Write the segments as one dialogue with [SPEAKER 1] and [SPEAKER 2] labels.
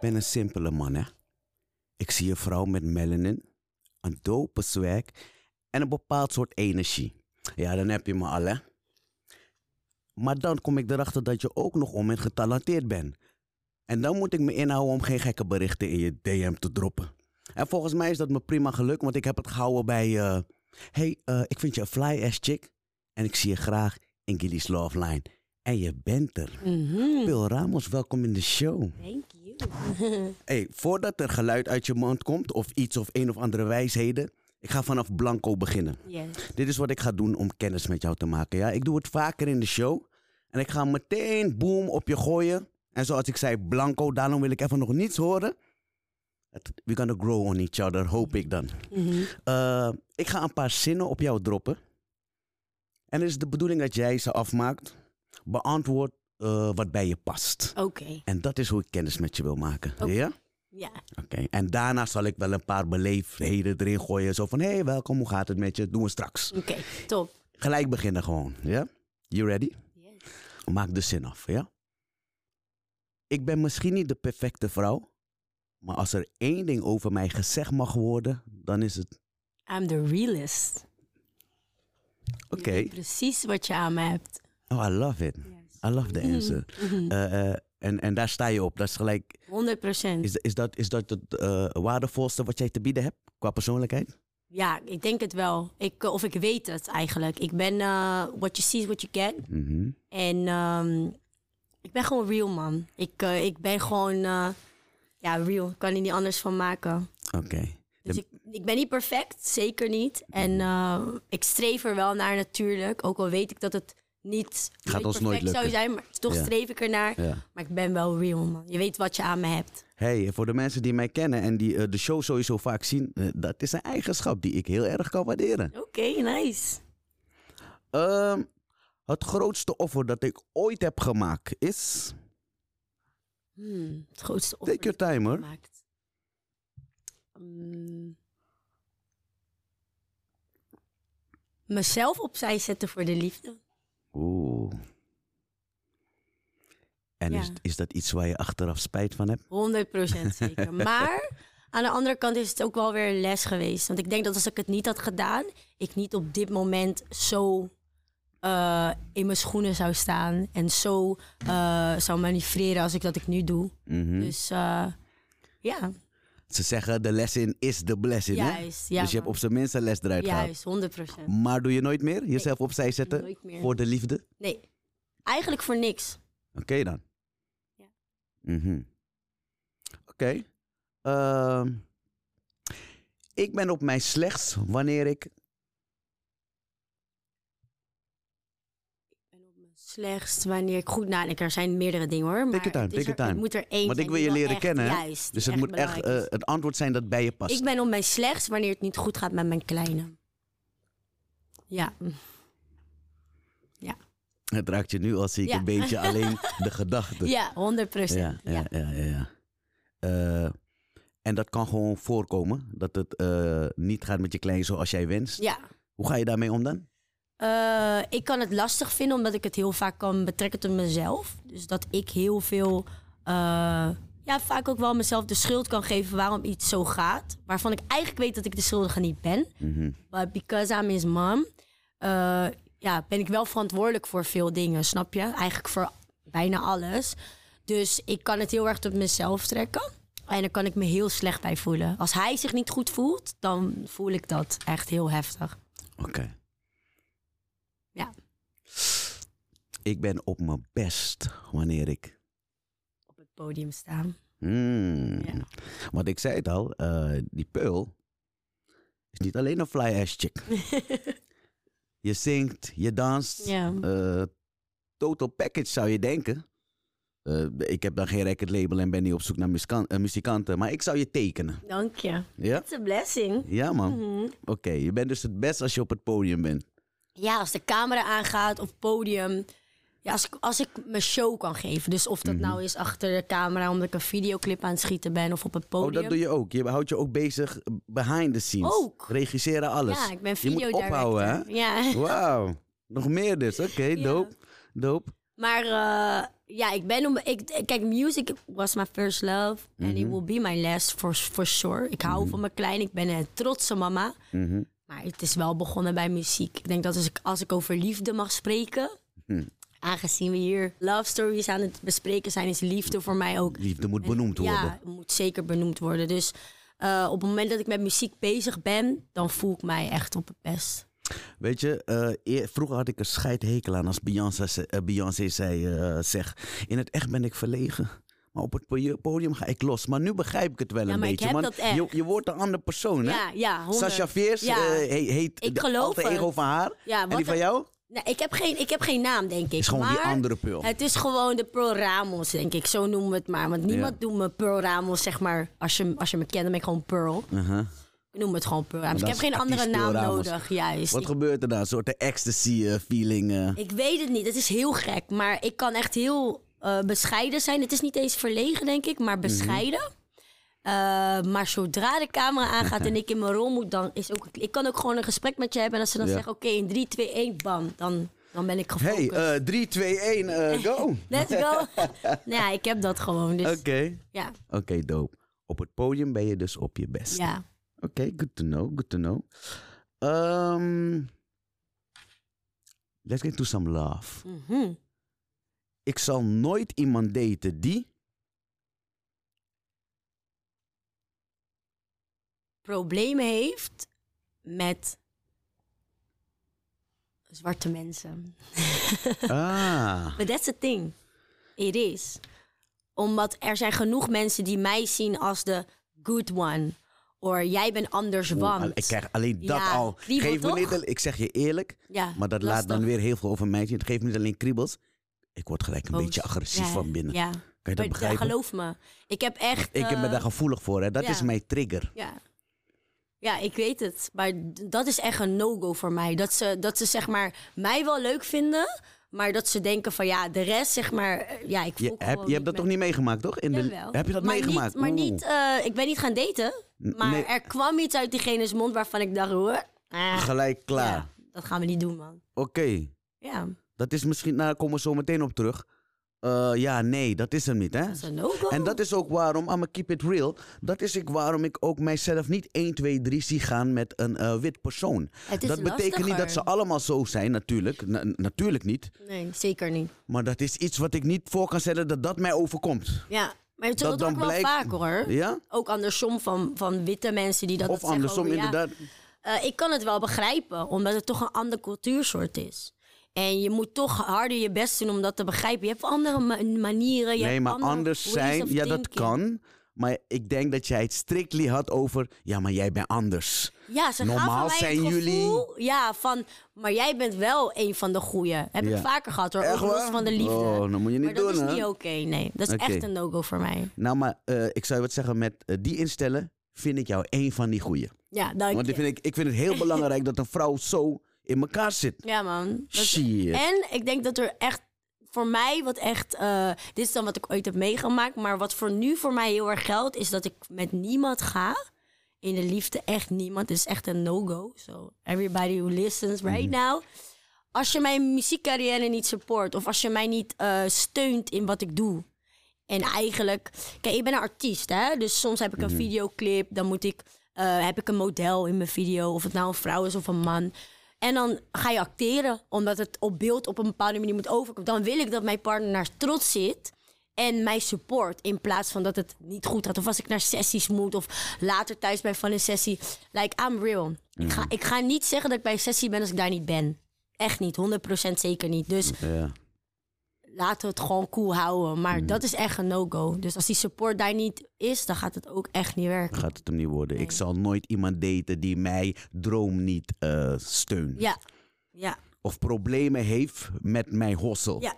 [SPEAKER 1] ben een simpele man, hè. Ik zie een vrouw met melanin, een dope swag en een bepaald soort energie. Ja, dan heb je me al, hè. Maar dan kom ik erachter dat je ook nog om en getalenteerd bent. En dan moet ik me inhouden om geen gekke berichten in je DM te droppen. En volgens mij is dat me prima geluk, want ik heb het gehouden bij... eh hey, eh, ik vind je een fly-ass chick en ik zie je graag in Gilly's Love Line. En je bent er.
[SPEAKER 2] Mhm.
[SPEAKER 1] Phil Ramos, welkom in de show.
[SPEAKER 2] Thank you.
[SPEAKER 1] Hey, voordat er geluid uit je mond komt of iets of een of andere wijsheden, ik ga vanaf blanco beginnen.
[SPEAKER 2] yes.
[SPEAKER 1] Dit is wat ik ga doen om kennis met jou te maken. Ja? Ik doe het vaker in de show en ik ga meteen boom op je gooien. En zoals ik zei, blanco, daarom wil ik even nog niets horen. We're gonna grow on each other, hoop ik dan. Eh, ik ga een paar zinnen op jou droppen. En het is de bedoeling dat jij ze afmaakt. Beantwoord eh, wat bij je past.
[SPEAKER 2] Oké.
[SPEAKER 1] En dat is hoe ik kennis met je wil maken. Ja?
[SPEAKER 2] Ja.
[SPEAKER 1] Oké. En daarna zal ik wel een paar beleefdheden erin gooien. Zo van, hé, hey, welkom, hoe gaat het met je? Doen we straks.
[SPEAKER 2] Oké. Top.
[SPEAKER 1] Gelijk beginnen gewoon. Ja? You ready?
[SPEAKER 2] Yes.
[SPEAKER 1] Maak de zin af, ja? Ik ben misschien niet de perfecte vrouw. Maar als er één ding over mij gezegd mag worden, dan is het...
[SPEAKER 2] I'm the realist.
[SPEAKER 1] Oké.
[SPEAKER 2] Precies wat je aan me hebt.
[SPEAKER 1] Oh, I love it. I love the answer.
[SPEAKER 2] Mhm.
[SPEAKER 1] Eh, eh, en, en daar sta je op. Dat is gelijk...
[SPEAKER 2] 100 procent.
[SPEAKER 1] Is, is, dat, is dat het eh, waardevolste wat jij te bieden hebt qua persoonlijkheid?
[SPEAKER 2] Ja, ik denk het wel. Ik, eh, of ik weet het eigenlijk. Ik ben eh, what you see is what you get.
[SPEAKER 1] Mhm.
[SPEAKER 2] En ehm, ik ben gewoon real, man. Ik, ik ben gewoon, ja, real. Ik kan er niet anders van maken.
[SPEAKER 1] Oké.
[SPEAKER 2] Dus ik, ik ben niet perfect, zeker niet. En ik streef er wel naar natuurlijk. Ook al weet ik dat het niet,
[SPEAKER 1] Gaat ons nooit
[SPEAKER 2] perfect zou
[SPEAKER 1] lukken.
[SPEAKER 2] zijn. Maar toch
[SPEAKER 1] Ja.
[SPEAKER 2] streef ik ernaar.
[SPEAKER 1] Ja.
[SPEAKER 2] Maar ik ben wel real, man. Je weet wat je aan me hebt.
[SPEAKER 1] Hey, voor de mensen die mij kennen en die eh, de show sowieso vaak zien, eh, dat is een eigenschap die ik heel erg kan waarderen.
[SPEAKER 2] Oké, nice.
[SPEAKER 1] Ehm, het grootste offer dat ik ooit heb gemaakt is.
[SPEAKER 2] Hmm, het grootste offer
[SPEAKER 1] Take your time hoor.
[SPEAKER 2] Hmm. mezelf opzij zetten voor de liefde.
[SPEAKER 1] Oeh. En is,
[SPEAKER 2] Ja.
[SPEAKER 1] is dat iets waar je achteraf spijt van hebt?
[SPEAKER 2] 100% zeker. Maar aan de andere kant is het ook wel weer een les geweest. Want ik denk dat als ik het niet had gedaan, ik niet op dit moment zo eh, in mijn schoenen zou staan. En zo eh, zou manoeuvreren als ik dat ik nu doe.
[SPEAKER 1] Mhm.
[SPEAKER 2] Dus eh, ja,
[SPEAKER 1] Ze zeggen de lesson is de blessing. hè?
[SPEAKER 2] juist. Ja,
[SPEAKER 1] dus je hebt op zijn minst een les eruit gehaald.
[SPEAKER 2] juist, 100%.
[SPEAKER 1] Maar doe je nooit meer jezelf opzij zetten
[SPEAKER 2] Nooit meer.
[SPEAKER 1] voor de liefde?
[SPEAKER 2] Nee, eigenlijk voor niks.
[SPEAKER 1] Oké dan.
[SPEAKER 2] Ja.
[SPEAKER 1] Mhm. Oké. Ehm, ik ben op mijn slechts wanneer ik.
[SPEAKER 2] Slechtst wanneer ik goed nadenk. Er zijn meerdere dingen hoor. Maar
[SPEAKER 1] time, take
[SPEAKER 2] er-
[SPEAKER 1] time.
[SPEAKER 2] het moet er één
[SPEAKER 1] Want ik wil je leren kennen?
[SPEAKER 2] Juist,
[SPEAKER 1] Dus het moet echt eh, het antwoord zijn dat bij je past.
[SPEAKER 2] Ik ben op mijn slechtst wanneer het niet goed gaat met mijn kleine. Ja.
[SPEAKER 1] Het raakt je nu al zie ik
[SPEAKER 2] Ja.
[SPEAKER 1] een beetje alleen de gedachte.
[SPEAKER 2] Ja, 100 procent.
[SPEAKER 1] ja, ja, ja. ja, ja. Eh, en dat kan gewoon voorkomen. Dat het eh, niet gaat met je klein zoals jij wenst.
[SPEAKER 2] Ja.
[SPEAKER 1] Hoe ga je daarmee om dan?
[SPEAKER 2] Eh, ik kan het lastig vinden omdat ik het heel vaak kan betrekken tot mezelf. Dus dat ik heel veel, eh, ja, vaak ook wel mezelf de schuld kan geven waarom iets zo gaat. Waarvan ik eigenlijk weet dat ik de schuldige niet ben.
[SPEAKER 1] Mhm.
[SPEAKER 2] But because I'm his mom, eh, ja, ben ik wel verantwoordelijk voor veel dingen, snap je? Eigenlijk voor bijna alles. Dus ik kan het heel erg tot mezelf trekken. En daar kan ik me heel slecht bij voelen. Als hij zich niet goed voelt, dan voel ik dat echt heel heftig.
[SPEAKER 1] Oké. Ik ben op mijn best wanneer ik.
[SPEAKER 2] Op het podium staan.
[SPEAKER 1] Hmm.
[SPEAKER 2] Ja.
[SPEAKER 1] Want ik zei het al, eh, die Pearl is niet alleen een fly-ass chick. je zingt, je danst.
[SPEAKER 2] Ja.
[SPEAKER 1] eh, total package zou je denken. Eh, ik heb dan geen record label en ben niet op zoek naar muzikan- muzikanten. Maar ik zou je tekenen.
[SPEAKER 2] Dank je.
[SPEAKER 1] Ja?
[SPEAKER 2] It's a blessing.
[SPEAKER 1] Ja, man.
[SPEAKER 2] Mhm.
[SPEAKER 1] Oké, je bent dus het best als je op het podium bent.
[SPEAKER 2] Ja, als de camera aangaat op podium. Ja, als ik, als ik mijn show kan geven. Dus of dat
[SPEAKER 1] Mhm.
[SPEAKER 2] nou is achter de camera omdat ik een videoclip aan het schieten ben of op het podium.
[SPEAKER 1] Oh, dat doe je ook. Je houdt je ook bezig behind the scenes.
[SPEAKER 2] Ook.
[SPEAKER 1] Regisseren alles.
[SPEAKER 2] Ja, ik ben
[SPEAKER 1] Je moet ophouden, hè?
[SPEAKER 2] Ja.
[SPEAKER 1] Wauw. Nog meer dus. Oké,
[SPEAKER 2] Ja.
[SPEAKER 1] dope. Dope.
[SPEAKER 2] Maar eh, ja, ik ben om. Ik, kijk, music was my first love. And it will be my last for, for sure. Ik hou van mijn klein. Ik ben een trotse mama.
[SPEAKER 1] Mhm.
[SPEAKER 2] Maar het is wel begonnen bij muziek. Ik denk dat als ik, als ik over liefde mag spreken. Aangezien we hier love stories aan het bespreken zijn, is liefde voor mij ook.
[SPEAKER 1] Liefde moet benoemd worden.
[SPEAKER 2] Ja, moet zeker benoemd worden. Dus eh, op het moment dat ik met muziek bezig ben, dan voel ik mij echt op het best.
[SPEAKER 1] Weet je, eh, vroeger had ik een scheidhekel aan als Beyoncé, eh, Beyoncé zei, zeg, in het echt ben ik verlegen. Maar op het po- podium ga ik los. Maar nu begrijp ik het wel
[SPEAKER 2] Ja,
[SPEAKER 1] een beetje. Je, je wordt een andere persoon, hè?
[SPEAKER 2] Ja, ja, honderd.
[SPEAKER 1] Sasha Veers
[SPEAKER 2] Ja.
[SPEAKER 1] heet
[SPEAKER 2] Ik
[SPEAKER 1] de
[SPEAKER 2] geloof
[SPEAKER 1] alter
[SPEAKER 2] het.
[SPEAKER 1] ego van haar.
[SPEAKER 2] Ja,
[SPEAKER 1] en die van jou?
[SPEAKER 2] Nee, ik heb geen, ik heb geen naam, denk ik.
[SPEAKER 1] Is gewoon die
[SPEAKER 2] maar
[SPEAKER 1] andere Pearl.
[SPEAKER 2] Het is gewoon de Pearl Ramos, denk ik. Zo noemen we het maar. Want niemand
[SPEAKER 1] Ja.
[SPEAKER 2] noemt me Pearl Ramos, zeg maar. Als je, als je me kent, dan ben ik gewoon Pearl.
[SPEAKER 1] Uh-huh.
[SPEAKER 2] Ik noem het gewoon Pearl Ramos. Ik heb geen andere naam nodig, juist.
[SPEAKER 1] Wat
[SPEAKER 2] Ik,
[SPEAKER 1] gebeurt er dan? Een soort ecstasy-feeling. eh.
[SPEAKER 2] ik weet het niet. Het is heel gek. Maar ik kan echt heel eh, bescheiden zijn. Het is niet eens verlegen, denk ik, maar bescheiden. Eh, maar zodra de camera aangaat en ik in mijn rol moet, dan is ook... Ik kan ook gewoon een gesprek met je hebben. En als ze dan
[SPEAKER 1] Ja.
[SPEAKER 2] zeggen, oké, in 3, 2, 1, bam. Dan, dan ben ik gefocust.
[SPEAKER 1] hey, eh 3, 2, 1, eh, go!
[SPEAKER 2] Let's go. nou ja, ik heb dat gewoon. Dus
[SPEAKER 1] Oké.
[SPEAKER 2] ja,
[SPEAKER 1] Oké, dope. Op het podium ben je dus op je best.
[SPEAKER 2] ja.
[SPEAKER 1] Oké, good to know, good to know. Um, let's get to some love.
[SPEAKER 2] Mhm.
[SPEAKER 1] Ik zal nooit iemand daten die...
[SPEAKER 2] problemen heeft met zwarte mensen.
[SPEAKER 1] Ah,
[SPEAKER 2] But that's the thing. It is. Omdat er zijn genoeg mensen die mij zien als de good one. Of jij bent anders, want.
[SPEAKER 1] ik krijg alleen dat
[SPEAKER 2] Ja,
[SPEAKER 1] al. Geef me niet, ik zeg je eerlijk,
[SPEAKER 2] ja,
[SPEAKER 1] maar dat laat dan weer heel veel over mij zien. Het geeft me niet alleen kriebels. Ik word gelijk een
[SPEAKER 2] Boos.
[SPEAKER 1] beetje agressief
[SPEAKER 2] Ja,
[SPEAKER 1] van binnen.
[SPEAKER 2] Ja.
[SPEAKER 1] Kan je dat
[SPEAKER 2] Maar
[SPEAKER 1] begrijpen?
[SPEAKER 2] geloof me. Ik heb echt...
[SPEAKER 1] Ik ben
[SPEAKER 2] eh,
[SPEAKER 1] daar gevoelig voor. Hè. Dat is mijn trigger.
[SPEAKER 2] Ja. Ja, ik weet het. Maar dat is echt een no-go voor mij. Dat ze, dat ze zeg maar mij wel leuk vinden, maar dat ze denken van ja, de rest zeg maar, eh, ja, ik voel
[SPEAKER 1] Je, heb, je hebt dat toch niet meegemaakt, toch? In de, heb je dat
[SPEAKER 2] maar
[SPEAKER 1] meegemaakt?
[SPEAKER 2] Niet, maar
[SPEAKER 1] Oeh.
[SPEAKER 2] niet, eh, ik ben niet gaan daten, maar
[SPEAKER 1] nee.
[SPEAKER 2] er kwam iets uit diegene's mond waarvan ik dacht, hoor, ah,
[SPEAKER 1] Gelijk klaar.
[SPEAKER 2] ja, dat gaan we niet doen, man.
[SPEAKER 1] Oké.
[SPEAKER 2] Ja,
[SPEAKER 1] Dat is misschien, nou, daar komen we zo meteen op terug. Eh, ja, nee, dat is hem niet, hè?
[SPEAKER 2] dat.
[SPEAKER 1] En dat is ook waarom, I'm keep it real. Dat is ik waarom ik ook mijzelf niet 1, 2, 3 zie gaan met een eh, wit persoon. Dat betekent niet dat ze allemaal zo zijn, natuurlijk. Na- natuurlijk niet.
[SPEAKER 2] Nee, zeker niet.
[SPEAKER 1] Maar dat is iets wat ik niet voor kan stellen dat dat mij overkomt.
[SPEAKER 2] Ja, maar het
[SPEAKER 1] Dat
[SPEAKER 2] dat ook wel
[SPEAKER 1] blijkt-
[SPEAKER 2] vaak hoor.
[SPEAKER 1] Ja?
[SPEAKER 2] Ook andersom van, van witte mensen die dat
[SPEAKER 1] Of
[SPEAKER 2] dat
[SPEAKER 1] andersom,
[SPEAKER 2] over, ja,
[SPEAKER 1] inderdaad.
[SPEAKER 2] Eh, ik kan het wel begrijpen, omdat het toch een ander cultuursoort is. En je moet toch harder je best doen om dat te begrijpen. Je hebt andere ma- manieren. Je
[SPEAKER 1] Nee, maar anders zijn, ja, dat kan. Maar ik denk dat jij het strictly had over, ja, maar jij bent anders.
[SPEAKER 2] Ja, ze
[SPEAKER 1] Normaal
[SPEAKER 2] mij
[SPEAKER 1] zijn jullie-
[SPEAKER 2] Ja, van, maar jij bent wel een van de goeie. Heb
[SPEAKER 1] Ja.
[SPEAKER 2] ik vaker gehad hoor,
[SPEAKER 1] Echt
[SPEAKER 2] los van de liefde.
[SPEAKER 1] Oh, dat moet je niet
[SPEAKER 2] maar dat is
[SPEAKER 1] hè?
[SPEAKER 2] niet oké, nee. Dat is echt een no-go voor mij.
[SPEAKER 1] Nou, maar eh, ik zou je wat zeggen, met eh, die instellen vind ik jou één van die goeie.
[SPEAKER 2] Ja, dank
[SPEAKER 1] Want
[SPEAKER 2] je.
[SPEAKER 1] ik vind, ik, ik vind het heel belangrijk dat een vrouw zo in elkaar zit.
[SPEAKER 2] Ja, man. Dat-
[SPEAKER 1] Shit.
[SPEAKER 2] En ik denk dat er echt, voor mij, wat echt, eh, dit is dan wat ik ooit heb meegemaakt, maar wat voor nu voor mij heel erg geldt, is dat ik met niemand ga. In de liefde, echt niemand. Het is echt een no-go. So, everybody who listens right
[SPEAKER 1] Mhm.
[SPEAKER 2] now. Als je mijn muziekcarrière niet support, of als je mij niet eh, steunt in wat ik doe. En eigenlijk, kijk, ik ben een artiest, hè. Dus soms heb ik
[SPEAKER 1] Mhm.
[SPEAKER 2] een videoclip, dan moet ik, eh, heb ik een model in mijn video, of het nou een vrouw is of een man. En dan ga je acteren, omdat het op beeld op een bepaalde manier moet overkomen. Dan wil ik dat mijn partner naar trots zit en mij support. In plaats van dat het niet goed gaat. Of als ik naar sessies moet, of later thuis ben van een sessie. Like, I'm real. Ik, ga, ik ga niet zeggen dat ik bij een sessie ben als ik daar niet ben. Echt niet, 100% zeker niet. Dus
[SPEAKER 1] Ja.
[SPEAKER 2] Laten we het gewoon cool houden. Maar dat is echt een no-go. Dus als die support daar niet is, dan gaat het ook echt niet werken.
[SPEAKER 1] Gaat het hem niet worden. Ik zal nooit iemand daten die mij droom niet eh, steunt.
[SPEAKER 2] Ja, ja,
[SPEAKER 1] Of problemen heeft met mijn hossel.
[SPEAKER 2] ja,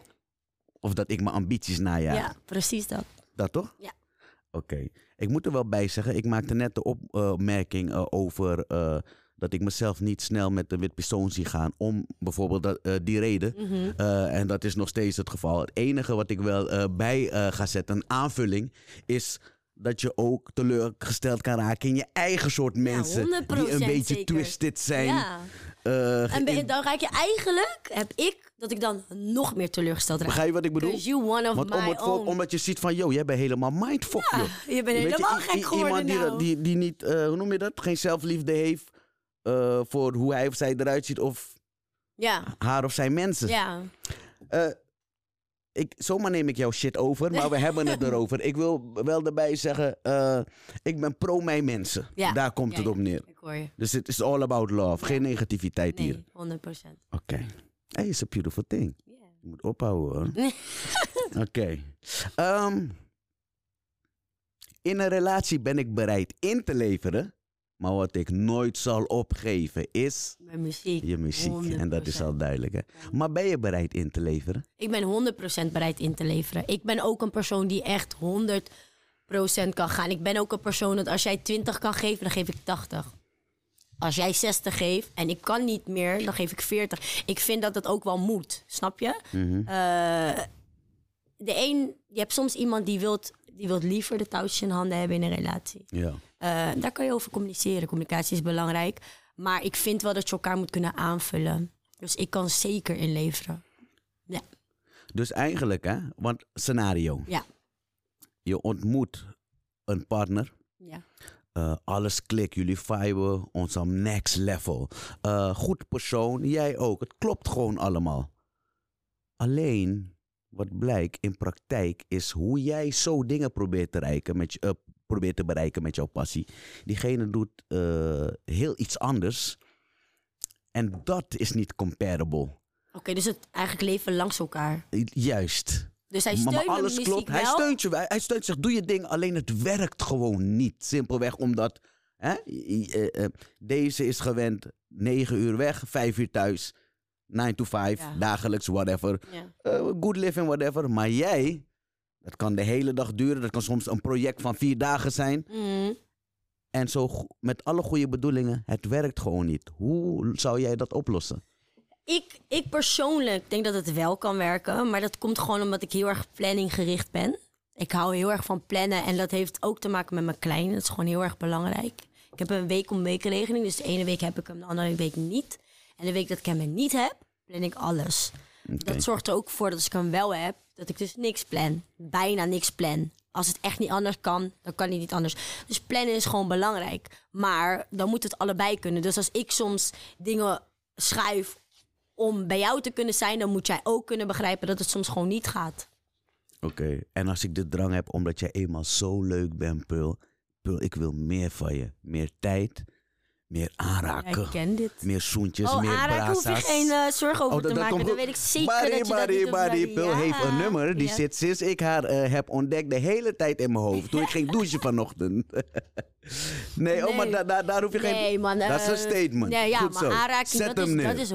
[SPEAKER 1] Of dat ik mijn ambities najaag.
[SPEAKER 2] ja, precies dat.
[SPEAKER 1] Dat toch?
[SPEAKER 2] Ja.
[SPEAKER 1] Oké. Ik moet er wel bij zeggen, ik maakte net de opmerking eh, over eh, dat ik mezelf niet snel met een wit persoon zie gaan. Om bijvoorbeeld dat, eh, die reden.
[SPEAKER 2] Mhm.
[SPEAKER 1] Eh, en dat is nog steeds het geval. Het enige wat ik wel eh, bij ga zetten, een aanvulling, is dat je ook teleurgesteld kan raken in je eigen soort mensen. die een
[SPEAKER 2] 100%
[SPEAKER 1] beetje
[SPEAKER 2] zeker.
[SPEAKER 1] twisted zijn.
[SPEAKER 2] Ja. En ben- dan raak je eigenlijk, heb ik dat ik dan nog meer teleurgesteld raak.
[SPEAKER 1] Begrijp je wat ik bedoel?
[SPEAKER 2] You one of
[SPEAKER 1] Want om het omdat je ziet van, yo, jij bent helemaal mindfuck,
[SPEAKER 2] Ja,
[SPEAKER 1] joh.
[SPEAKER 2] je bent helemaal
[SPEAKER 1] i-
[SPEAKER 2] gek geworden
[SPEAKER 1] Iemand die,
[SPEAKER 2] nou.
[SPEAKER 1] die, die niet, hoe noem je dat? Geen zelfliefde heeft eh, voor hoe hij of zij eruit ziet of
[SPEAKER 2] Ja,
[SPEAKER 1] haar of zijn mensen.
[SPEAKER 2] ja.
[SPEAKER 1] Eh, ik, zomaar neem ik jouw shit over, maar we hebben het erover. Ik wil wel erbij zeggen, eh, ik ben pro mijn mensen.
[SPEAKER 2] Ja,
[SPEAKER 1] Daar komt
[SPEAKER 2] ja,
[SPEAKER 1] het op neer.
[SPEAKER 2] Ik hoor je.
[SPEAKER 1] Dus het is all about love. Geen negativiteit hier.
[SPEAKER 2] Nee, 100 procent.
[SPEAKER 1] Oké. Hey, it's a beautiful thing. Je moet ophouden hoor. Oké. Ehm, in een relatie ben ik bereid in te leveren. Maar wat ik nooit zal opgeven is
[SPEAKER 2] Mijn muziek.
[SPEAKER 1] je muziek. En dat is
[SPEAKER 2] 100%.
[SPEAKER 1] al duidelijk hè. Maar ben je bereid in te leveren?
[SPEAKER 2] Ik ben 100% bereid in te leveren. Ik ben ook een persoon die echt 100% kan gaan. Ik ben ook een persoon dat als jij 20 kan geven, dan geef ik 80. Als jij 60 geeft en ik kan niet meer, dan geef ik 40. Ik vind dat het ook wel moet, snap je? Eh, de een, je hebt soms iemand die wilt, die wilt liever de touwtjes in handen hebben in een relatie.
[SPEAKER 1] Ja.
[SPEAKER 2] Eh, daar kan je over communiceren. Communicatie is belangrijk. Maar ik vind wel dat je elkaar moet kunnen aanvullen. Dus ik kan zeker inleveren. Ja,
[SPEAKER 1] Dus eigenlijk hè, want scenario.
[SPEAKER 2] ja,
[SPEAKER 1] Je ontmoet een partner.
[SPEAKER 2] ja.
[SPEAKER 1] Eh, alles klikt, jullie viben ons on next level. Eh, goed persoon, jij ook. Het klopt gewoon allemaal. Alleen, wat blijkt in praktijk, is hoe jij zo dingen probeert te, bereiken met je, eh, probeert te bereiken met jouw passie. Diegene doet eh, heel iets anders. En dat is niet comparable.
[SPEAKER 2] Oké, dus het eigenlijk leven langs elkaar.
[SPEAKER 1] Juist.
[SPEAKER 2] Dus hij
[SPEAKER 1] Maar-
[SPEAKER 2] steunt
[SPEAKER 1] maar
[SPEAKER 2] mijn
[SPEAKER 1] alles klopt. Hij
[SPEAKER 2] wel.
[SPEAKER 1] steunt je. Hij, hij steunt zich. Doe je ding. Alleen het werkt gewoon niet. Simpelweg omdat hè, eh, deze is gewend 9 uur weg, 5 uur thuis. 9 to 5,
[SPEAKER 2] Ja.
[SPEAKER 1] dagelijks, whatever.
[SPEAKER 2] Ja.
[SPEAKER 1] Eh, good living, whatever. Maar jij, dat kan de hele dag duren. Dat kan soms een project van vier dagen zijn.
[SPEAKER 2] Mhm.
[SPEAKER 1] En zo met alle goede bedoelingen, het werkt gewoon niet. Hoe zou jij dat oplossen?
[SPEAKER 2] Ik, ik persoonlijk denk dat het wel kan werken. Maar dat komt gewoon omdat ik heel erg planninggericht ben. Ik hou heel erg van plannen. En dat heeft ook te maken met mijn kleine. Dat is gewoon heel erg belangrijk. Ik heb een week om week regeling. Dus de ene week heb ik hem, de andere week niet. En de week dat ik hem niet heb, plan ik alles. Dat zorgt er ook voor dat als ik hem wel heb, dat ik dus niks plan. Bijna niks plan. Als het echt niet anders kan, dan kan hij niet anders. Dus plannen is gewoon belangrijk. Maar dan moet het allebei kunnen. Dus als ik soms dingen schuif om bij jou te kunnen zijn, dan moet jij ook kunnen begrijpen dat het soms gewoon niet gaat.
[SPEAKER 1] Oké, en als ik de drang heb omdat jij eenmaal zo leuk bent, Pul. Pul, ik wil meer van je. Meer tijd, meer aanraken.
[SPEAKER 2] Ik ken dit.
[SPEAKER 1] Meer zoentjes,
[SPEAKER 2] Oh,
[SPEAKER 1] meer
[SPEAKER 2] aanraken hoef je geen eh, zorgen over
[SPEAKER 1] Oh,
[SPEAKER 2] te maken. Dan weet ik zeker
[SPEAKER 1] Marie,
[SPEAKER 2] dat je dat
[SPEAKER 1] Marie,
[SPEAKER 2] doet,
[SPEAKER 1] Marie,
[SPEAKER 2] Marie.
[SPEAKER 1] Pul
[SPEAKER 2] Ja,
[SPEAKER 1] heeft een nummer. Die
[SPEAKER 2] ja.
[SPEAKER 1] zit sinds ik haar eh, heb ontdekt de hele tijd in mijn hoofd. Toen ik ging douchen vanochtend. nee, oh, maar
[SPEAKER 2] Nee.
[SPEAKER 1] da- da- daar hoef je geen...
[SPEAKER 2] Nee, man.
[SPEAKER 1] dat is een
[SPEAKER 2] eh,
[SPEAKER 1] statement.
[SPEAKER 2] Nee, ja,
[SPEAKER 1] Goed
[SPEAKER 2] maar
[SPEAKER 1] zo.
[SPEAKER 2] aanraking,
[SPEAKER 1] Zet
[SPEAKER 2] dat,
[SPEAKER 1] hem
[SPEAKER 2] is,
[SPEAKER 1] neer.
[SPEAKER 2] dat is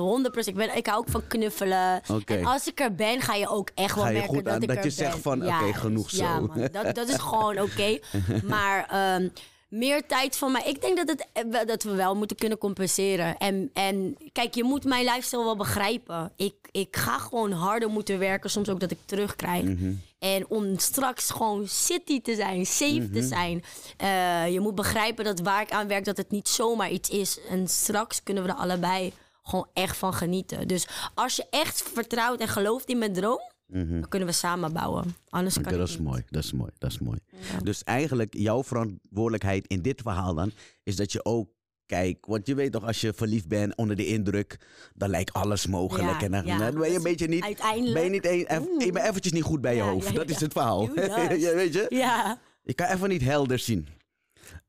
[SPEAKER 2] 100%. Ik, ben, ik hou ook van knuffelen. En als ik er ben, ga je ook echt wel
[SPEAKER 1] Ga je
[SPEAKER 2] merken
[SPEAKER 1] goed
[SPEAKER 2] dat
[SPEAKER 1] aan
[SPEAKER 2] ik
[SPEAKER 1] dat je zegt van, oké,
[SPEAKER 2] Ja,
[SPEAKER 1] genoeg
[SPEAKER 2] Ja,
[SPEAKER 1] zo.
[SPEAKER 2] man. Dat, dat is gewoon oké. Maar ehm, meer tijd van mij. Ik denk dat, het, eh, dat we wel moeten kunnen compenseren. En, en kijk, je moet mijn lifestyle wel begrijpen. Ik, ik ga gewoon harder moeten werken. Soms ook dat ik terugkrijg.
[SPEAKER 1] Mhm.
[SPEAKER 2] En om straks gewoon city te zijn, safe
[SPEAKER 1] Mhm.
[SPEAKER 2] te zijn. eh, je moet begrijpen dat waar ik aan werk, dat het niet zomaar iets is. En straks kunnen we er allebei gewoon echt van genieten. Dus als je echt vertrouwt en gelooft in mijn droom, dan kunnen we samen bouwen. Anders kan
[SPEAKER 1] dat is
[SPEAKER 2] niet.
[SPEAKER 1] mooi, dat is mooi, dat is mooi. Dus eigenlijk jouw verantwoordelijkheid in dit verhaal dan, is dat je ook kijkt, want je weet toch, als je verliefd bent onder de indruk, dan lijkt alles mogelijk.
[SPEAKER 2] Ja,
[SPEAKER 1] en dan,
[SPEAKER 2] ja,
[SPEAKER 1] dan ben je een
[SPEAKER 2] dat is
[SPEAKER 1] beetje niet,
[SPEAKER 2] uiteindelijk-
[SPEAKER 1] ben je niet een, eff-
[SPEAKER 2] Oeh.
[SPEAKER 1] je bent eventjes niet goed bij je hoofd. dat is het verhaal. Ja, weet je?
[SPEAKER 2] Ja,
[SPEAKER 1] Je kan even niet helder zien.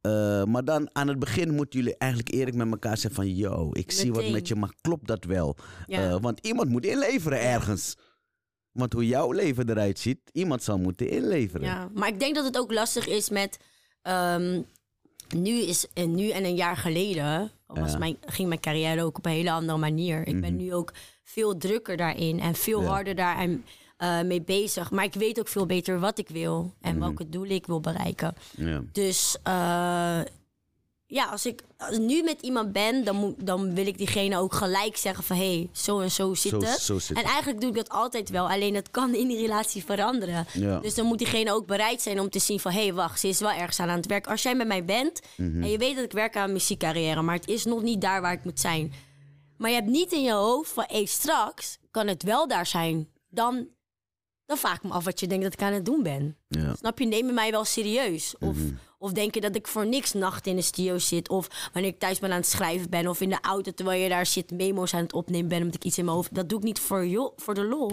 [SPEAKER 1] Eh, maar dan aan het begin moeten jullie eigenlijk eerlijk met elkaar zeggen van... Yo, ik zie wat met je, maar klopt dat wel?
[SPEAKER 2] Ja.
[SPEAKER 1] Eh, want iemand moet inleveren ergens. Want hoe jouw leven eruit ziet, iemand zal moeten inleveren.
[SPEAKER 2] ja. Maar ik denk dat het ook lastig is met... ehm, nu, is, nu en een jaar geleden was
[SPEAKER 1] Ja.
[SPEAKER 2] mijn, ging mijn carrière ook op een hele andere manier. Ik ben nu ook veel drukker daarin en veel
[SPEAKER 1] Ja.
[SPEAKER 2] harder daar en, eh, mee bezig. Maar ik weet ook veel beter wat ik wil en welke doelen ik wil bereiken.
[SPEAKER 1] Ja.
[SPEAKER 2] Dus eh, ja, als ik als nu met iemand ben, dan, moet, dan wil ik diegene ook gelijk zeggen van... hé, hey, zo en zo zit
[SPEAKER 1] Zo-
[SPEAKER 2] het.
[SPEAKER 1] zo zit
[SPEAKER 2] en
[SPEAKER 1] het.
[SPEAKER 2] eigenlijk doe ik dat altijd wel. Alleen het kan in die relatie veranderen.
[SPEAKER 1] Ja.
[SPEAKER 2] Dus dan moet diegene ook bereid zijn om te zien van... hé, hey, wacht, ze is wel ergens aan aan het werk. Als jij met mij bent
[SPEAKER 1] Mhm.
[SPEAKER 2] en je weet dat ik werk aan een muziekcarrière... maar het is nog niet daar waar ik moet zijn... maar je hebt niet in je hoofd van... hé, straks kan het wel daar zijn, dan, dan vraag ik me af wat je denkt dat ik aan het doen ben.
[SPEAKER 1] Ja.
[SPEAKER 2] Snap je? Neem je mij wel serieus? Of,
[SPEAKER 1] Mhm.
[SPEAKER 2] Of denk je dat ik voor niks nacht in de studio zit? Of wanneer ik thuis ben aan het schrijven ben? Of in de auto terwijl je daar zit memo's aan het opnemen ben omdat ik iets in mijn hoofd... Dat doe ik niet voor, jo- voor de lol.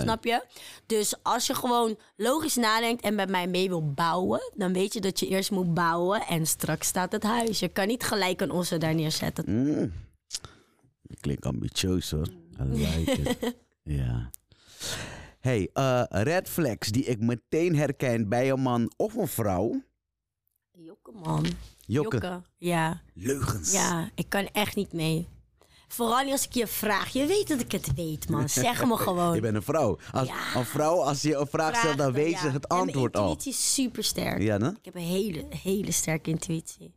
[SPEAKER 2] Snap je? Dus als je gewoon logisch nadenkt en met mij mee wil bouwen... dan weet je dat je eerst moet bouwen en straks staat het huis. Je kan niet gelijk een osse daar neerzetten.
[SPEAKER 1] Mm. Klinkt ambitieus hoor. I like it. ja. Hey, eh, red flags die ik meteen herken bij een man of een vrouw.
[SPEAKER 2] Jokke, man.
[SPEAKER 1] Jokke.
[SPEAKER 2] Ja.
[SPEAKER 1] Leugens.
[SPEAKER 2] Ja, ik kan echt niet mee. Vooral niet als ik je vraag. Je weet dat ik het weet, man. Zeg me gewoon.
[SPEAKER 1] Je bent een vrouw. Als,
[SPEAKER 2] Ja.
[SPEAKER 1] Een vrouw, als je een vraag stelt, dan weet ze
[SPEAKER 2] ja.
[SPEAKER 1] het antwoord
[SPEAKER 2] mijn
[SPEAKER 1] al.
[SPEAKER 2] intuïtie is super sterk.
[SPEAKER 1] Ja, ne?
[SPEAKER 2] Ik heb een hele, hele sterke intuïtie.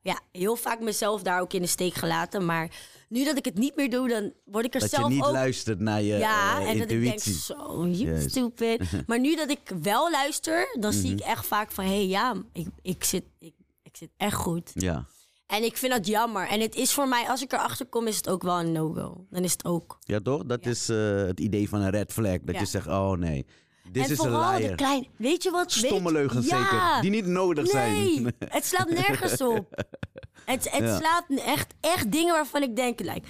[SPEAKER 2] Ja, heel vaak mezelf daar ook in de steek gelaten. Maar nu dat ik het niet meer doe, dan word ik er
[SPEAKER 1] Dat je
[SPEAKER 2] zelf
[SPEAKER 1] niet
[SPEAKER 2] ook...
[SPEAKER 1] luistert naar je
[SPEAKER 2] ja,
[SPEAKER 1] eh,
[SPEAKER 2] en dat ik denk, zo, you.
[SPEAKER 1] Mhm.
[SPEAKER 2] stupid. maar nu dat ik wel luister, dan zie ik echt vaak van... hé, hey, ja, ik, ik, zit, ik, ik zit echt goed.
[SPEAKER 1] Ja.
[SPEAKER 2] En ik vind dat jammer. En het is voor mij, als ik erachter kom, is het ook wel een no-go. Dan is het ook.
[SPEAKER 1] ja, toch? Dat is eh, het idee van een red flag. Dat
[SPEAKER 2] Ja.
[SPEAKER 1] je zegt, oh nee, dit
[SPEAKER 2] en
[SPEAKER 1] is
[SPEAKER 2] vooral de
[SPEAKER 1] liar.
[SPEAKER 2] klein... Weet je wat?
[SPEAKER 1] Stomme leugens
[SPEAKER 2] ja,
[SPEAKER 1] zeker. Die niet nodig
[SPEAKER 2] Nee,
[SPEAKER 1] zijn.
[SPEAKER 2] het slaat nergens op. Het, het
[SPEAKER 1] Ja.
[SPEAKER 2] slaat echt, echt dingen waarvan ik denk... Like,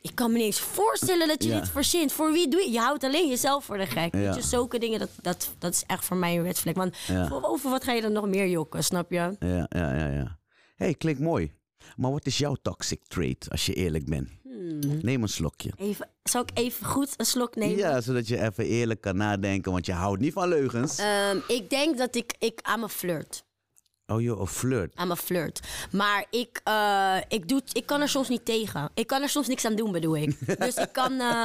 [SPEAKER 2] ik kan me niet eens voorstellen dat je
[SPEAKER 1] Ja.
[SPEAKER 2] dit verzint. Voor wie doe je? Je houdt alleen jezelf voor de gek. Weet je, zulke dingen, dat, dat, dat is echt voor mij een red flag. Want over wat ga je dan nog meer jokken, snap je?
[SPEAKER 1] Ja, ja, ja, ja. hey, klinkt mooi. Maar wat is jouw toxic trait, als je eerlijk bent?
[SPEAKER 2] Hmm.
[SPEAKER 1] Neem een slokje.
[SPEAKER 2] Even, zal ik even goed een slok nemen?
[SPEAKER 1] Ja, zodat je even eerlijk kan nadenken, want je houdt niet van leugens.
[SPEAKER 2] Ehm, ik denk dat ik, ik aan me flirt.
[SPEAKER 1] oh joh, een flirt.
[SPEAKER 2] aan mijn flirt. Maar ik, eh, ik, doe, ik kan er soms niet tegen. Ik kan er soms niks aan doen, bedoel ik. dus ik kan, eh,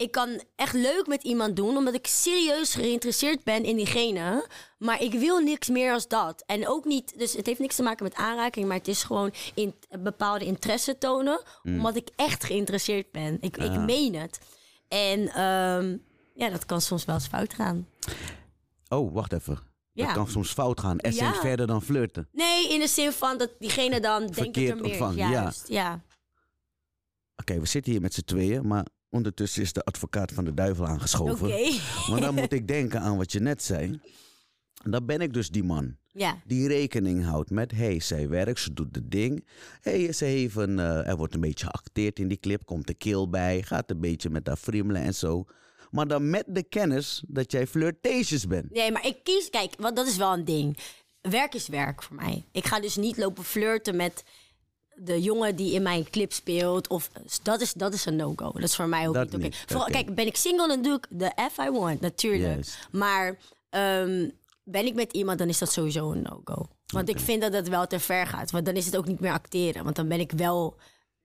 [SPEAKER 2] ik kan echt leuk met iemand doen, omdat ik serieus geïnteresseerd ben in diegene. Maar ik wil niks meer als dat. En ook niet, dus het heeft niks te maken met aanraking, maar het is gewoon in bepaalde interesse tonen, omdat ik echt geïnteresseerd ben. Ik, ik meen het. En ehm, ja, dat kan soms wel eens fout gaan.
[SPEAKER 1] Oh, wacht even.
[SPEAKER 2] Ja.
[SPEAKER 1] Dat kan soms fout gaan. Zijn
[SPEAKER 2] Ja.
[SPEAKER 1] verder dan flirten.
[SPEAKER 2] Nee, in de zin van dat diegene dan denkt dat er meer
[SPEAKER 1] ontvangen, ja.
[SPEAKER 2] Juist, ja.
[SPEAKER 1] Oké, we zitten hier met z'n tweeën, maar ondertussen is de advocaat van de duivel aangeschoven.
[SPEAKER 2] Oké.
[SPEAKER 1] Maar dan moet ik denken aan wat je net zei. Dan ben ik dus die man
[SPEAKER 2] Ja.
[SPEAKER 1] die rekening houdt met... hey, zij werkt, ze doet het ding. hey, ze heeft een, eh, er wordt een beetje geacteerd in die clip. Komt de kill bij, gaat een beetje met haar friemelen en zo. Maar dan met de kennis dat jij flirtatious bent.
[SPEAKER 2] Nee, maar ik kies... Kijk, want dat is wel een ding. Werk is werk voor mij. Ik ga dus niet lopen flirten met de jongen die in mijn clip speelt. Of dat is, dat is een no-go. Dat is voor mij ook
[SPEAKER 1] Dat
[SPEAKER 2] niet oké. Kijk, ben ik single, dan doe ik de F I want, natuurlijk. Maar ehm, ben ik met iemand, dan is dat sowieso een no-go. Want ik vind dat het wel te ver gaat. Want dan is het ook niet meer acteren. Want dan ben ik wel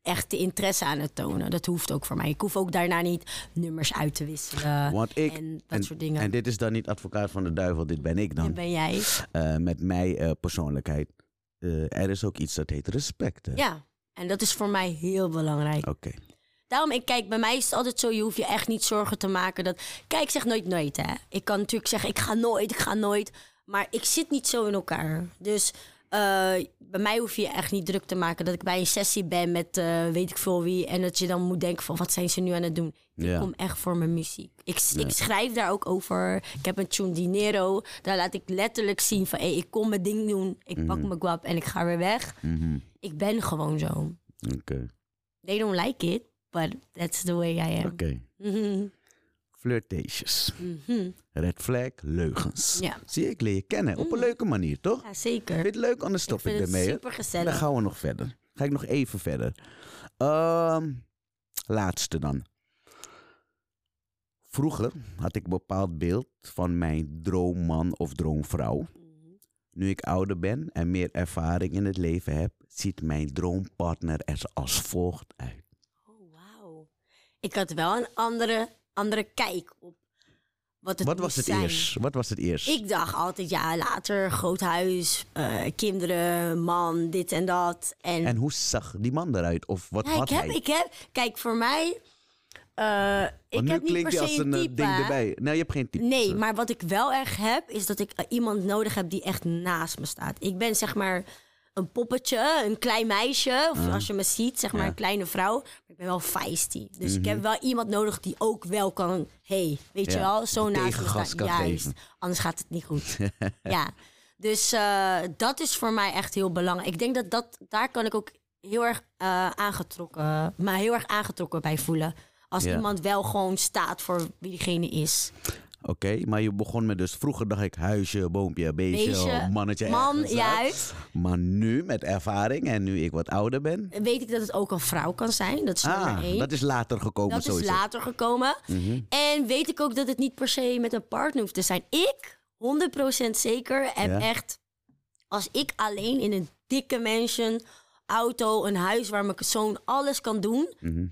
[SPEAKER 2] echt de interesse aan het tonen. Dat hoeft ook voor mij. Ik hoef ook daarna niet nummers uit te wisselen.
[SPEAKER 1] Want ik,
[SPEAKER 2] en dat soort dingen.
[SPEAKER 1] en dit is dan niet advocaat van de duivel, dit ben ik dan.
[SPEAKER 2] En ben jij?
[SPEAKER 1] Eh, met mijn eh, persoonlijkheid. Eh, er is ook iets dat heet respect. hè?
[SPEAKER 2] Ja. En dat is voor mij heel belangrijk.
[SPEAKER 1] Oké.
[SPEAKER 2] Daarom, ik kijk, bij mij is het altijd zo, je hoeft je echt niet zorgen te maken dat... Kijk, ik zeg nooit nooit, hè. Ik kan natuurlijk zeggen, ik ga nooit, ik ga nooit. Maar ik zit niet zo in elkaar. Dus bij mij hoef je echt niet druk te maken dat ik bij een sessie ben met eh, weet ik veel wie. En dat je dan moet denken van, wat zijn ze nu aan het doen?
[SPEAKER 1] Ja.
[SPEAKER 2] Ik kom echt voor mijn muziek. Ik, ik schrijf daar ook over. Ik heb een tune Dinero. Daar laat ik letterlijk zien van, hey, ik kom mijn ding doen. Ik pak mijn guap en ik ga weer weg.
[SPEAKER 1] Mhm.
[SPEAKER 2] Ik ben gewoon zo.
[SPEAKER 1] Oké.
[SPEAKER 2] They don't like it, but that's the way I am.
[SPEAKER 1] Oké.
[SPEAKER 2] Mhm.
[SPEAKER 1] Flirtatious. Red flag, leugens.
[SPEAKER 2] Ja.
[SPEAKER 1] Zie ik leer je kennen. Op een leuke manier, toch?
[SPEAKER 2] Ja, zeker.
[SPEAKER 1] Vind je het leuk? Anders stop
[SPEAKER 2] Ik
[SPEAKER 1] ik, ermee.
[SPEAKER 2] super
[SPEAKER 1] Dan
[SPEAKER 2] gezellig.
[SPEAKER 1] gaan we nog verder. Ga ik nog even verder. Ehm, laatste dan. Vroeger had ik een bepaald beeld van mijn droomman of droomvrouw.
[SPEAKER 2] Mhm.
[SPEAKER 1] Nu ik ouder ben en meer ervaring in het leven heb, ziet mijn droompartner er als volgt uit.
[SPEAKER 2] Oh, wauw. Ik had wel een andere, andere kijk op wat het
[SPEAKER 1] Wat was het
[SPEAKER 2] zijn.
[SPEAKER 1] eerst? Wat was het eerst?
[SPEAKER 2] Ik dacht altijd, ja, later, groot huis, eh, kinderen, man, dit en dat. En,
[SPEAKER 1] En hoe zag die man eruit? Of wat
[SPEAKER 2] ja, ik
[SPEAKER 1] had
[SPEAKER 2] heb,
[SPEAKER 1] hij?
[SPEAKER 2] ik heb, kijk, voor mij,
[SPEAKER 1] Want
[SPEAKER 2] ik
[SPEAKER 1] nu
[SPEAKER 2] heb niet per se
[SPEAKER 1] als een eh,
[SPEAKER 2] type.
[SPEAKER 1] ding erbij. Nee, je hebt geen type.
[SPEAKER 2] Nee, maar wat ik wel erg heb, is dat ik iemand nodig heb die echt naast me staat. Ik ben zeg maar een poppetje, een klein meisje. Of
[SPEAKER 1] Ah.
[SPEAKER 2] als je me ziet, zeg maar
[SPEAKER 1] Ja.
[SPEAKER 2] een kleine vrouw. Maar ik ben wel feisty. Dus ik
[SPEAKER 1] Mhm.
[SPEAKER 2] heb wel iemand nodig die ook wel kan... hey, weet je wel, zo naast me staan.
[SPEAKER 1] kan
[SPEAKER 2] Juist, anders gaat het niet goed. ja, dus eh, dat is voor mij echt heel belangrijk. Ik denk dat, dat daar kan ik ook heel erg eh, aangetrokken, maar heel erg aangetrokken bij voelen. Als
[SPEAKER 1] Ja.
[SPEAKER 2] iemand wel gewoon staat voor wie diegene is.
[SPEAKER 1] Oké, maar je begon met dus vroeger dacht ik huisje, boompje, beestje,
[SPEAKER 2] Beestje,
[SPEAKER 1] mannetje.
[SPEAKER 2] man,
[SPEAKER 1] ergens, hè?
[SPEAKER 2] juist.
[SPEAKER 1] Maar nu met ervaring en nu ik wat ouder ben.
[SPEAKER 2] Weet ik dat het ook een vrouw kan zijn. Dat is nummer
[SPEAKER 1] Ah,
[SPEAKER 2] één.
[SPEAKER 1] dat is later gekomen
[SPEAKER 2] Dat is later gekomen.
[SPEAKER 1] Mhm.
[SPEAKER 2] En weet ik ook dat het niet per se met een partner hoeft te zijn. Ik, 100% zeker, heb
[SPEAKER 1] Ja.
[SPEAKER 2] echt... Als ik alleen in een dikke mansion, auto, een huis waar mijn zoon alles kan doen...
[SPEAKER 1] Mhm.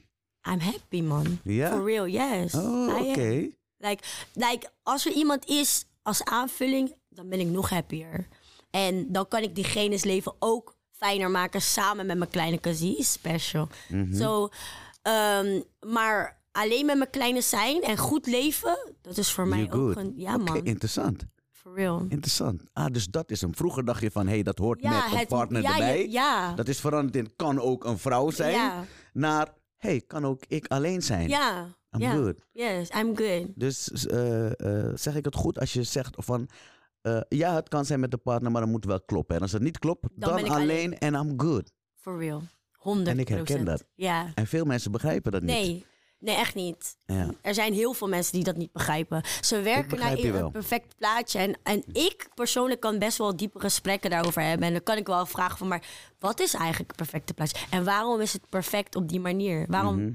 [SPEAKER 2] I'm happy, man.
[SPEAKER 1] Ja?
[SPEAKER 2] For real, yes.
[SPEAKER 1] Oh,
[SPEAKER 2] am. Like, like, als er iemand is als aanvulling, dan ben ik nog happier. En dan kan ik diegene's leven ook fijner maken samen met mijn kleine Kazie. Special.
[SPEAKER 1] Mhm.
[SPEAKER 2] Zo, ehm, maar alleen met mijn kleine zijn en goed leven, dat is voor mij ook een... Ja,
[SPEAKER 1] Oké,
[SPEAKER 2] man.
[SPEAKER 1] interessant.
[SPEAKER 2] For real.
[SPEAKER 1] Interessant. Ah, dus dat is hem. Vroeger dacht je van, hé, hey, dat hoort
[SPEAKER 2] Ja,
[SPEAKER 1] met een
[SPEAKER 2] het-
[SPEAKER 1] partner
[SPEAKER 2] ja,
[SPEAKER 1] erbij.
[SPEAKER 2] ja.
[SPEAKER 1] Dat is veranderd in, kan ook een vrouw zijn.
[SPEAKER 2] Ja.
[SPEAKER 1] Naar, hé, hey, kan ook ik alleen zijn.
[SPEAKER 2] Ja.
[SPEAKER 1] I'm good.
[SPEAKER 2] Yes, I'm good.
[SPEAKER 1] Dus eh, eh, zeg ik het goed als je zegt van... eh, ja, het kan zijn met de partner, maar dat moet wel kloppen. En als het niet klopt, dan, alleen en I'm good.
[SPEAKER 2] For real. 100%
[SPEAKER 1] En ik herken dat.
[SPEAKER 2] Ja.
[SPEAKER 1] En veel mensen begrijpen dat niet.
[SPEAKER 2] Nee. Nee, echt niet.
[SPEAKER 1] Ja.
[SPEAKER 2] Er zijn heel veel mensen die dat niet begrijpen. Ze werken naar een
[SPEAKER 1] wel.
[SPEAKER 2] perfect plaatje. En, en ik persoonlijk kan best wel diepe gesprekken daarover hebben. En dan kan ik wel vragen van, maar wat is eigenlijk het perfecte plaatje? En waarom is het perfect op die manier? Waarom,
[SPEAKER 1] Mhm.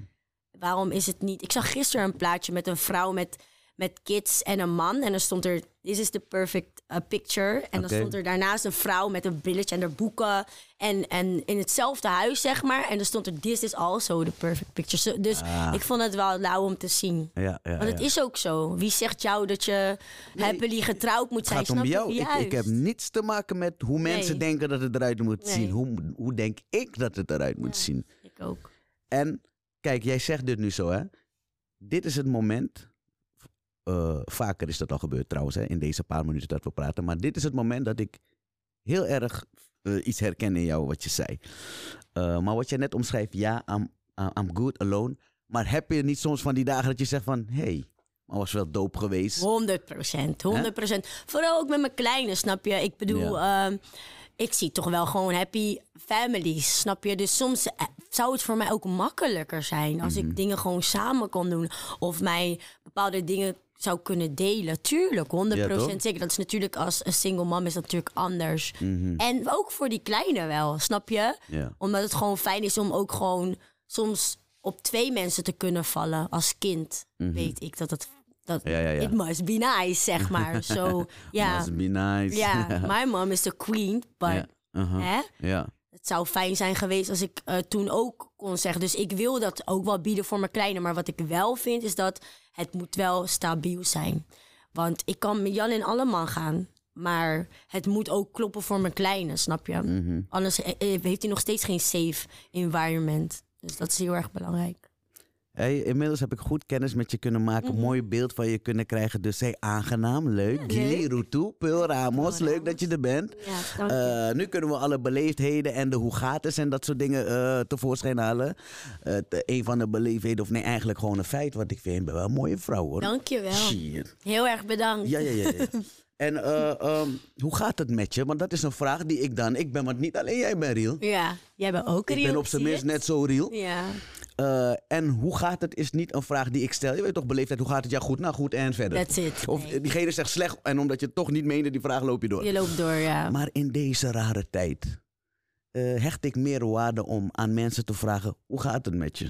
[SPEAKER 2] Waarom is het niet... Ik zag gisteren een plaatje met een vrouw met, met kids en een man. En er stond er, this is the perfect uh, picture. En dan stond er daarnaast een vrouw met een brilletje en haar boeken. En, en in hetzelfde huis, zeg maar. En dan stond er, this is also the perfect picture. Dus
[SPEAKER 1] Ah.
[SPEAKER 2] ik vond het wel lauw om te zien.
[SPEAKER 1] Ja, ja,
[SPEAKER 2] Want het
[SPEAKER 1] ja.
[SPEAKER 2] is ook zo. Wie zegt jou dat je happily getrouwd moet
[SPEAKER 1] Het
[SPEAKER 2] zijn?
[SPEAKER 1] gaat om
[SPEAKER 2] Snap je?
[SPEAKER 1] jou. Ik, ik heb niets te maken met hoe mensen
[SPEAKER 2] Nee.
[SPEAKER 1] denken dat het eruit moet
[SPEAKER 2] Nee.
[SPEAKER 1] zien. Hoe, hoe denk ik dat het eruit moet
[SPEAKER 2] Ja.
[SPEAKER 1] zien?
[SPEAKER 2] Ik ook.
[SPEAKER 1] En kijk, jij zegt dit nu zo, hè? Dit is het moment. eh, vaker is dat al gebeurd trouwens, hè, in deze paar minuten dat we praten. Maar dit is het moment dat ik heel erg eh, iets herken in jou, wat je zei. Eh, maar wat je net omschrijft, ja, I'm, I'm good alone. Maar heb je niet soms van die dagen dat je zegt van... hé, hey, maar was wel doop geweest.
[SPEAKER 2] 100 procent. 100 procent. Vooral ook met mijn kleine, snap je? Ik bedoel, ehm, ik zie toch wel gewoon happy families, snap je? Dus soms eh, zou het voor mij ook makkelijker zijn als
[SPEAKER 1] Mhm.
[SPEAKER 2] ik dingen gewoon samen kon doen. Of mij bepaalde dingen zou kunnen delen. Tuurlijk, 100
[SPEAKER 1] Ja, toch?
[SPEAKER 2] procent zeker. Dat is natuurlijk als een single mom is dat natuurlijk anders.
[SPEAKER 1] Mhm,
[SPEAKER 2] En ook voor die kleine wel, snap je?
[SPEAKER 1] Ja.
[SPEAKER 2] Omdat het gewoon fijn is om ook gewoon soms op twee mensen te kunnen vallen als kind. Weet ik dat het. Dat.
[SPEAKER 1] Ja, ja, ja.
[SPEAKER 2] It must be nice, zeg maar. Zo, ja.
[SPEAKER 1] Must be nice.
[SPEAKER 2] Ja, my mom is the queen, but
[SPEAKER 1] uh-huh.
[SPEAKER 2] hè?
[SPEAKER 1] ja.
[SPEAKER 2] het zou fijn zijn geweest als ik eh, toen ook kon zeggen. Dus ik wil dat ook wel bieden voor mijn kleine. Maar wat ik wel vind, is dat het moet wel stabiel zijn. Want ik kan met Jan en Alleman gaan. Maar het moet ook kloppen voor mijn kleine, snap je?
[SPEAKER 1] Mhm.
[SPEAKER 2] Anders eh, eh, heeft hij nog steeds geen safe environment. Dus dat is heel erg belangrijk.
[SPEAKER 1] Hey, inmiddels heb ik goed kennis met je kunnen maken. Een mooi beeld van je kunnen krijgen. Dus hey, aangenaam, leuk. Gilly, Rutu, Peul Ramos, leuk dat je er bent.
[SPEAKER 2] Ja, je.
[SPEAKER 1] Eh, nu kunnen we alle beleefdheden en de hoe gaat het en dat soort dingen eh, tevoorschijn halen. Eh, te- een van de beleefdheden, of nee, eigenlijk gewoon een feit wat ik vind. Ik ben wel een mooie vrouw hoor.
[SPEAKER 2] Dankjewel.
[SPEAKER 1] Shit.
[SPEAKER 2] Heel erg bedankt.
[SPEAKER 1] Ja, ja, ja. ja. en eh, ehm, hoe gaat het met je? Want dat is een vraag die ik dan... Ik ben want niet alleen jij bent real.
[SPEAKER 2] Ja, jij bent ook
[SPEAKER 1] Ik
[SPEAKER 2] real,
[SPEAKER 1] ben op zijn minst
[SPEAKER 2] je?
[SPEAKER 1] net zo real.
[SPEAKER 2] Ja,
[SPEAKER 1] Eh, en hoe gaat het is niet een vraag die ik stel. Je weet toch beleefdheid, hoe gaat het? Ja, goed, nou goed en verder.
[SPEAKER 2] that's it.
[SPEAKER 1] Of
[SPEAKER 2] Nee.
[SPEAKER 1] diegene zegt slecht en omdat je het toch niet meende, die vraag loop je door.
[SPEAKER 2] Je loopt door, ja.
[SPEAKER 1] Maar in deze rare tijd eh, hecht ik meer waarde om aan mensen te vragen, hoe gaat het met je?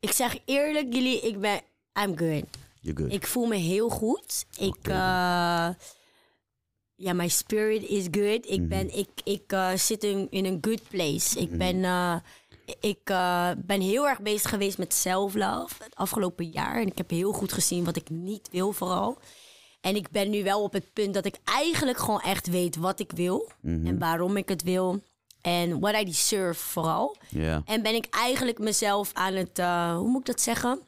[SPEAKER 2] Ik zeg eerlijk, jullie, ik ben... I'm good.
[SPEAKER 1] You good?
[SPEAKER 2] Ik voel me heel goed. Ik...
[SPEAKER 1] Oké.
[SPEAKER 2] eh, ja, my spirit is good.
[SPEAKER 1] Mhm.
[SPEAKER 2] Ik, ben, ik, ik zit in, in een good place.
[SPEAKER 1] Mhm.
[SPEAKER 2] Ik ben... ik eh, ben heel erg bezig geweest met self-love het afgelopen jaar. En ik heb heel goed gezien wat ik niet wil vooral. En ik ben nu wel op het punt dat ik eigenlijk gewoon echt weet wat ik wil.
[SPEAKER 1] Mhm.
[SPEAKER 2] En waarom ik het wil. En what I deserve vooral. En ben ik eigenlijk mezelf aan het, eh, hoe moet ik dat zeggen?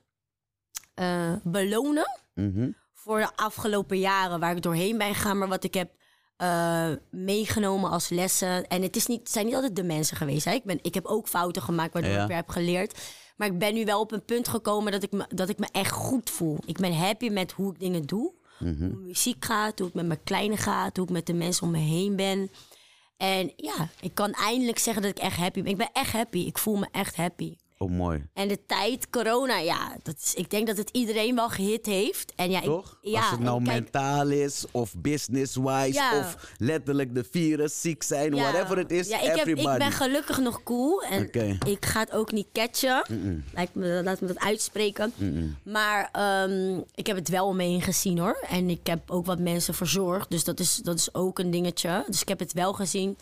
[SPEAKER 2] Eh, belonen
[SPEAKER 1] Mhm.
[SPEAKER 2] voor de afgelopen jaren waar ik doorheen ben gegaan. Maar wat ik heb eh, meegenomen als lessen. En het, is niet, zijn niet altijd de mensen geweest. Hè? Ik, ben, ik heb ook fouten gemaakt waardoor
[SPEAKER 1] Ja.
[SPEAKER 2] ik weer heb geleerd. Maar ik ben nu wel op een punt gekomen dat ik me, dat ik me echt goed voel. Ik ben happy met hoe ik dingen doe.
[SPEAKER 1] Mhm.
[SPEAKER 2] Hoe mijn muziek gaat, hoe ik met mijn kleine gaat, hoe ik met de mensen om me heen ben. En ja, ik kan eindelijk zeggen dat ik echt happy ben. Ik ben echt happy. Ik voel me echt happy.
[SPEAKER 1] Oh, mooi.
[SPEAKER 2] En de tijd, corona, ja, dat is, ik denk dat het iedereen wel gehit heeft. En ja,
[SPEAKER 1] Toch?
[SPEAKER 2] Ik, ja,
[SPEAKER 1] Als het nou
[SPEAKER 2] kijk,
[SPEAKER 1] mentaal is, of business-wise,
[SPEAKER 2] Ja.
[SPEAKER 1] of letterlijk de virus, ziek zijn,
[SPEAKER 2] ja.
[SPEAKER 1] whatever it is,
[SPEAKER 2] Ja, ik, heb, ik ben gelukkig nog cool. En ik ga het ook niet catchen. Me, laat me dat uitspreken. Maar ehm, ik heb het wel om me heen gezien hoor. En ik heb ook wat mensen verzorgd. Dus dat is, dat is ook een dingetje. Dus ik heb het wel gezien.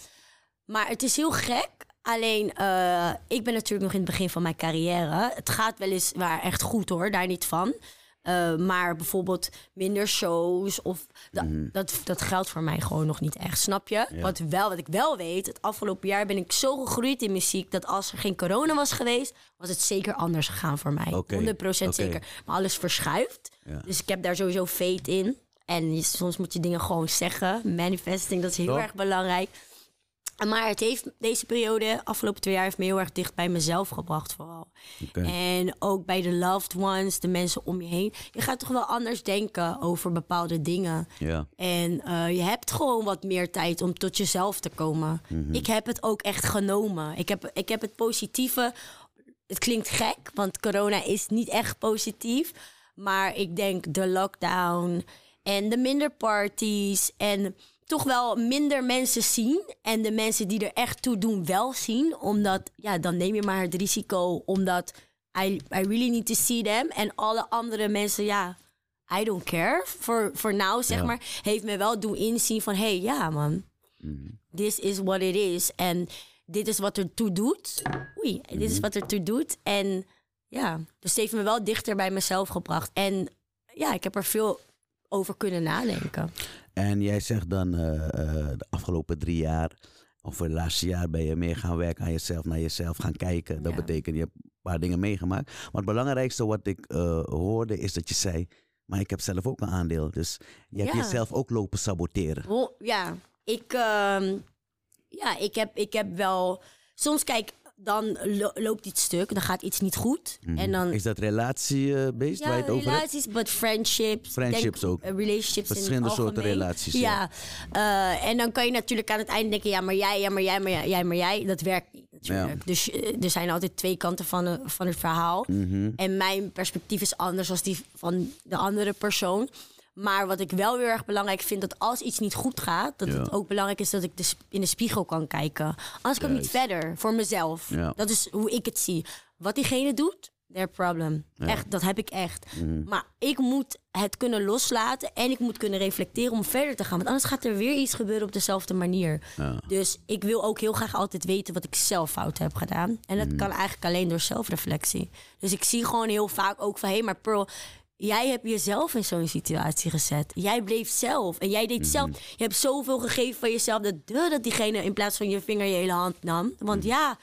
[SPEAKER 2] Maar het is heel gek. Alleen, eh, ik ben natuurlijk nog in het begin van mijn carrière. Het gaat wel eens waar echt goed hoor, daar niet van. Eh, maar bijvoorbeeld minder shows of da- dat, dat geldt voor mij gewoon nog niet echt, snap je?
[SPEAKER 1] Ja.
[SPEAKER 2] Wat, wel, wat ik wel weet, het afgelopen jaar ben ik zo gegroeid in muziek dat als er geen corona was geweest, was het zeker anders gegaan voor mij.
[SPEAKER 1] Oké,
[SPEAKER 2] 100%
[SPEAKER 1] oké.
[SPEAKER 2] zeker. Maar alles verschuift.
[SPEAKER 1] Ja.
[SPEAKER 2] Dus ik heb daar sowieso faith in. En je- soms moet je dingen gewoon zeggen. Manifesting, dat is heel erg belangrijk. Maar het heeft deze periode, afgelopen twee jaar, heeft me heel erg dicht bij mezelf gebracht, vooral. En ook bij de loved ones, de mensen om je heen. Je gaat toch wel anders denken over bepaalde dingen. En eh, je hebt gewoon wat meer tijd om tot jezelf te komen. Ik heb het ook echt genomen. Ik heb, ik heb het positieve. Het klinkt gek, want corona is niet echt positief. Maar ik denk de lockdown en de minder parties en toch wel minder mensen zien. En de mensen die er echt toe doen wel zien. Omdat, ja, dan neem je maar het risico. Omdat I, I really need to see them. En alle andere mensen, ja, I don't care. Voor, voor nou, zeg
[SPEAKER 1] Ja.
[SPEAKER 2] maar, heeft me wel doen inzien van... hé, hey, ja man, this is what it is. En dit is wat er toe doet. Oei, dit is wat er toe doet. En ja, dus het heeft me wel dichter bij mezelf gebracht. En ja, ik heb er veel over kunnen nadenken.
[SPEAKER 1] En jij zegt dan eh, eh, de afgelopen drie jaar, of het laatste jaar ben je meer gaan werken aan jezelf, naar jezelf gaan kijken. Dat
[SPEAKER 2] Ja.
[SPEAKER 1] betekent, je hebt een paar dingen meegemaakt. Maar het belangrijkste wat ik eh, hoorde is dat je zei, maar ik heb zelf ook een aandeel. Dus je hebt
[SPEAKER 2] Ja.
[SPEAKER 1] jezelf ook lopen saboteren.
[SPEAKER 2] Ja, ik, ehm, ja, ik, heb, ik heb wel... Soms kijk, dan lo- loopt iets stuk, dan gaat iets niet goed. En dan...
[SPEAKER 1] Is dat relatie-based
[SPEAKER 2] Ja,
[SPEAKER 1] waar je het over hebt?
[SPEAKER 2] relaties, but friendships.
[SPEAKER 1] Friendships
[SPEAKER 2] denk,
[SPEAKER 1] ook.
[SPEAKER 2] relationships in
[SPEAKER 1] Verschillende
[SPEAKER 2] het
[SPEAKER 1] soorten relaties,
[SPEAKER 2] Ja. Eh, en dan kan je natuurlijk aan het einde denken... ja, maar jij, ja, maar jij, maar jij, jij, maar jij. Dat werkt niet natuurlijk. Dus eh, er zijn altijd twee kanten van, eh, van het verhaal.
[SPEAKER 1] Mhm.
[SPEAKER 2] En mijn perspectief is anders dan die van de andere persoon. Maar wat ik wel heel erg belangrijk vind... dat als iets niet goed gaat... dat
[SPEAKER 1] Ja.
[SPEAKER 2] het ook belangrijk is dat ik de in de spiegel kan kijken. Anders kan ik niet verder, voor mezelf.
[SPEAKER 1] Ja.
[SPEAKER 2] Dat is hoe ik het zie. Wat diegene doet, their problem. Echt, dat heb ik echt.
[SPEAKER 1] Mhm.
[SPEAKER 2] Maar ik moet het kunnen loslaten en ik moet kunnen reflecteren om verder te gaan. Want anders gaat er weer iets gebeuren op dezelfde manier. Dus ik wil ook heel graag altijd weten wat ik zelf fout heb gedaan. En dat kan eigenlijk alleen door zelfreflectie. Dus ik zie gewoon heel vaak ook van... hé, hey, maar Pearl, jij hebt jezelf in zo'n situatie gezet. Jij bleef zelf en jij deed zelf... Je hebt zoveel gegeven van jezelf dat, duh, dat diegene in plaats van je vinger je hele hand nam. Want ja...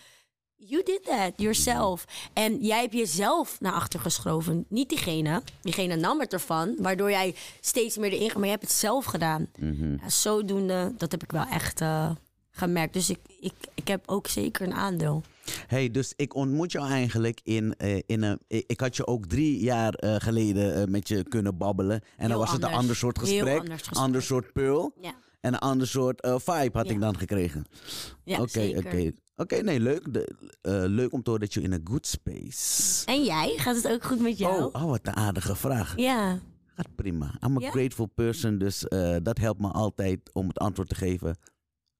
[SPEAKER 2] You did that yourself. En jij hebt jezelf naar achter geschoven. Niet diegene. Diegene nam het ervan. Waardoor jij steeds meer erin gaat. Maar je hebt het zelf gedaan. Ja, zodoende, dat heb ik wel echt eh, gemerkt. Dus ik, ik, ik heb ook zeker een aandeel.
[SPEAKER 1] Hey, dus ik ontmoet jou eigenlijk in, eh, in een. Ik had je ook drie jaar eh, geleden eh, met je kunnen babbelen. En dan was het een ander soort gesprek.
[SPEAKER 2] anders gesprek.
[SPEAKER 1] Ander soort pearl.
[SPEAKER 2] Ja,
[SPEAKER 1] En een ander soort vibe had
[SPEAKER 2] Ja.
[SPEAKER 1] ik dan gekregen.
[SPEAKER 2] ja
[SPEAKER 1] Oké, oké. Oké, nee, leuk. De, leuk om te horen dat je in een good space.
[SPEAKER 2] En jij? Gaat het ook goed met jou?
[SPEAKER 1] Oh, oh, wat een aardige vraag.
[SPEAKER 2] Ja,
[SPEAKER 1] Gaat prima. I'm a
[SPEAKER 2] Ja?
[SPEAKER 1] grateful person, dus dat helpt me altijd om het antwoord te geven.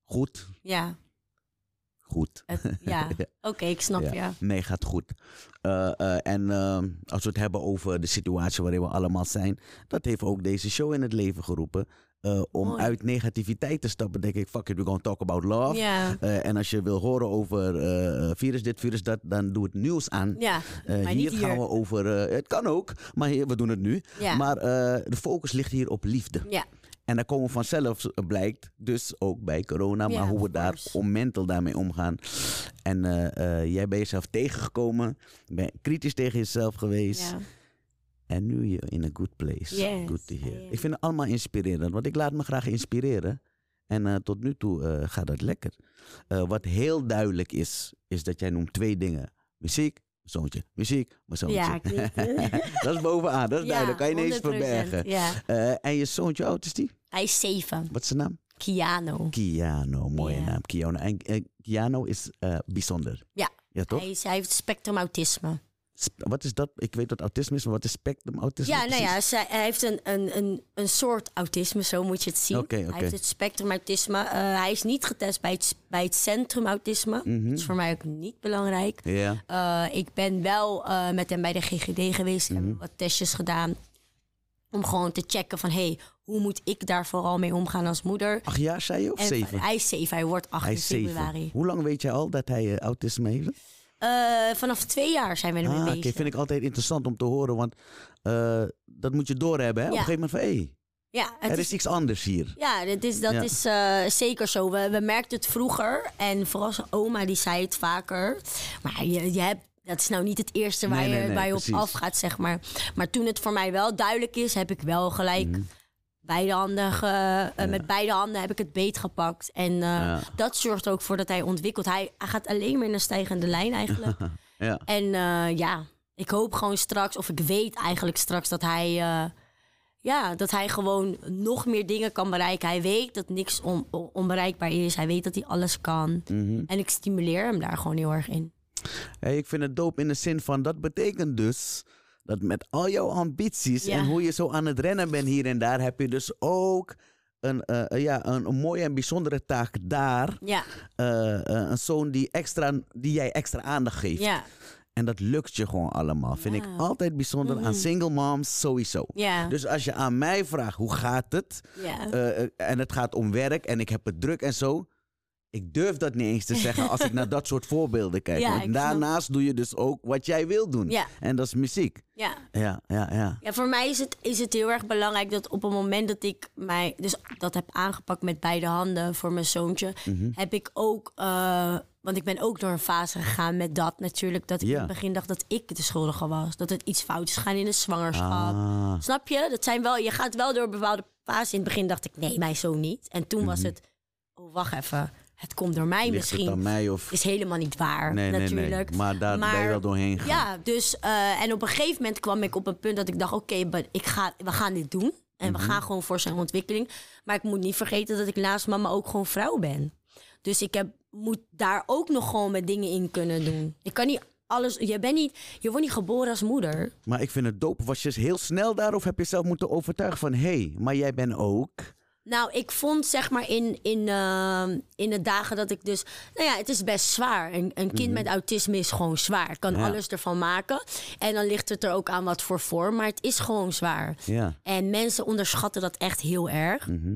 [SPEAKER 1] Goed,
[SPEAKER 2] ja.
[SPEAKER 1] Goed.
[SPEAKER 2] Het- ja. Oké, ik snap
[SPEAKER 1] Ja.
[SPEAKER 2] je.
[SPEAKER 1] Nee, gaat goed. Eh, eh, en ehm, als we het hebben over de situatie waarin we allemaal zijn, dat heeft ook deze show in het leven geroepen. Eh, om
[SPEAKER 2] Mooi.
[SPEAKER 1] uit negativiteit te stappen, denk ik, fuck it, we're gonna talk about love.
[SPEAKER 2] Ja,
[SPEAKER 1] en als je wil horen over virus dit, virus dat, dan doe het nieuws aan.
[SPEAKER 2] ja.
[SPEAKER 1] Hier gaan we over, het kan ook, maar hier, we doen het nu.
[SPEAKER 2] Ja.
[SPEAKER 1] Maar de focus ligt hier op liefde.
[SPEAKER 2] Ja,
[SPEAKER 1] En daar komen vanzelf, eh, blijkt, dus ook bij corona, maar hoe we daar
[SPEAKER 2] course.
[SPEAKER 1] om mental daarmee omgaan. En eh, eh, jij bent jezelf tegengekomen, ben kritisch tegen jezelf geweest.
[SPEAKER 2] ja.
[SPEAKER 1] En nu je in a good place.
[SPEAKER 2] Yes,
[SPEAKER 1] good to hear. Ik vind het allemaal inspirerend, want ik laat me graag inspireren. En tot nu toe gaat dat lekker. Wat heel duidelijk is, is dat jij noemt twee dingen. Muziek, zoontje. Muziek, mijn zoontje.
[SPEAKER 2] Ja, ik weet
[SPEAKER 1] dat is bovenaan, dat is
[SPEAKER 2] Ja,
[SPEAKER 1] duidelijk. Kan je niet eens
[SPEAKER 2] 100%,
[SPEAKER 1] verbergen.
[SPEAKER 2] Ja.
[SPEAKER 1] En je zoontje, oud is die?
[SPEAKER 2] Hij is zeven.
[SPEAKER 1] Wat is zijn naam?
[SPEAKER 2] Kiano.
[SPEAKER 1] Kiano, mooie
[SPEAKER 2] Ja.
[SPEAKER 1] naam. Kiano. En eh, Kiano is eh, bijzonder.
[SPEAKER 2] Ja.
[SPEAKER 1] Ja, toch?
[SPEAKER 2] Hij, is, hij heeft spectrumautisme.
[SPEAKER 1] Sp- Wat is dat? Ik weet wat autisme is, maar wat is spectrum autisme?
[SPEAKER 2] Ja, nou ja, zij- hij heeft een, een, een, een soort autisme, zo moet je het zien. Hij heeft het spectrumautisme. Eh, hij is niet getest bij het, bij het centrumautisme.
[SPEAKER 1] Mhm.
[SPEAKER 2] Dat is voor mij ook niet belangrijk. Eh, ik ben wel met hem bij de GGD geweest.
[SPEAKER 1] Mhm.
[SPEAKER 2] Hebben wat testjes gedaan. Om gewoon te checken van, hey, hoe moet ik daar vooral mee omgaan als moeder?
[SPEAKER 1] Acht jaar, zei je? Of
[SPEAKER 2] En
[SPEAKER 1] zeven?
[SPEAKER 2] Hij is zeven, hij wordt acht
[SPEAKER 1] Hij
[SPEAKER 2] in
[SPEAKER 1] zeven.
[SPEAKER 2] februari.
[SPEAKER 1] Hoe lang weet jij al dat hij eh, autisme heeft?
[SPEAKER 2] Eh, vanaf twee jaar zijn we ermee
[SPEAKER 1] Ah, oké.
[SPEAKER 2] bezig.
[SPEAKER 1] Vind ik altijd interessant om te horen, want eh, dat moet je doorhebben. Hè? Op
[SPEAKER 2] Ja.
[SPEAKER 1] een gegeven moment van, hé,
[SPEAKER 2] ja, het
[SPEAKER 1] er
[SPEAKER 2] is
[SPEAKER 1] is iets anders hier.
[SPEAKER 2] Ja, dat is, dat
[SPEAKER 1] Ja.
[SPEAKER 2] is zeker zo. We, we merkten het vroeger. En vooral zijn oma die zei het vaker. Maar je, je hebt, dat is nou niet het eerste waar,
[SPEAKER 1] Nee,
[SPEAKER 2] je,
[SPEAKER 1] nee,
[SPEAKER 2] waar je
[SPEAKER 1] precies.
[SPEAKER 2] op afgaat, zeg maar. Maar toen het voor mij wel duidelijk is, heb ik wel gelijk
[SPEAKER 1] Mhm.
[SPEAKER 2] Beide handen ge- eh, met beide handen heb ik het beet gepakt. En eh,
[SPEAKER 1] Ja.
[SPEAKER 2] dat zorgt ook voor dat hij ontwikkelt. Hij, hij gaat alleen maar in een stijgende lijn eigenlijk.
[SPEAKER 1] Ja.
[SPEAKER 2] En eh, ja, ik hoop gewoon straks, of ik weet eigenlijk straks dat hij, ja, dat hij gewoon nog meer dingen kan bereiken. Hij weet dat niks on- on- onbereikbaar is. Hij weet dat hij alles kan.
[SPEAKER 1] Mhm.
[SPEAKER 2] En ik stimuleer hem daar gewoon heel erg in.
[SPEAKER 1] Hey, ik vind het dope in de zin van, dat betekent dus dat met al jouw ambities
[SPEAKER 2] Ja.
[SPEAKER 1] en hoe je zo aan het rennen bent hier en daar, heb je dus ook een, eh, eh, ja, een, een mooie en bijzondere taak daar.
[SPEAKER 2] Ja,
[SPEAKER 1] Eh, een zoon die, extra, die jij extra aandacht geeft.
[SPEAKER 2] ja,
[SPEAKER 1] En dat lukt je gewoon allemaal. Vind ik altijd bijzonder aan single moms sowieso.
[SPEAKER 2] ja.
[SPEAKER 1] Dus als je aan mij vraagt hoe gaat het,
[SPEAKER 2] ja.
[SPEAKER 1] en het gaat om werk en ik heb het druk en zo. Ik durf dat niet eens te zeggen als ik naar dat soort voorbeelden kijk.
[SPEAKER 2] Ja,
[SPEAKER 1] Want
[SPEAKER 2] ik snap.
[SPEAKER 1] daarnaast doe je dus ook wat jij wil doen.
[SPEAKER 2] Ja.
[SPEAKER 1] En dat is muziek.
[SPEAKER 2] ja.
[SPEAKER 1] Ja, ja, ja.
[SPEAKER 2] Ja, voor mij is het, is het heel erg belangrijk dat op het moment dat ik mij dus dat heb aangepakt met beide handen voor mijn zoontje,
[SPEAKER 1] Mhm.
[SPEAKER 2] heb ik ook, eh, want ik ben ook door een fase gegaan met dat natuurlijk, dat ik in het begin dacht dat ik de schuldige was, dat het iets fout is gegaan in de zwangerschap.
[SPEAKER 1] Ah,
[SPEAKER 2] Snap je? Dat zijn wel, je gaat wel door een bepaalde fase. In het begin dacht ik, nee, mijn zoon niet. En toen was het, oh wacht even, het komt door mij
[SPEAKER 1] Mhm. het
[SPEAKER 2] misschien.
[SPEAKER 1] aan mij of...
[SPEAKER 2] Is helemaal niet waar,
[SPEAKER 1] Nee,
[SPEAKER 2] natuurlijk.
[SPEAKER 1] nee. Maar daar ben je wel doorheen gegaan.
[SPEAKER 2] Ja, dus eh, en op een gegeven moment kwam ik op een punt dat ik dacht: oké, ik ga, we gaan dit doen. En
[SPEAKER 1] Mhm.
[SPEAKER 2] we gaan gewoon voor zijn ontwikkeling. Maar ik moet niet vergeten dat ik naast mama ook gewoon vrouw ben. Dus ik heb, moet daar ook nog gewoon met dingen in kunnen doen. Ik kan niet alles. Je, bent niet, je wordt niet geboren als moeder.
[SPEAKER 1] Maar ik vind het dope. Was je heel snel daar of heb je zelf moeten overtuigen van... hé, hey, maar jij bent ook...
[SPEAKER 2] Nou, ik vond zeg maar in, in, eh, in de dagen dat ik dus... Nou ja, het is best zwaar. Een, een kind met autisme is gewoon zwaar. Ik kan
[SPEAKER 1] Mhm. Ja.
[SPEAKER 2] alles ervan maken. En dan ligt het er ook aan wat voor vorm. Maar het is gewoon zwaar.
[SPEAKER 1] Ja.
[SPEAKER 2] En mensen onderschatten dat echt heel erg.
[SPEAKER 1] Mhm.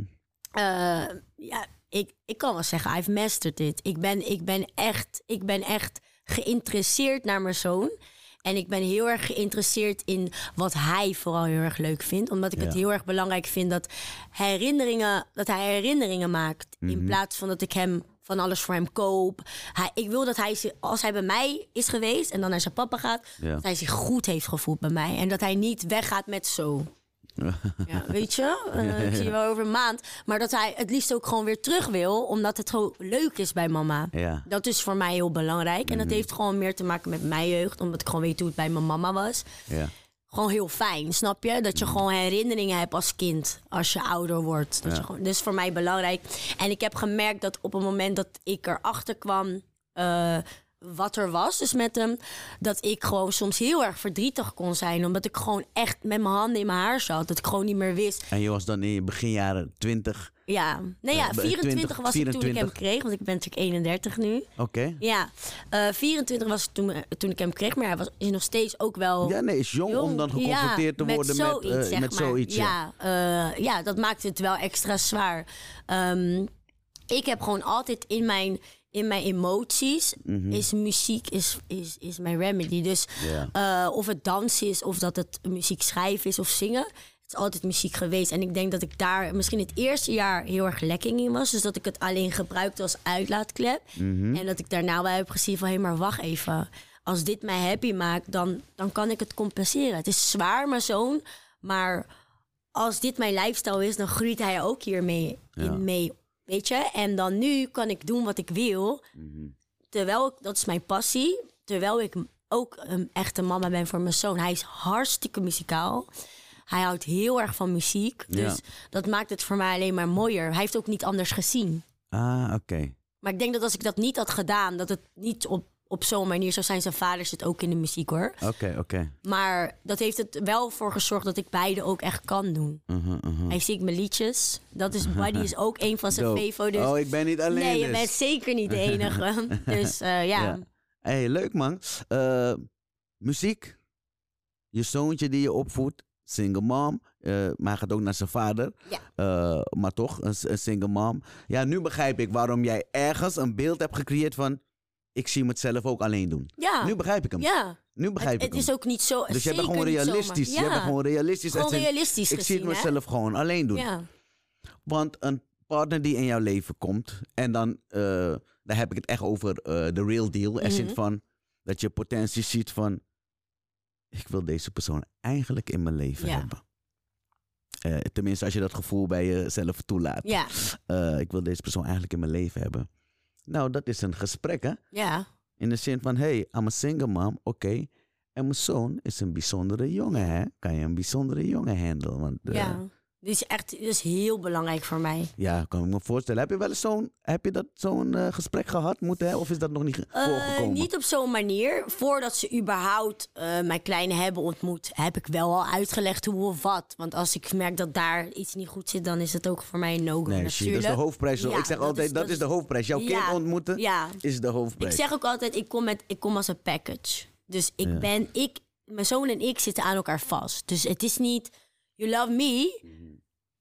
[SPEAKER 2] Eh, ja, ik, ik kan wel zeggen, I've mastered it. Ik ben, ik ben, echt, ik ben echt geïnteresseerd naar mijn zoon. En ik ben heel erg geïnteresseerd in wat hij vooral heel erg leuk vindt. Omdat ik het heel erg belangrijk vind dat, herinneringen, dat hij herinneringen maakt.
[SPEAKER 1] Mhm.
[SPEAKER 2] In plaats van dat ik hem van alles voor hem koop. Hij, ik wil dat hij, als hij bij mij is geweest en dan naar zijn papa gaat,
[SPEAKER 1] Ja.
[SPEAKER 2] dat hij zich goed heeft gevoeld bij mij. En dat hij niet weggaat met zo. Ja, weet je? Eh, ik zie je wel over een maand. Maar dat hij het liefst ook gewoon weer terug wil, omdat het gewoon leuk is bij mama.
[SPEAKER 1] Ja.
[SPEAKER 2] Dat is voor mij heel belangrijk. En dat heeft gewoon meer te maken met mijn jeugd, omdat ik gewoon weet hoe het bij mijn mama was.
[SPEAKER 1] Ja.
[SPEAKER 2] Gewoon heel fijn, snap je? Dat je gewoon herinneringen hebt als kind, als je ouder wordt. Dat
[SPEAKER 1] Ja.
[SPEAKER 2] je gewoon, dus voor mij belangrijk. En ik heb gemerkt dat op het moment dat ik erachter kwam eh, wat er was, dus met hem, dat ik gewoon soms heel erg verdrietig kon zijn. Omdat ik gewoon echt met mijn handen in mijn haar zat. Dat ik gewoon niet meer wist.
[SPEAKER 1] En je was dan in je beginjaren 20.
[SPEAKER 2] Ja, nee ja,
[SPEAKER 1] Eh,
[SPEAKER 2] 24 was ik toen ik
[SPEAKER 1] 24.
[SPEAKER 2] hem kreeg, want ik ben natuurlijk 31 nu.
[SPEAKER 1] Oké.
[SPEAKER 2] Ja, eh 24 was ik toen, eh, toen ik hem kreeg, maar hij was, is nog steeds ook wel
[SPEAKER 1] Ja, nee, is jong,
[SPEAKER 2] jong.
[SPEAKER 1] om dan geconfronteerd
[SPEAKER 2] Ja,
[SPEAKER 1] te worden met,
[SPEAKER 2] zoiets, zeg
[SPEAKER 1] met
[SPEAKER 2] maar.
[SPEAKER 1] zoiets. Ja.
[SPEAKER 2] Ja, ja, dat maakt het wel extra zwaar. Ehm, ik heb gewoon altijd in mijn, in mijn emoties, is muziek is, is, is mijn remedy. Dus eh, of het dansen is, of dat het muziek schrijven is of zingen. Het is altijd muziek geweest. En ik denk dat ik daar misschien het eerste jaar heel erg lekking in was. Dus dat ik het alleen gebruikte als uitlaatklep.
[SPEAKER 1] Mhm.
[SPEAKER 2] En dat ik daarna wel heb gezien van... hé, maar wacht even. Als dit mij happy maakt, dan, dan kan ik het compenseren. Het is zwaar, mijn zoon. Maar als dit mijn lifestyle is, dan groeit hij ook hiermee
[SPEAKER 1] Ja.
[SPEAKER 2] in mee. Weet je? En dan nu kan ik doen wat ik wil.
[SPEAKER 1] Mhm.
[SPEAKER 2] Terwijl, ik- dat is mijn passie. Terwijl ik ook een echte mama ben voor mijn zoon. Hij is hartstikke muzikaal. Hij houdt heel erg van muziek. Dus
[SPEAKER 1] Ja.
[SPEAKER 2] dat maakt het voor mij alleen maar mooier. Hij heeft ook niet anders gezien.
[SPEAKER 1] Ah, oké.
[SPEAKER 2] Maar ik denk dat als ik dat niet had gedaan, dat het niet op, op zo'n manier zou zijn. Zijn vader zit ook in de muziek hoor.
[SPEAKER 1] Oké, oké.
[SPEAKER 2] Maar dat heeft het wel voor gezorgd dat ik beide ook echt kan doen.
[SPEAKER 1] Mhm, mhm.
[SPEAKER 2] Hij zingt mijn liedjes. Dat is, Buddy is ook een van zijn. Fevo. Dus
[SPEAKER 1] Oh, ik ben niet alleen
[SPEAKER 2] nee, je
[SPEAKER 1] dus.
[SPEAKER 2] bent zeker niet de enige. dus eh, ja.
[SPEAKER 1] Ja. hey, leuk man. Eh, muziek. Je zoontje die je opvoedt. Single mom. Eh, maar hij gaat ook naar zijn vader.
[SPEAKER 2] Ja.
[SPEAKER 1] Maar toch, een, een single mom. Ja, nu begrijp ik waarom jij ergens een beeld hebt gecreëerd van... Ik zie me het zelf ook alleen doen.
[SPEAKER 2] Ja.
[SPEAKER 1] Nu begrijp ik hem.
[SPEAKER 2] ja.
[SPEAKER 1] Nu begrijp
[SPEAKER 2] Het,
[SPEAKER 1] ik
[SPEAKER 2] het is
[SPEAKER 1] hem.
[SPEAKER 2] ook niet zo.
[SPEAKER 1] dus jij bent gewoon realistisch.
[SPEAKER 2] Ja.
[SPEAKER 1] Jij bent gewoon realistisch.
[SPEAKER 2] Gewoon
[SPEAKER 1] Het zijn-
[SPEAKER 2] realistisch
[SPEAKER 1] ik zie het
[SPEAKER 2] gezien, hè?
[SPEAKER 1] mezelf gewoon alleen doen.
[SPEAKER 2] Ja.
[SPEAKER 1] Want een partner die in jouw leven komt, en dan eh, daar heb ik het echt over eh, de real deal. Er zit
[SPEAKER 2] Mhm.
[SPEAKER 1] van dat je potentie ziet van, ik wil deze persoon eigenlijk in mijn leven
[SPEAKER 2] Ja.
[SPEAKER 1] hebben. Eh, tenminste, als je dat gevoel bij jezelf toelaat.
[SPEAKER 2] Ja.
[SPEAKER 1] Ik wil deze persoon eigenlijk in mijn leven hebben. Nou, dat is een gesprek, hè?
[SPEAKER 2] Ja.
[SPEAKER 1] In de zin van, hey, I'm a single mom, oké. En mijn zoon is een bijzondere jongen, hè? Kan je een bijzondere jongen handelen? Want, eh,
[SPEAKER 2] ja. Dit is echt dit is heel belangrijk voor mij.
[SPEAKER 1] Ja, kan ik me voorstellen. Heb je wel eens zo'n, heb je dat zo'n eh, gesprek gehad moeten hebben? Of is dat nog niet
[SPEAKER 2] Eh,
[SPEAKER 1] voorgekomen?
[SPEAKER 2] niet op zo'n manier. Voordat ze überhaupt eh, mijn kleine hebben ontmoet, heb ik wel al uitgelegd hoe of wat. Want als ik merk dat daar iets niet goed zit, dan is het ook voor mij een no-go
[SPEAKER 1] Nee,
[SPEAKER 2] natuurlijk.
[SPEAKER 1] dat is de hoofdprijs.
[SPEAKER 2] Ja,
[SPEAKER 1] ik zeg
[SPEAKER 2] dat
[SPEAKER 1] altijd,
[SPEAKER 2] is-
[SPEAKER 1] dat,
[SPEAKER 2] dat
[SPEAKER 1] is de hoofdprijs. Jouw
[SPEAKER 2] Ja.
[SPEAKER 1] kind ontmoeten
[SPEAKER 2] Ja,
[SPEAKER 1] is de
[SPEAKER 2] ik
[SPEAKER 1] hoofdprijs.
[SPEAKER 2] zeg ook altijd, ik kom, met, ik kom als een package. Dus ik ben, ik, mijn zoon en ik zitten aan elkaar vast. Dus het is niet, you love me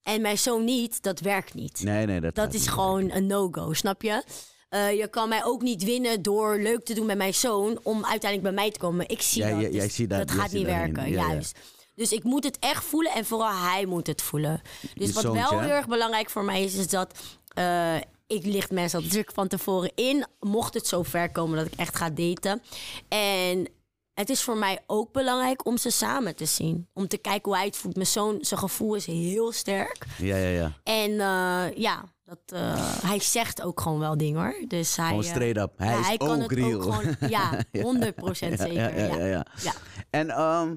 [SPEAKER 2] en mijn zoon niet, dat werkt niet.
[SPEAKER 1] Nee, nee, dat,
[SPEAKER 2] Dat is gewoon een no-go, snap je? Eh, je kan mij ook niet winnen door leuk te doen met mijn zoon om uiteindelijk bij mij te komen. Ik zie dat.
[SPEAKER 1] jij-
[SPEAKER 2] dus
[SPEAKER 1] jij ziet dat-
[SPEAKER 2] dat gaat niet werken,
[SPEAKER 1] Ja,
[SPEAKER 2] juist. Dus ik moet het echt voelen en vooral hij moet het voelen. Dus
[SPEAKER 1] Je
[SPEAKER 2] wat
[SPEAKER 1] zoontje,
[SPEAKER 2] wel heel erg belangrijk voor mij is, is dat eh, ik licht mensen al druk van tevoren in, mocht het zo ver komen dat ik echt ga daten. En het is voor mij ook belangrijk om ze samen te zien. Om te kijken hoe hij het voelt. Mijn zoon, zijn gevoel is heel sterk.
[SPEAKER 1] Ja, ja, ja.
[SPEAKER 2] En eh, ja, dat, eh, hij zegt ook gewoon wel dingen hoor. Dus hij,
[SPEAKER 1] Gewoon
[SPEAKER 2] eh,
[SPEAKER 1] straight up. Hij
[SPEAKER 2] ja,
[SPEAKER 1] is
[SPEAKER 2] hij kan
[SPEAKER 1] ook
[SPEAKER 2] het
[SPEAKER 1] real.
[SPEAKER 2] ook gewoon, ja, 100% zeker.
[SPEAKER 1] Ja, ja, ja, ja.
[SPEAKER 2] Ja.
[SPEAKER 1] En ehm,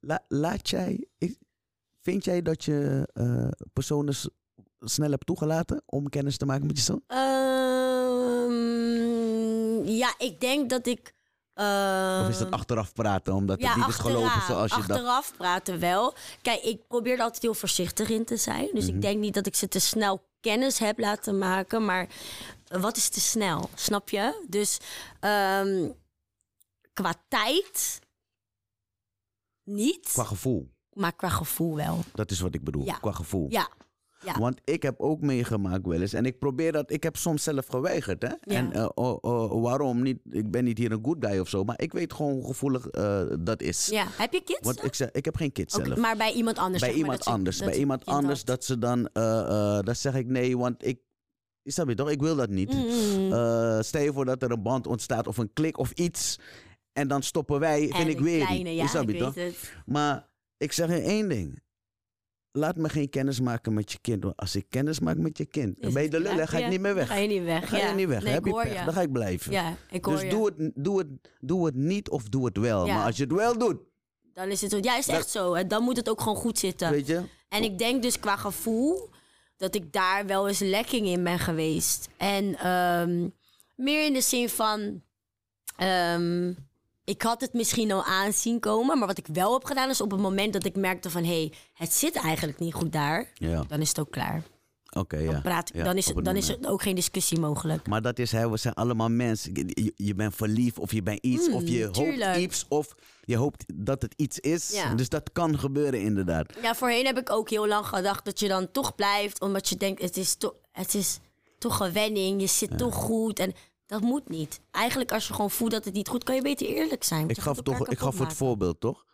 [SPEAKER 1] la- laat jij... vind jij dat je personen snel hebt toegelaten om kennis te maken met je zoon?
[SPEAKER 2] Ehm, ja, ik denk dat ik.
[SPEAKER 1] Of is dat
[SPEAKER 2] ehm,
[SPEAKER 1] achteraf praten omdat
[SPEAKER 2] ja,
[SPEAKER 1] het niet is gelopen
[SPEAKER 2] achteraf,
[SPEAKER 1] zoals je dacht?
[SPEAKER 2] achteraf praten wel. Kijk, ik probeer er altijd heel voorzichtig in te zijn. Dus
[SPEAKER 1] Mhm.
[SPEAKER 2] ik denk niet dat ik ze te snel kennis heb laten maken. Maar wat is te snel? Snap je? Dus ehm, qua tijd niet,
[SPEAKER 1] Qua gevoel.
[SPEAKER 2] maar qua gevoel wel.
[SPEAKER 1] Dat is wat ik bedoel.
[SPEAKER 2] Ja.
[SPEAKER 1] Qua gevoel.
[SPEAKER 2] Ja, ja.
[SPEAKER 1] Want ik heb ook meegemaakt wel eens. En ik probeer dat. Ik heb soms zelf geweigerd. Hè? En eh, oh, oh, waarom niet? Ik ben niet hier een good guy of zo. Maar ik weet gewoon hoe gevoelig eh, dat is.
[SPEAKER 2] ja. Heb je kids?
[SPEAKER 1] Want ik, zeg, ik heb geen kids zelf.
[SPEAKER 2] maar bij iemand anders.
[SPEAKER 1] bij iemand
[SPEAKER 2] ze-
[SPEAKER 1] anders.
[SPEAKER 2] dat
[SPEAKER 1] bij iemand anders
[SPEAKER 2] had.
[SPEAKER 1] dat ze dan. eh dat zeg ik nee, want ik. Snap je toch? Ik wil dat niet.
[SPEAKER 2] Mm.
[SPEAKER 1] Eh, stel je voor dat er een band ontstaat of een klik of iets. En dan stoppen wij.
[SPEAKER 2] En
[SPEAKER 1] Vind ik weer
[SPEAKER 2] kleine,
[SPEAKER 1] niet.
[SPEAKER 2] ja, ik weet het.
[SPEAKER 1] Maar ik zeg je één ding. Laat me geen kennis maken met je kind. Als ik kennis maak met je kind, dan ben je de lul, dan
[SPEAKER 2] klaar?
[SPEAKER 1] ga ik niet meer weg.
[SPEAKER 2] Ga je niet weg.
[SPEAKER 1] Dan ga
[SPEAKER 2] ja.
[SPEAKER 1] je niet weg.
[SPEAKER 2] Nee,
[SPEAKER 1] heb
[SPEAKER 2] ik
[SPEAKER 1] je
[SPEAKER 2] hoor
[SPEAKER 1] pech.
[SPEAKER 2] je.
[SPEAKER 1] Dan ga ik blijven.
[SPEAKER 2] Ja, ik hoor
[SPEAKER 1] dus
[SPEAKER 2] je.
[SPEAKER 1] doe het, doe, het, doe het niet of doe het wel.
[SPEAKER 2] Ja.
[SPEAKER 1] Maar als je het wel doet,
[SPEAKER 2] Dan is het. Ja, is
[SPEAKER 1] Dat-
[SPEAKER 2] echt zo. hè. Dan moet het ook gewoon goed zitten.
[SPEAKER 1] weet je.
[SPEAKER 2] En ik denk dus qua gevoel dat ik daar wel eens lekking in ben geweest. En ehm, meer in de zin van. ehm, ik had het misschien al aanzien komen. Maar wat ik wel heb gedaan is op het moment dat ik merkte van... hé, hey, het zit eigenlijk niet goed daar.
[SPEAKER 1] Ja,
[SPEAKER 2] Dan is het ook klaar.
[SPEAKER 1] oké, ja.
[SPEAKER 2] Dan, praat, ik-
[SPEAKER 1] Ja,
[SPEAKER 2] dan, is, dan is er ook geen discussie mogelijk.
[SPEAKER 1] Maar dat is, hè, we zijn allemaal mensen. Je, bent verliefd of je bent iets. of je hoopt
[SPEAKER 2] Hmm, tuurlijk.
[SPEAKER 1] iets of je hoopt dat het iets is.
[SPEAKER 2] Ja.
[SPEAKER 1] Dus dat kan gebeuren inderdaad.
[SPEAKER 2] Ja, voorheen heb ik ook heel lang gedacht dat je dan toch blijft. Omdat je denkt, het is, to het is toch een wenning. Je zit toch goed. En dat moet niet. Eigenlijk als je gewoon voelt dat het niet goed, kan je beter eerlijk zijn.
[SPEAKER 1] Ik gaf, toch, ik gaf het voorbeeld, toch?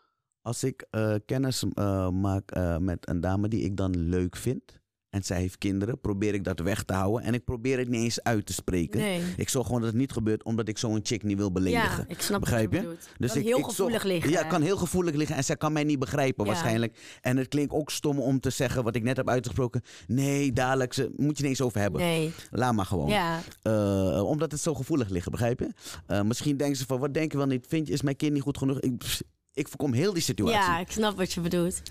[SPEAKER 1] Als ik eh, kennis eh, maak eh, met een dame die ik dan leuk vind. En zij heeft kinderen, probeer ik dat weg te houden. En ik probeer het niet eens uit te spreken.
[SPEAKER 2] Nee.
[SPEAKER 1] Ik zorg gewoon dat het niet gebeurt, omdat ik zo'n chick niet wil beledigen.
[SPEAKER 2] Ja, ik snap
[SPEAKER 1] Begrijp je? Dus
[SPEAKER 2] kan
[SPEAKER 1] ik,
[SPEAKER 2] heel
[SPEAKER 1] ik zorg-
[SPEAKER 2] gevoelig liggen.
[SPEAKER 1] Ja, het kan heel gevoelig liggen en zij kan mij niet begrijpen
[SPEAKER 2] Ja.
[SPEAKER 1] waarschijnlijk. En het klinkt ook stom om te zeggen wat ik net heb uitgesproken. Nee, dadelijk, ze, moet je niet eens over hebben.
[SPEAKER 2] Nee.
[SPEAKER 1] Laat maar gewoon.
[SPEAKER 2] Ja.
[SPEAKER 1] Eh, omdat het zo gevoelig ligt, begrijp je? Eh, misschien denken ze van, wat denk je wel niet? Vind je, is mijn kind niet goed genoeg? Ik, pff, ik voorkom heel die situatie.
[SPEAKER 2] ja, ik snap wat je bedoelt.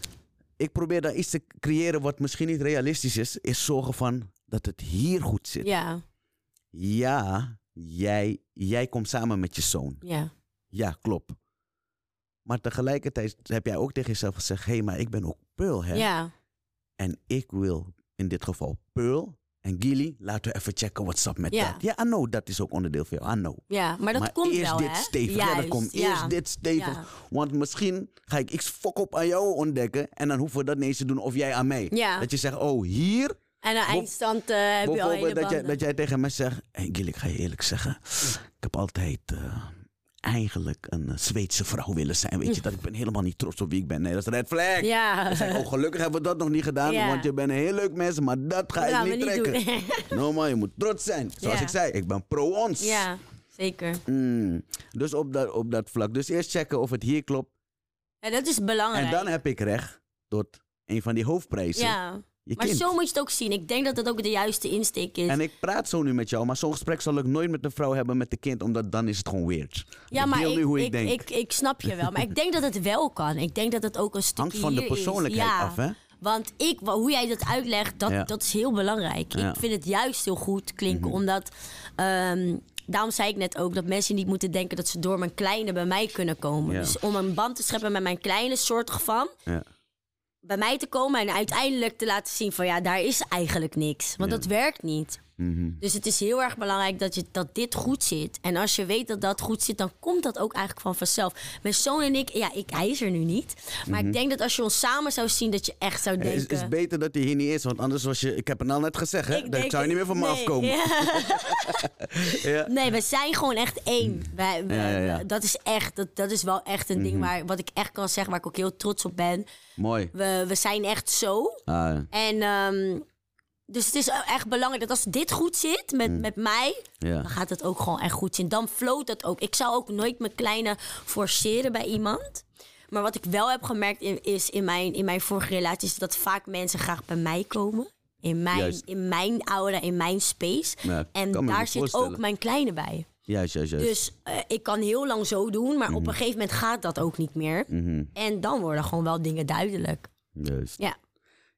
[SPEAKER 1] Ik probeer daar iets te creëren wat misschien niet realistisch is. Is zorgen van dat het hier goed zit.
[SPEAKER 2] Ja,
[SPEAKER 1] Ja, jij, jij komt samen met je zoon.
[SPEAKER 2] ja.
[SPEAKER 1] Ja, klopt. Maar tegelijkertijd heb jij ook tegen jezelf gezegd... hé, hey, maar ik ben ook Pearl, hè?
[SPEAKER 2] Ja,
[SPEAKER 1] En ik wil in dit geval Pearl en Gilly... laten we even checken what's up met
[SPEAKER 2] Ja.
[SPEAKER 1] dat. Ja, I know, dat is ook onderdeel van jou. I know.
[SPEAKER 2] ja. Maar dat
[SPEAKER 1] maar
[SPEAKER 2] komt
[SPEAKER 1] eerst
[SPEAKER 2] wel,
[SPEAKER 1] dit
[SPEAKER 2] hè?
[SPEAKER 1] stevig. ja, dat komt
[SPEAKER 2] ja.
[SPEAKER 1] eerst dit stevig.
[SPEAKER 2] Ja.
[SPEAKER 1] Want misschien ga ik iets fok op aan jou ontdekken... en dan hoeven we dat niet eens te doen of jij aan mij.
[SPEAKER 2] Ja.
[SPEAKER 1] Dat je zegt, oh, hier...
[SPEAKER 2] En aan eindstand eh, heb je al
[SPEAKER 1] dat jij, dat jij tegen mij zegt... Hey Gilly, ik ga je eerlijk zeggen... Ik heb altijd eh, eigenlijk een eh, Zweedse vrouw willen zijn. Weet je, dat ik ben helemaal niet trots op wie ik ben. Nee, dat is red flag.
[SPEAKER 2] Ja.
[SPEAKER 1] Dan zeg ik, oh, gelukkig hebben we dat nog niet gedaan.
[SPEAKER 2] Ja.
[SPEAKER 1] Want je bent een heel leuk mens, maar dat ga
[SPEAKER 2] Dat
[SPEAKER 1] ik niet
[SPEAKER 2] niet
[SPEAKER 1] trekken.
[SPEAKER 2] doen.
[SPEAKER 1] no man, je moet trots zijn. Zoals
[SPEAKER 2] Ja.
[SPEAKER 1] ik zei, ik ben pro ons.
[SPEAKER 2] ja, zeker.
[SPEAKER 1] Mm. Dus op dat, op dat vlak. Dus eerst checken of het hier klopt.
[SPEAKER 2] Ja, dat is belangrijk.
[SPEAKER 1] En dan heb ik recht tot een van die hoofdprijzen.
[SPEAKER 2] ja.
[SPEAKER 1] Je
[SPEAKER 2] Maar
[SPEAKER 1] kind.
[SPEAKER 2] zo moet je het ook zien. Ik denk dat dat ook de juiste insteek is.
[SPEAKER 1] En ik praat zo nu met jou, maar zo'n gesprek zal ik nooit met een vrouw hebben met de kind, omdat dan is het gewoon weird.
[SPEAKER 2] ja,
[SPEAKER 1] ik
[SPEAKER 2] maar
[SPEAKER 1] deel
[SPEAKER 2] ik,
[SPEAKER 1] nu hoe ik,
[SPEAKER 2] ik,
[SPEAKER 1] denk.
[SPEAKER 2] ik, ik snap je wel. Maar ik denk dat het wel kan. Ik denk dat het ook een stukje
[SPEAKER 1] Hangt van de persoonlijkheid
[SPEAKER 2] Ja.
[SPEAKER 1] af, hè?
[SPEAKER 2] Want ik, hoe jij dat uitlegt, dat,
[SPEAKER 1] Ja.
[SPEAKER 2] dat is heel belangrijk.
[SPEAKER 1] Ja. Mhm.
[SPEAKER 2] Ik vind het juist heel goed klinken, omdat... ehm, daarom zei ik net ook dat mensen niet moeten denken dat ze door mijn kleine bij mij kunnen komen. Dus om een band te scheppen met mijn kleine soort van
[SPEAKER 1] Ja.
[SPEAKER 2] Bij mij te komen en uiteindelijk te laten zien van ja, daar is eigenlijk niks. Want
[SPEAKER 1] Ja.
[SPEAKER 2] dat werkt niet.
[SPEAKER 1] Mhm.
[SPEAKER 2] Dus het is heel erg belangrijk dat, je, dat dit goed zit. En als je weet dat dat goed zit, dan komt dat ook eigenlijk van vanzelf. Mijn zoon en ik, ja, ik hij is er nu niet. Maar ik denk dat als je ons samen zou zien, dat je echt zou
[SPEAKER 1] Het Mhm. is,
[SPEAKER 2] denken...
[SPEAKER 1] is beter dat hij hier niet is, want anders was je... Ik heb het al net gezegd, hè?
[SPEAKER 2] Ik
[SPEAKER 1] Dat
[SPEAKER 2] denk-
[SPEAKER 1] zou je niet meer van me afkomen.
[SPEAKER 2] ja.
[SPEAKER 1] Ja.
[SPEAKER 2] Nee, we zijn gewoon echt één. Wij, wij-
[SPEAKER 1] Ja.
[SPEAKER 2] Dat is echt, dat, dat is wel echt een ding waar, wat ik echt kan zeggen, waar ik ook heel trots op ben.
[SPEAKER 1] Mooi.
[SPEAKER 2] We, we zijn echt zo.
[SPEAKER 1] Ah,
[SPEAKER 2] En ehm, dus het is echt belangrijk dat als dit goed zit met, met mij,
[SPEAKER 1] ja.
[SPEAKER 2] dan gaat het ook gewoon echt goed zitten. Dan floot dat ook. Ik zou ook nooit mijn kleine forceren bij iemand. Maar wat ik wel heb gemerkt in, is in mijn, in mijn vorige relaties... dat vaak mensen graag bij mij komen. In mijn,
[SPEAKER 1] Juist.
[SPEAKER 2] in mijn aura, in mijn space.
[SPEAKER 1] Ja,
[SPEAKER 2] en daar zit ook mijn kleine bij.
[SPEAKER 1] Juist, juist, juist.
[SPEAKER 2] Dus eh, ik kan heel lang zo doen, maar op een gegeven moment gaat dat ook niet meer.
[SPEAKER 1] Mhm.
[SPEAKER 2] En dan worden gewoon wel dingen duidelijk.
[SPEAKER 1] Juist.
[SPEAKER 2] Ja.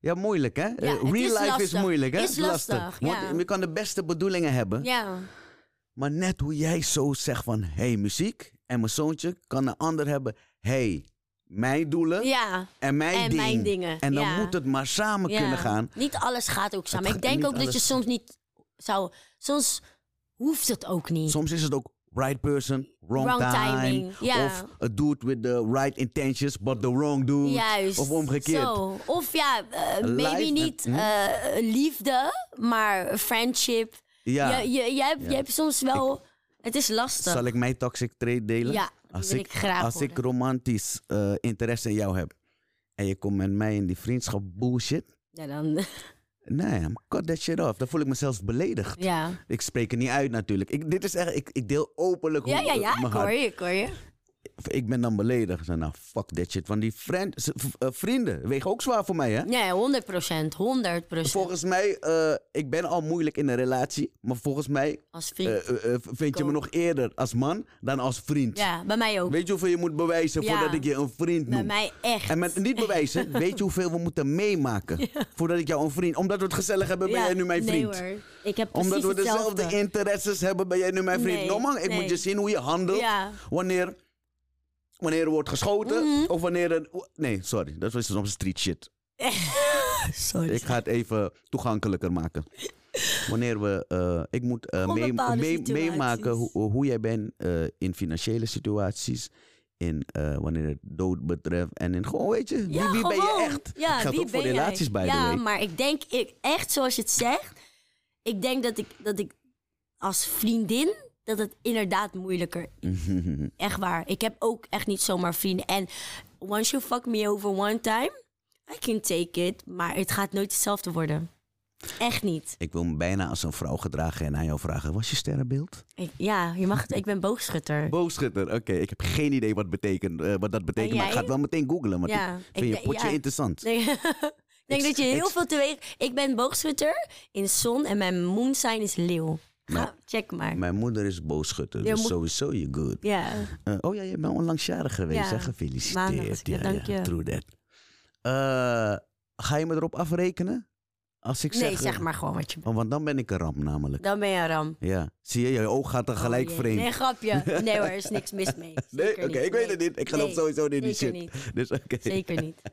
[SPEAKER 1] Ja, moeilijk, hè? Eh, real
[SPEAKER 2] is
[SPEAKER 1] life is moeilijk, hè?
[SPEAKER 2] Is lastig,
[SPEAKER 1] Want je kan de beste bedoelingen hebben,
[SPEAKER 2] Ja,
[SPEAKER 1] maar net hoe jij zo zegt van... Hé, hey, muziek en mijn zoontje kan een ander hebben... Hey, mijn doelen
[SPEAKER 2] ja.
[SPEAKER 1] en mijn
[SPEAKER 2] En
[SPEAKER 1] dingen.
[SPEAKER 2] mijn dingen,
[SPEAKER 1] En dan
[SPEAKER 2] ja.
[SPEAKER 1] moet het maar samen
[SPEAKER 2] Ja.
[SPEAKER 1] kunnen gaan.
[SPEAKER 2] Niet alles gaat ook samen. Ik denk ook dat je soms niet zou... Soms hoeft het ook niet.
[SPEAKER 1] Soms is het ook right person, wrong,
[SPEAKER 2] Wrong
[SPEAKER 1] time.
[SPEAKER 2] timing.
[SPEAKER 1] Of a dude with the right intentions, but the wrong dude.
[SPEAKER 2] Juist.
[SPEAKER 1] Of omgekeerd.
[SPEAKER 2] Zo. Of ja, eh, maybe niet
[SPEAKER 1] hm?
[SPEAKER 2] eh, liefde, maar friendship.
[SPEAKER 1] Ja.
[SPEAKER 2] Je, je, je, hebt,
[SPEAKER 1] Ja.
[SPEAKER 2] je hebt soms wel... Het is lastig.
[SPEAKER 1] Zal ik mijn toxic trait delen?
[SPEAKER 2] Ja, wil ik graag
[SPEAKER 1] Als ik romantisch eh, interesse in jou heb en je komt met mij in die vriendschap bullshit.
[SPEAKER 2] Ja, dan...
[SPEAKER 1] Nee, cut that shit off. Dan voel ik mezelf beledigd.
[SPEAKER 2] Ja.
[SPEAKER 1] Ik spreek er niet uit natuurlijk. Ik, dit is echt, ik, ik deel openlijk hoe
[SPEAKER 2] Ja, ja,
[SPEAKER 1] eh,
[SPEAKER 2] ja.
[SPEAKER 1] mijn
[SPEAKER 2] Ik hoor je, ik hoor je.
[SPEAKER 1] Ik ben dan beledigd. Zeg, Nou, fuck that shit. Want die friend, eh, vrienden wegen ook zwaar voor mij, hè?
[SPEAKER 2] Nee, 100 procent. 100 procent.
[SPEAKER 1] Volgens mij, eh, ik ben al moeilijk in een relatie. Maar volgens mij
[SPEAKER 2] Als vriend.
[SPEAKER 1] eh, vind je me nog eerder als man dan als vriend.
[SPEAKER 2] ja, bij mij ook.
[SPEAKER 1] Weet je hoeveel je moet bewijzen
[SPEAKER 2] Ja.
[SPEAKER 1] voordat ik je een vriend
[SPEAKER 2] Bij
[SPEAKER 1] noem?
[SPEAKER 2] mij echt.
[SPEAKER 1] En met niet bewijzen, weet je hoeveel we moeten meemaken voordat ik jou een vriend... Omdat we het gezellig hebben, ben
[SPEAKER 2] Ja,
[SPEAKER 1] jij nu mijn
[SPEAKER 2] nee
[SPEAKER 1] vriend.
[SPEAKER 2] hoor. Ik heb
[SPEAKER 1] Omdat we dezelfde interesses hebben, ben jij nu mijn vriend.
[SPEAKER 2] Nee,
[SPEAKER 1] no man, ik
[SPEAKER 2] nee.
[SPEAKER 1] moet je zien hoe je handelt.
[SPEAKER 2] Ja.
[SPEAKER 1] Wanneer, wanneer er wordt geschoten.
[SPEAKER 2] Mhm.
[SPEAKER 1] Of wanneer er... Nee, sorry. Dat was soms street shit.
[SPEAKER 2] Sorry.
[SPEAKER 1] Ik ga het even toegankelijker maken. Wanneer we... eh, ik moet eh, mee- mee- meemaken hoe, hoe jij bent eh, in financiële situaties. In wanneer het dood betreft. En in gewoon, weet je, wie,
[SPEAKER 2] Ja,
[SPEAKER 1] wie ben je echt?
[SPEAKER 2] Ja,
[SPEAKER 1] Geldt
[SPEAKER 2] wie
[SPEAKER 1] ook voor
[SPEAKER 2] jij?
[SPEAKER 1] relaties, the
[SPEAKER 2] ja, maar ik denk ik, echt zoals je het zegt. Ik denk dat ik, dat ik als vriendin, dat het inderdaad moeilijker Echt waar. Ik heb ook echt niet zomaar vrienden. En once you fuck me over one time, I can take it. Maar het gaat nooit hetzelfde worden. Echt niet.
[SPEAKER 1] Ik wil me bijna als een vrouw gedragen en aan jou vragen: was je sterrenbeeld?
[SPEAKER 2] Ik, ja, je mag het, ik ben boogschutter.
[SPEAKER 1] Boogschutter, oké. Ik heb geen idee wat, betekent, eh, wat dat betekent, maar ik ga het wel meteen googlen. Want
[SPEAKER 2] Ja,
[SPEAKER 1] ik
[SPEAKER 2] ik
[SPEAKER 1] vind je potje
[SPEAKER 2] ja.
[SPEAKER 1] interessant.
[SPEAKER 2] Nee. Ik denk dat je heel veel teweeg... Ik ben boogschutter in zon en mijn moon sign is leeuw. Ga,
[SPEAKER 1] Nou,
[SPEAKER 2] check maar.
[SPEAKER 1] Mijn moeder is boogschutter,
[SPEAKER 2] Ja,
[SPEAKER 1] dus sowieso je good.
[SPEAKER 2] Ja.
[SPEAKER 1] Eh, oh ja, je bent onlangs jarig geweest,
[SPEAKER 2] Ja, maandag
[SPEAKER 1] Gefeliciteerd.
[SPEAKER 2] ik,
[SPEAKER 1] Ja,
[SPEAKER 2] dank je.
[SPEAKER 1] true that. Eh, ga je me erop afrekenen? Als ik
[SPEAKER 2] Nee,
[SPEAKER 1] zeg...
[SPEAKER 2] zeg maar gewoon wat je bent.
[SPEAKER 1] oh, want dan ben ik een ramp namelijk.
[SPEAKER 2] Dan ben je een ram.
[SPEAKER 1] Ja. Zie je, je oog gaat dan gelijk
[SPEAKER 2] Oh, jee.
[SPEAKER 1] vreemd.
[SPEAKER 2] Nee, grapje. Nee hoor, er is niks mis mee.
[SPEAKER 1] Nee, oké, ik weet het niet. Ik geloof
[SPEAKER 2] Nee,
[SPEAKER 1] sowieso niet in die shit.
[SPEAKER 2] niet.
[SPEAKER 1] Dus oké.
[SPEAKER 2] Zeker niet.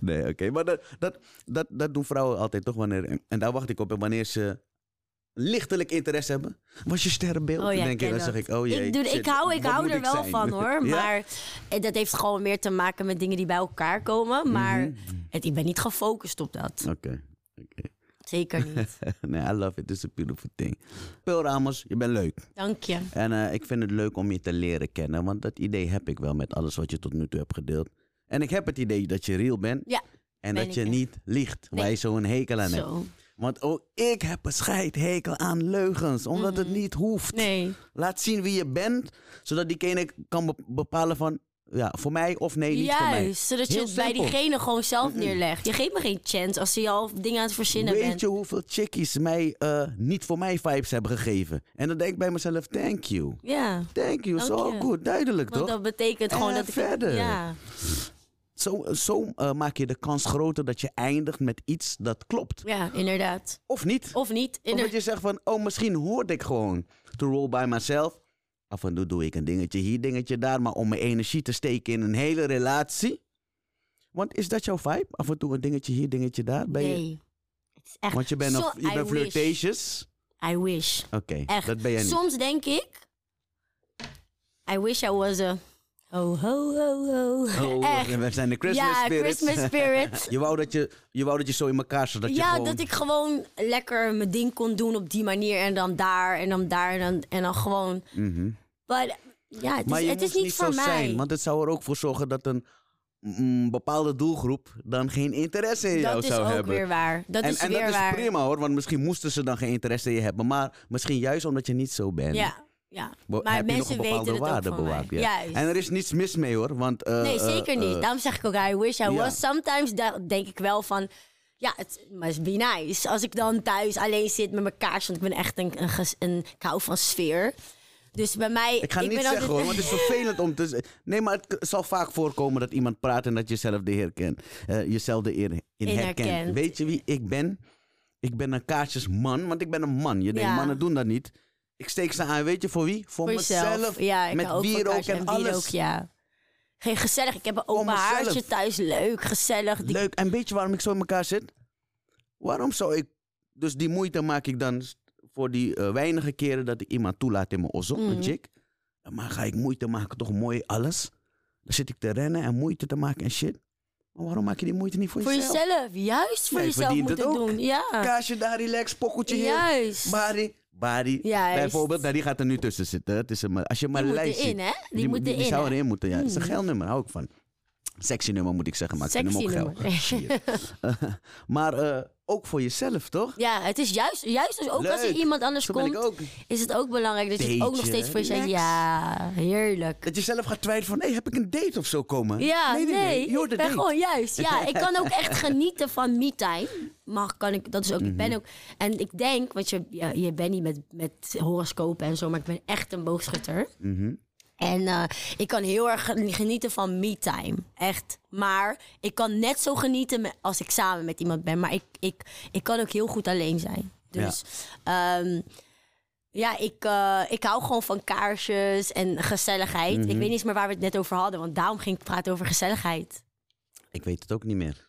[SPEAKER 1] Nee, oké. Maar dat, dat, dat, dat doen vrouwen altijd toch wanneer... En, en daar wacht ik op. En wanneer ze lichtelijk interesse hebben. Was je sterrenbeeld?
[SPEAKER 2] Oh ja,
[SPEAKER 1] denk ik, dan zeg ik, oh jee.
[SPEAKER 2] ik, doe,
[SPEAKER 1] shit,
[SPEAKER 2] ik hou, ik hou er wel
[SPEAKER 1] zijn?
[SPEAKER 2] van hoor.
[SPEAKER 1] Ja?
[SPEAKER 2] Maar eh, dat heeft gewoon meer te maken met dingen die bij elkaar komen. Maar
[SPEAKER 1] Mhm.
[SPEAKER 2] het, ik ben niet gefocust op dat.
[SPEAKER 1] Oké.
[SPEAKER 2] Zeker niet.
[SPEAKER 1] nee, I love it. It's a beautiful thing. Pil Ramos, je bent leuk.
[SPEAKER 2] Dank je.
[SPEAKER 1] En eh, ik vind het leuk om je te leren kennen. Want dat idee heb ik wel met alles wat je tot nu toe hebt gedeeld. En ik heb het idee dat je real bent.
[SPEAKER 2] Ja,
[SPEAKER 1] En
[SPEAKER 2] ben
[SPEAKER 1] dat je niet liegt. Waar
[SPEAKER 2] Nee.
[SPEAKER 1] je zo'n hekel aan hebt. Want ook ik heb een scheidhekel aan leugens. Omdat het niet hoeft.
[SPEAKER 2] Mhm. Nee.
[SPEAKER 1] Laat zien wie je bent. Zodat diegene kan be- bepalen van... Ja, voor mij of nee, niet voor mij.
[SPEAKER 2] Juist, zodat je het bij diegene gewoon zelf neerlegt. Je geeft me geen chance als je al dingen aan het verzinnen
[SPEAKER 1] Weet
[SPEAKER 2] bent.
[SPEAKER 1] je hoeveel chickies mij eh, niet voor mij vibes hebben gegeven? En dan denk ik bij mezelf, thank you.
[SPEAKER 2] Ja,
[SPEAKER 1] Thank you, zo
[SPEAKER 2] je.
[SPEAKER 1] goed, duidelijk
[SPEAKER 2] want
[SPEAKER 1] toch?
[SPEAKER 2] dat betekent gewoon
[SPEAKER 1] En
[SPEAKER 2] dat ik...
[SPEAKER 1] verder.
[SPEAKER 2] Ja,
[SPEAKER 1] Zo, zo eh, maak je de kans groter dat je eindigt met iets dat klopt.
[SPEAKER 2] ja, inderdaad.
[SPEAKER 1] Of niet.
[SPEAKER 2] Of niet.
[SPEAKER 1] Of dat je zegt van, oh misschien hoorde ik gewoon to roll by myself. Af en toe doe ik een dingetje hier, dingetje daar. Maar om mijn energie te steken in een hele relatie. Want is dat jouw vibe? Af en toe een dingetje hier, dingetje daar? Ben je,
[SPEAKER 2] Nee. Het is echt...
[SPEAKER 1] want je bent, nog, je
[SPEAKER 2] I
[SPEAKER 1] bent
[SPEAKER 2] wish.
[SPEAKER 1] flirtatious.
[SPEAKER 2] I wish.
[SPEAKER 1] Oké, dat ben jij niet.
[SPEAKER 2] Soms denk ik... I wish I was a... Ho, ho, ho, ho.
[SPEAKER 1] Oh,
[SPEAKER 2] Echt.
[SPEAKER 1] we zijn de Christmas
[SPEAKER 2] ja. Christmas spirit.
[SPEAKER 1] je, wou dat je, je wou dat je zo in elkaar zat. Dat je
[SPEAKER 2] ja,
[SPEAKER 1] gewoon...
[SPEAKER 2] dat ik gewoon lekker mijn ding kon doen op die manier. En dan daar en dan daar en dan, en dan gewoon...
[SPEAKER 1] Mhm.
[SPEAKER 2] Maar ja, het
[SPEAKER 1] Maar
[SPEAKER 2] is,
[SPEAKER 1] je
[SPEAKER 2] het is niet voor
[SPEAKER 1] zo
[SPEAKER 2] mij.
[SPEAKER 1] zijn. Want het zou er ook voor zorgen dat een bepaalde doelgroep dan geen interesse in jou
[SPEAKER 2] dat is
[SPEAKER 1] zou
[SPEAKER 2] ook
[SPEAKER 1] hebben.
[SPEAKER 2] weer waar. Dat
[SPEAKER 1] en
[SPEAKER 2] is
[SPEAKER 1] en
[SPEAKER 2] weer
[SPEAKER 1] dat is prima hoor, want misschien moesten ze dan geen interesse in je hebben. Maar misschien juist omdat je niet zo bent.
[SPEAKER 2] Ja, ja. maar
[SPEAKER 1] heb je nog
[SPEAKER 2] mensen
[SPEAKER 1] een bepaalde
[SPEAKER 2] weten het
[SPEAKER 1] waarde bewaakt. Ja. En er is niets mis mee hoor. Want, eh,
[SPEAKER 2] nee, zeker niet.
[SPEAKER 1] eh,
[SPEAKER 2] Daarom zeg ik ook, I wish I
[SPEAKER 1] ja.
[SPEAKER 2] was. Sometimes denk ik wel van... Ja, het must be nice. Als ik dan thuis alleen zit met mijn kaars... Want ik ben echt een, een, een ik hou van sfeer. Dus bij mij...
[SPEAKER 1] ik ga niet
[SPEAKER 2] ben
[SPEAKER 1] zeggen hoor, want het is vervelend om te zeggen. Nee, maar het zal vaak voorkomen dat iemand praat en dat je zelf de herkent. eh, jezelf erin in
[SPEAKER 2] In
[SPEAKER 1] herkent.
[SPEAKER 2] herkent.
[SPEAKER 1] Weet je wie ik ben? Ik ben een kaarsjesman, want ik ben een man. Je denkt,
[SPEAKER 2] Ja.
[SPEAKER 1] mannen doen dat niet. Ik steek ze aan, weet je voor wie? Voor,
[SPEAKER 2] Voor
[SPEAKER 1] mezelf.
[SPEAKER 2] jezelf. Ja, ik
[SPEAKER 1] met
[SPEAKER 2] ook
[SPEAKER 1] wierook en,
[SPEAKER 2] en
[SPEAKER 1] alles.
[SPEAKER 2] wierook, ja. Geen gezellig. Ik heb een
[SPEAKER 1] mezelf.
[SPEAKER 2] haartje thuis. Leuk, gezellig. Die-
[SPEAKER 1] Leuk. En weet je waarom ik zo in elkaar zit? Waarom zou ik... Dus die moeite maak ik dan voor die eh, weinige keren dat ik iemand toelaat in mijn ozzel,
[SPEAKER 2] Mhm.
[SPEAKER 1] een chick. Maar ga ik moeite maken, toch mooi alles? Dan zit ik te rennen en moeite te maken en shit. Maar waarom maak je die moeite niet voor,
[SPEAKER 2] Voor
[SPEAKER 1] jezelf?
[SPEAKER 2] jezelf. Juist voor
[SPEAKER 1] Jij
[SPEAKER 2] jezelf
[SPEAKER 1] verdient
[SPEAKER 2] moet
[SPEAKER 1] het
[SPEAKER 2] het
[SPEAKER 1] ook.
[SPEAKER 2] doen. Ja.
[SPEAKER 1] Kaasje daar, relax, pokkeltje hier.
[SPEAKER 2] Juist.
[SPEAKER 1] Bari.
[SPEAKER 2] Juist.
[SPEAKER 1] Bijvoorbeeld, nou, die gaat er nu tussen zitten. Het is een, als je maar
[SPEAKER 2] Die moet
[SPEAKER 1] lijst
[SPEAKER 2] erin, hè? Die, moet
[SPEAKER 1] die,
[SPEAKER 2] erin.
[SPEAKER 1] zou erin moeten, ja. Het is een
[SPEAKER 2] Mm.
[SPEAKER 1] geldnummer, hou ik van. Sexy nummer moet ik zeggen, maar ik vind hem ook maar eh, ook voor jezelf, toch?
[SPEAKER 2] Ja, het is juist, juist dus ook als er iemand anders
[SPEAKER 1] Zo
[SPEAKER 2] komt,
[SPEAKER 1] ook.
[SPEAKER 2] is het ook belangrijk dat je het ook nog steeds voor jezelf... Ja, heerlijk.
[SPEAKER 1] Dat je zelf gaat twijfelen van, hey, heb ik een date of zo komen?
[SPEAKER 2] Ja, nee,
[SPEAKER 1] nee, nee.
[SPEAKER 2] Ik ben gewoon juist. Ja, ik kan ook echt genieten van me-time. Maar kan ik, dat is ook, ik
[SPEAKER 1] Mhm.
[SPEAKER 2] ben ook... En ik denk, want je, ja, je bent niet met, met horoscopen en zo, maar ik ben echt een boogschutter.
[SPEAKER 1] Mhm.
[SPEAKER 2] En eh, ik kan heel erg genieten van me-time. Echt. Maar ik kan net zo genieten als ik samen met iemand ben. Maar ik, ik, ik kan ook heel goed alleen zijn. Dus ja, ja ik, eh, ik hou gewoon van kaarsjes en gezelligheid.
[SPEAKER 1] Mhm.
[SPEAKER 2] Ik weet niet eens meer waar we het net over hadden. Want daarom ging ik praten over gezelligheid.
[SPEAKER 1] Ik weet het ook niet meer.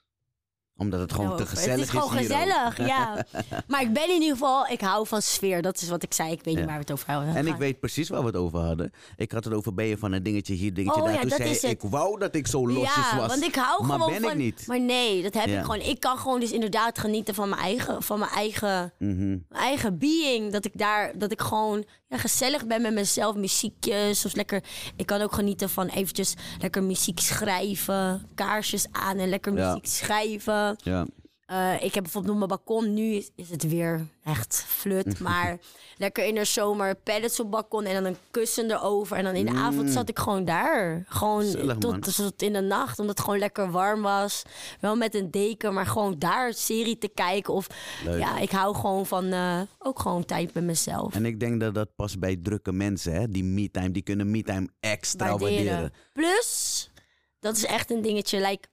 [SPEAKER 1] Omdat het gewoon te
[SPEAKER 2] Over-
[SPEAKER 1] gezellig is
[SPEAKER 2] Het is gewoon
[SPEAKER 1] hier ook.
[SPEAKER 2] gezellig, ja. Maar ik ben in ieder geval, ik hou van sfeer. Dat is wat ik zei. Ik weet
[SPEAKER 1] Ja.
[SPEAKER 2] niet waar we het over hadden.
[SPEAKER 1] En ik weet precies waar we het over hadden. Ik had het over ben je van een dingetje hier, dingetje
[SPEAKER 2] Oh
[SPEAKER 1] daar.
[SPEAKER 2] ja,
[SPEAKER 1] Toen
[SPEAKER 2] dat
[SPEAKER 1] zei
[SPEAKER 2] is
[SPEAKER 1] je,
[SPEAKER 2] het.
[SPEAKER 1] ik wou dat ik zo losjes
[SPEAKER 2] ja,
[SPEAKER 1] was.
[SPEAKER 2] want ik hou
[SPEAKER 1] maar
[SPEAKER 2] gewoon
[SPEAKER 1] ben
[SPEAKER 2] van...
[SPEAKER 1] ik niet.
[SPEAKER 2] Maar nee, dat heb ik gewoon. Ik kan gewoon dus inderdaad genieten van mijn eigen, van mijn eigen,
[SPEAKER 1] Mhm.
[SPEAKER 2] mijn eigen being. Dat ik daar, dat ik gewoon gezellig ben met mezelf. Muziekjes of lekker... Ik kan ook genieten van eventjes lekker muziek schrijven. Kaarsjes aan en lekker
[SPEAKER 1] Ja.
[SPEAKER 2] muziek schrijven.
[SPEAKER 1] Ja.
[SPEAKER 2] Eh, ik heb bijvoorbeeld op mijn balkon, nu is, is het weer echt flut. Maar lekker in de zomer pallets op balkon en dan een kussen erover. En dan in de avond zat ik gewoon daar. Gewoon
[SPEAKER 1] Mm.
[SPEAKER 2] Tot, tot in de nacht, omdat het gewoon lekker warm was. Wel met een deken, maar gewoon daar serie te kijken. Of
[SPEAKER 1] Leuk.
[SPEAKER 2] ja, ik hou gewoon van eh, ook gewoon tijd met mezelf.
[SPEAKER 1] En ik denk dat dat past bij drukke mensen, hè? Die me-time, die kunnen me-time extra waarderen.
[SPEAKER 2] Plus, dat is echt een dingetje. Like,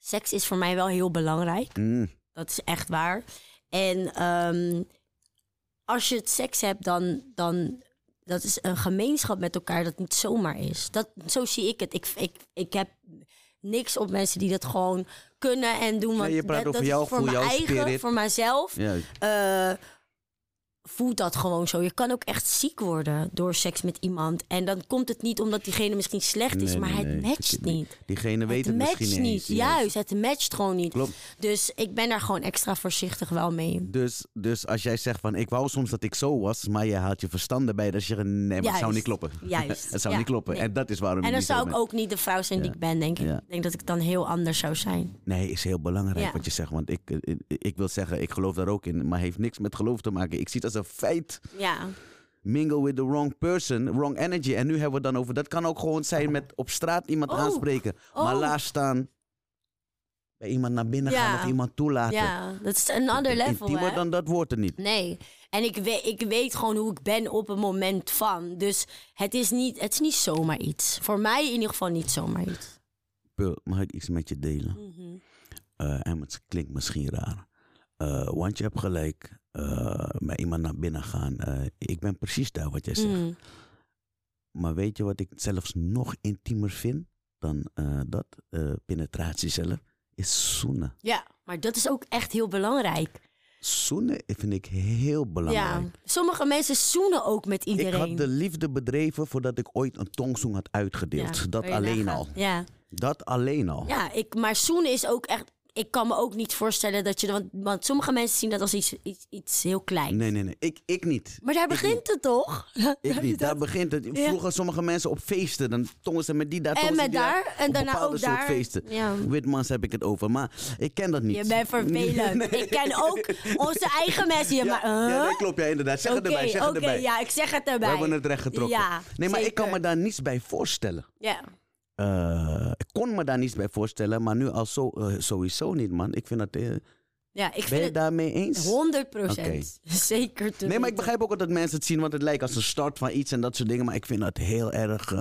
[SPEAKER 2] seks is voor mij wel heel belangrijk.
[SPEAKER 1] Mm,
[SPEAKER 2] Dat is echt waar. En ehm, als je het seks hebt, dan, dan dat is een gemeenschap met elkaar dat niet zomaar is. Dat, zo zie ik het. Ik, ik, ik heb niks op mensen die dat gewoon kunnen en doen. Want
[SPEAKER 1] je praat
[SPEAKER 2] dat,
[SPEAKER 1] over
[SPEAKER 2] dat
[SPEAKER 1] jou,
[SPEAKER 2] is voor
[SPEAKER 1] voor
[SPEAKER 2] mijn eigen,
[SPEAKER 1] spirit.
[SPEAKER 2] voor mijzelf.
[SPEAKER 1] ja.
[SPEAKER 2] eh, voelt dat gewoon zo. Je kan ook echt ziek worden door seks met iemand. En dan komt het niet omdat diegene misschien slecht is,
[SPEAKER 1] Nee,
[SPEAKER 2] maar
[SPEAKER 1] nee,
[SPEAKER 2] het matcht niet.
[SPEAKER 1] Diegene weet
[SPEAKER 2] het
[SPEAKER 1] misschien
[SPEAKER 2] niet. Juist, het matcht gewoon niet.
[SPEAKER 1] Klopt.
[SPEAKER 2] Dus ik ben daar gewoon extra voorzichtig wel mee.
[SPEAKER 1] Dus, dus als jij zegt van ik wou soms dat ik zo was, maar je haalt je verstand erbij, zeg je nee, maar het zou niet kloppen.
[SPEAKER 2] Juist.
[SPEAKER 1] het zou
[SPEAKER 2] Ja,
[SPEAKER 1] niet kloppen.
[SPEAKER 2] nee.
[SPEAKER 1] En dat is waarom
[SPEAKER 2] En dan zou ik ook niet de vrouw zijn die ik ben, denk ik.
[SPEAKER 1] Ja.
[SPEAKER 2] Ik denk dat ik dan heel anders zou zijn.
[SPEAKER 1] Nee, is heel belangrijk wat je zegt. Want ik, ik, ik wil zeggen, ik geloof daar ook in, maar heeft niks met geloof te maken. Ik zie het als een feit.
[SPEAKER 2] Ja,
[SPEAKER 1] Mingle with the wrong person, wrong energy. En nu hebben we het dan over. Dat kan ook gewoon zijn met op straat iemand
[SPEAKER 2] Oh.
[SPEAKER 1] aanspreken. Maar
[SPEAKER 2] Oh.
[SPEAKER 1] laat staan bij iemand naar binnen
[SPEAKER 2] Ja.
[SPEAKER 1] gaan of iemand toelaten.
[SPEAKER 2] ja dat is een ander level,
[SPEAKER 1] Intiemer
[SPEAKER 2] hè?
[SPEAKER 1] dan dat wordt er niet.
[SPEAKER 2] Nee. En ik weet, ik weet gewoon hoe ik ben op een moment van. Dus het is, niet, het is niet zomaar iets. Voor mij in ieder geval niet zomaar iets.
[SPEAKER 1] Pul, mag ik iets met je delen? Eh, en het klinkt misschien raar. Eh, want je hebt gelijk met iemand naar binnen gaan. Eh, ik ben precies daar wat jij zegt.
[SPEAKER 2] Mm.
[SPEAKER 1] Maar weet je wat ik zelfs nog intiemer vind dan eh, dat? eh, penetratie zelf. Is zoenen.
[SPEAKER 2] Ja, maar dat is ook echt heel belangrijk.
[SPEAKER 1] Zoenen vind ik heel belangrijk.
[SPEAKER 2] Ja. Sommige mensen zoenen ook met
[SPEAKER 1] Ik
[SPEAKER 2] iedereen.
[SPEAKER 1] had de liefde bedreven voordat ik ooit een tongzoen had uitgedeeld.
[SPEAKER 2] Ja,
[SPEAKER 1] dat alleen
[SPEAKER 2] nagaan.
[SPEAKER 1] al.
[SPEAKER 2] Ja.
[SPEAKER 1] Dat alleen al.
[SPEAKER 2] Ja, ik, maar zoenen is ook echt. Ik kan me ook niet voorstellen dat je. Want, want sommige mensen zien dat als iets, iets, iets heel klein.
[SPEAKER 1] Nee, nee, nee. Ik, ik niet.
[SPEAKER 2] Maar daar
[SPEAKER 1] Ik
[SPEAKER 2] begint het toch?
[SPEAKER 1] Ik niet. Daar begint het.
[SPEAKER 2] Ja.
[SPEAKER 1] Vroeger sommige mensen op feesten. Dan tongen ze met die daar.
[SPEAKER 2] En met daar, en daarna ook daar.
[SPEAKER 1] feesten.
[SPEAKER 2] Ja.
[SPEAKER 1] Witmans heb ik het over. Maar ik ken dat niet.
[SPEAKER 2] Je bent vervelend. Ik ken ook onze eigen mensen. Ja,
[SPEAKER 1] Ja,
[SPEAKER 2] maar,
[SPEAKER 1] ja, dat klopt. Ja, inderdaad. Zeg het erbij. Zeg het erbij.
[SPEAKER 2] ja, ik zeg het
[SPEAKER 1] We
[SPEAKER 2] erbij.
[SPEAKER 1] hebben het recht getrokken.
[SPEAKER 2] Ja,
[SPEAKER 1] nee, maar ik kan me daar niets bij voorstellen.
[SPEAKER 2] Ja.
[SPEAKER 1] Eh, ik kon me daar niets bij voorstellen. Maar nu al zo, eh, sowieso niet, man. Ik vind dat... eh,
[SPEAKER 2] ja, ik
[SPEAKER 1] ben
[SPEAKER 2] vind
[SPEAKER 1] je
[SPEAKER 2] het
[SPEAKER 1] daarmee eens?
[SPEAKER 2] 100 procent. Zeker te
[SPEAKER 1] Nee, maar ik begrijp ook dat mensen het zien, want het lijkt als een start van iets en dat soort dingen. Maar ik vind dat heel erg.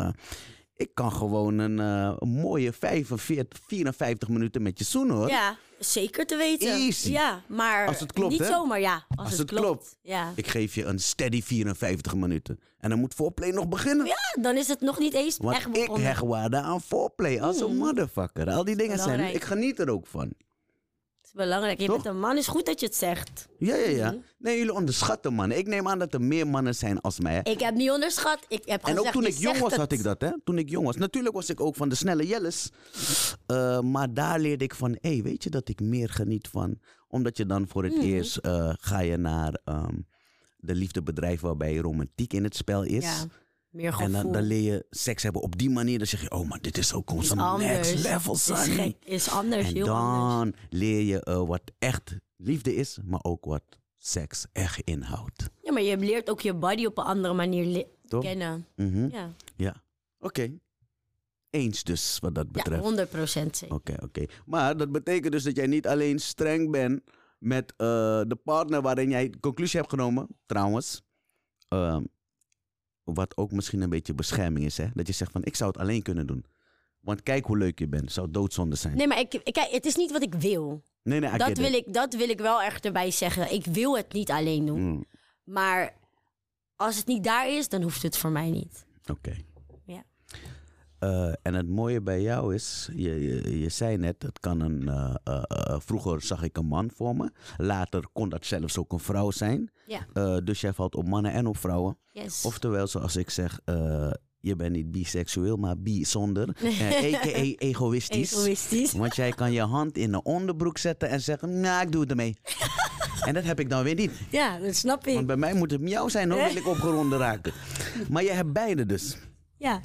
[SPEAKER 1] ik kan gewoon een, een mooie 45, 54 minuten met je zoenen hoor.
[SPEAKER 2] Ja, zeker te weten.
[SPEAKER 1] Easy.
[SPEAKER 2] Ja, maar
[SPEAKER 1] Als het klopt,
[SPEAKER 2] niet
[SPEAKER 1] hè?
[SPEAKER 2] zomaar, ja. Als,
[SPEAKER 1] Als
[SPEAKER 2] het,
[SPEAKER 1] het klopt.
[SPEAKER 2] Ja.
[SPEAKER 1] Ik geef je een steady 54 minuten. En dan moet voorplay nog beginnen.
[SPEAKER 2] ja, dan is het nog niet eens
[SPEAKER 1] Want
[SPEAKER 2] echt
[SPEAKER 1] ik
[SPEAKER 2] begonnen.
[SPEAKER 1] hecht waarde aan voorplay als een motherfucker. Al die dingen zijn. Ik geniet er ook van.
[SPEAKER 2] Is belangrijk. Je
[SPEAKER 1] Toch?
[SPEAKER 2] bent een man, is goed dat je het zegt.
[SPEAKER 1] Ja, ja, ja.
[SPEAKER 2] Mhm.
[SPEAKER 1] Nee, jullie onderschatten mannen. Ik neem aan dat er meer mannen zijn als mij.
[SPEAKER 2] Ik heb niet onderschat. Ik heb
[SPEAKER 1] En ook toen ik jong was,
[SPEAKER 2] het.
[SPEAKER 1] had ik dat, hè? Toen ik jong was. Natuurlijk was ik ook van de snelle jelles. Eh, maar daar leerde ik van, hé, weet je dat ik meer geniet van? Omdat je dan voor het
[SPEAKER 2] Mhm.
[SPEAKER 1] eerst eh, ga je naar ehm, de liefdebedrijf waarbij romantiek in het spel is.
[SPEAKER 2] Ja, meer
[SPEAKER 1] en dan, dan leer je seks hebben op die manier. Dan zeg je, oh, maar dit is
[SPEAKER 2] is
[SPEAKER 1] zo'n
[SPEAKER 2] anders.
[SPEAKER 1] next level,
[SPEAKER 2] Is
[SPEAKER 1] son.
[SPEAKER 2] gek. Is anders,
[SPEAKER 1] En
[SPEAKER 2] heel anders.
[SPEAKER 1] dan leer je eh, wat echt liefde is, maar ook wat seks echt inhoudt.
[SPEAKER 2] Ja, maar je leert ook je body op een andere manier
[SPEAKER 1] Toch?
[SPEAKER 2] kennen.
[SPEAKER 1] Mhm.
[SPEAKER 2] Ja,
[SPEAKER 1] Ja, oké. Eens dus, wat dat
[SPEAKER 2] ja
[SPEAKER 1] betreft.
[SPEAKER 2] 100 procent zeker.
[SPEAKER 1] Oké, oké. Maar dat betekent dus dat jij niet alleen streng bent met eh, de partner waarin jij conclusie hebt genomen, trouwens. Ehm, wat ook misschien een beetje bescherming is, hè? Dat je zegt van, ik zou het alleen kunnen doen. Want kijk hoe leuk je bent. Zou doodzonde zijn.
[SPEAKER 2] Nee, maar ik, ik, kijk, het is niet wat ik wil.
[SPEAKER 1] nee, nee
[SPEAKER 2] Dat wil,
[SPEAKER 1] it.
[SPEAKER 2] ik, dat wil ik wel echt erbij zeggen. Ik wil het niet alleen doen.
[SPEAKER 1] Mm,
[SPEAKER 2] Maar als het niet daar is, dan hoeft het voor mij niet.
[SPEAKER 1] Oké. Eh, en het mooie bij jou is, je, je, je zei net, het kan een. eh, eh, vroeger zag ik een man voor me. Later kon dat zelfs ook een vrouw zijn.
[SPEAKER 2] Ja.
[SPEAKER 1] Dus jij valt op mannen en op vrouwen.
[SPEAKER 2] Yes.
[SPEAKER 1] Oftewel, zoals ik zeg, je bent niet biseksueel, maar bijzonder. Eh a.k.a. egoïstisch.
[SPEAKER 2] Egoïstisch.
[SPEAKER 1] Want jij kan je hand in een onderbroek zetten en zeggen, nou, ik doe het ermee. en dat heb ik dan weer niet.
[SPEAKER 2] Ja, dat snap ik.
[SPEAKER 1] Want bij mij moet het miauw zijn, hoor, wil ik opgeronden raken. Maar je hebt beide dus.
[SPEAKER 2] Ja.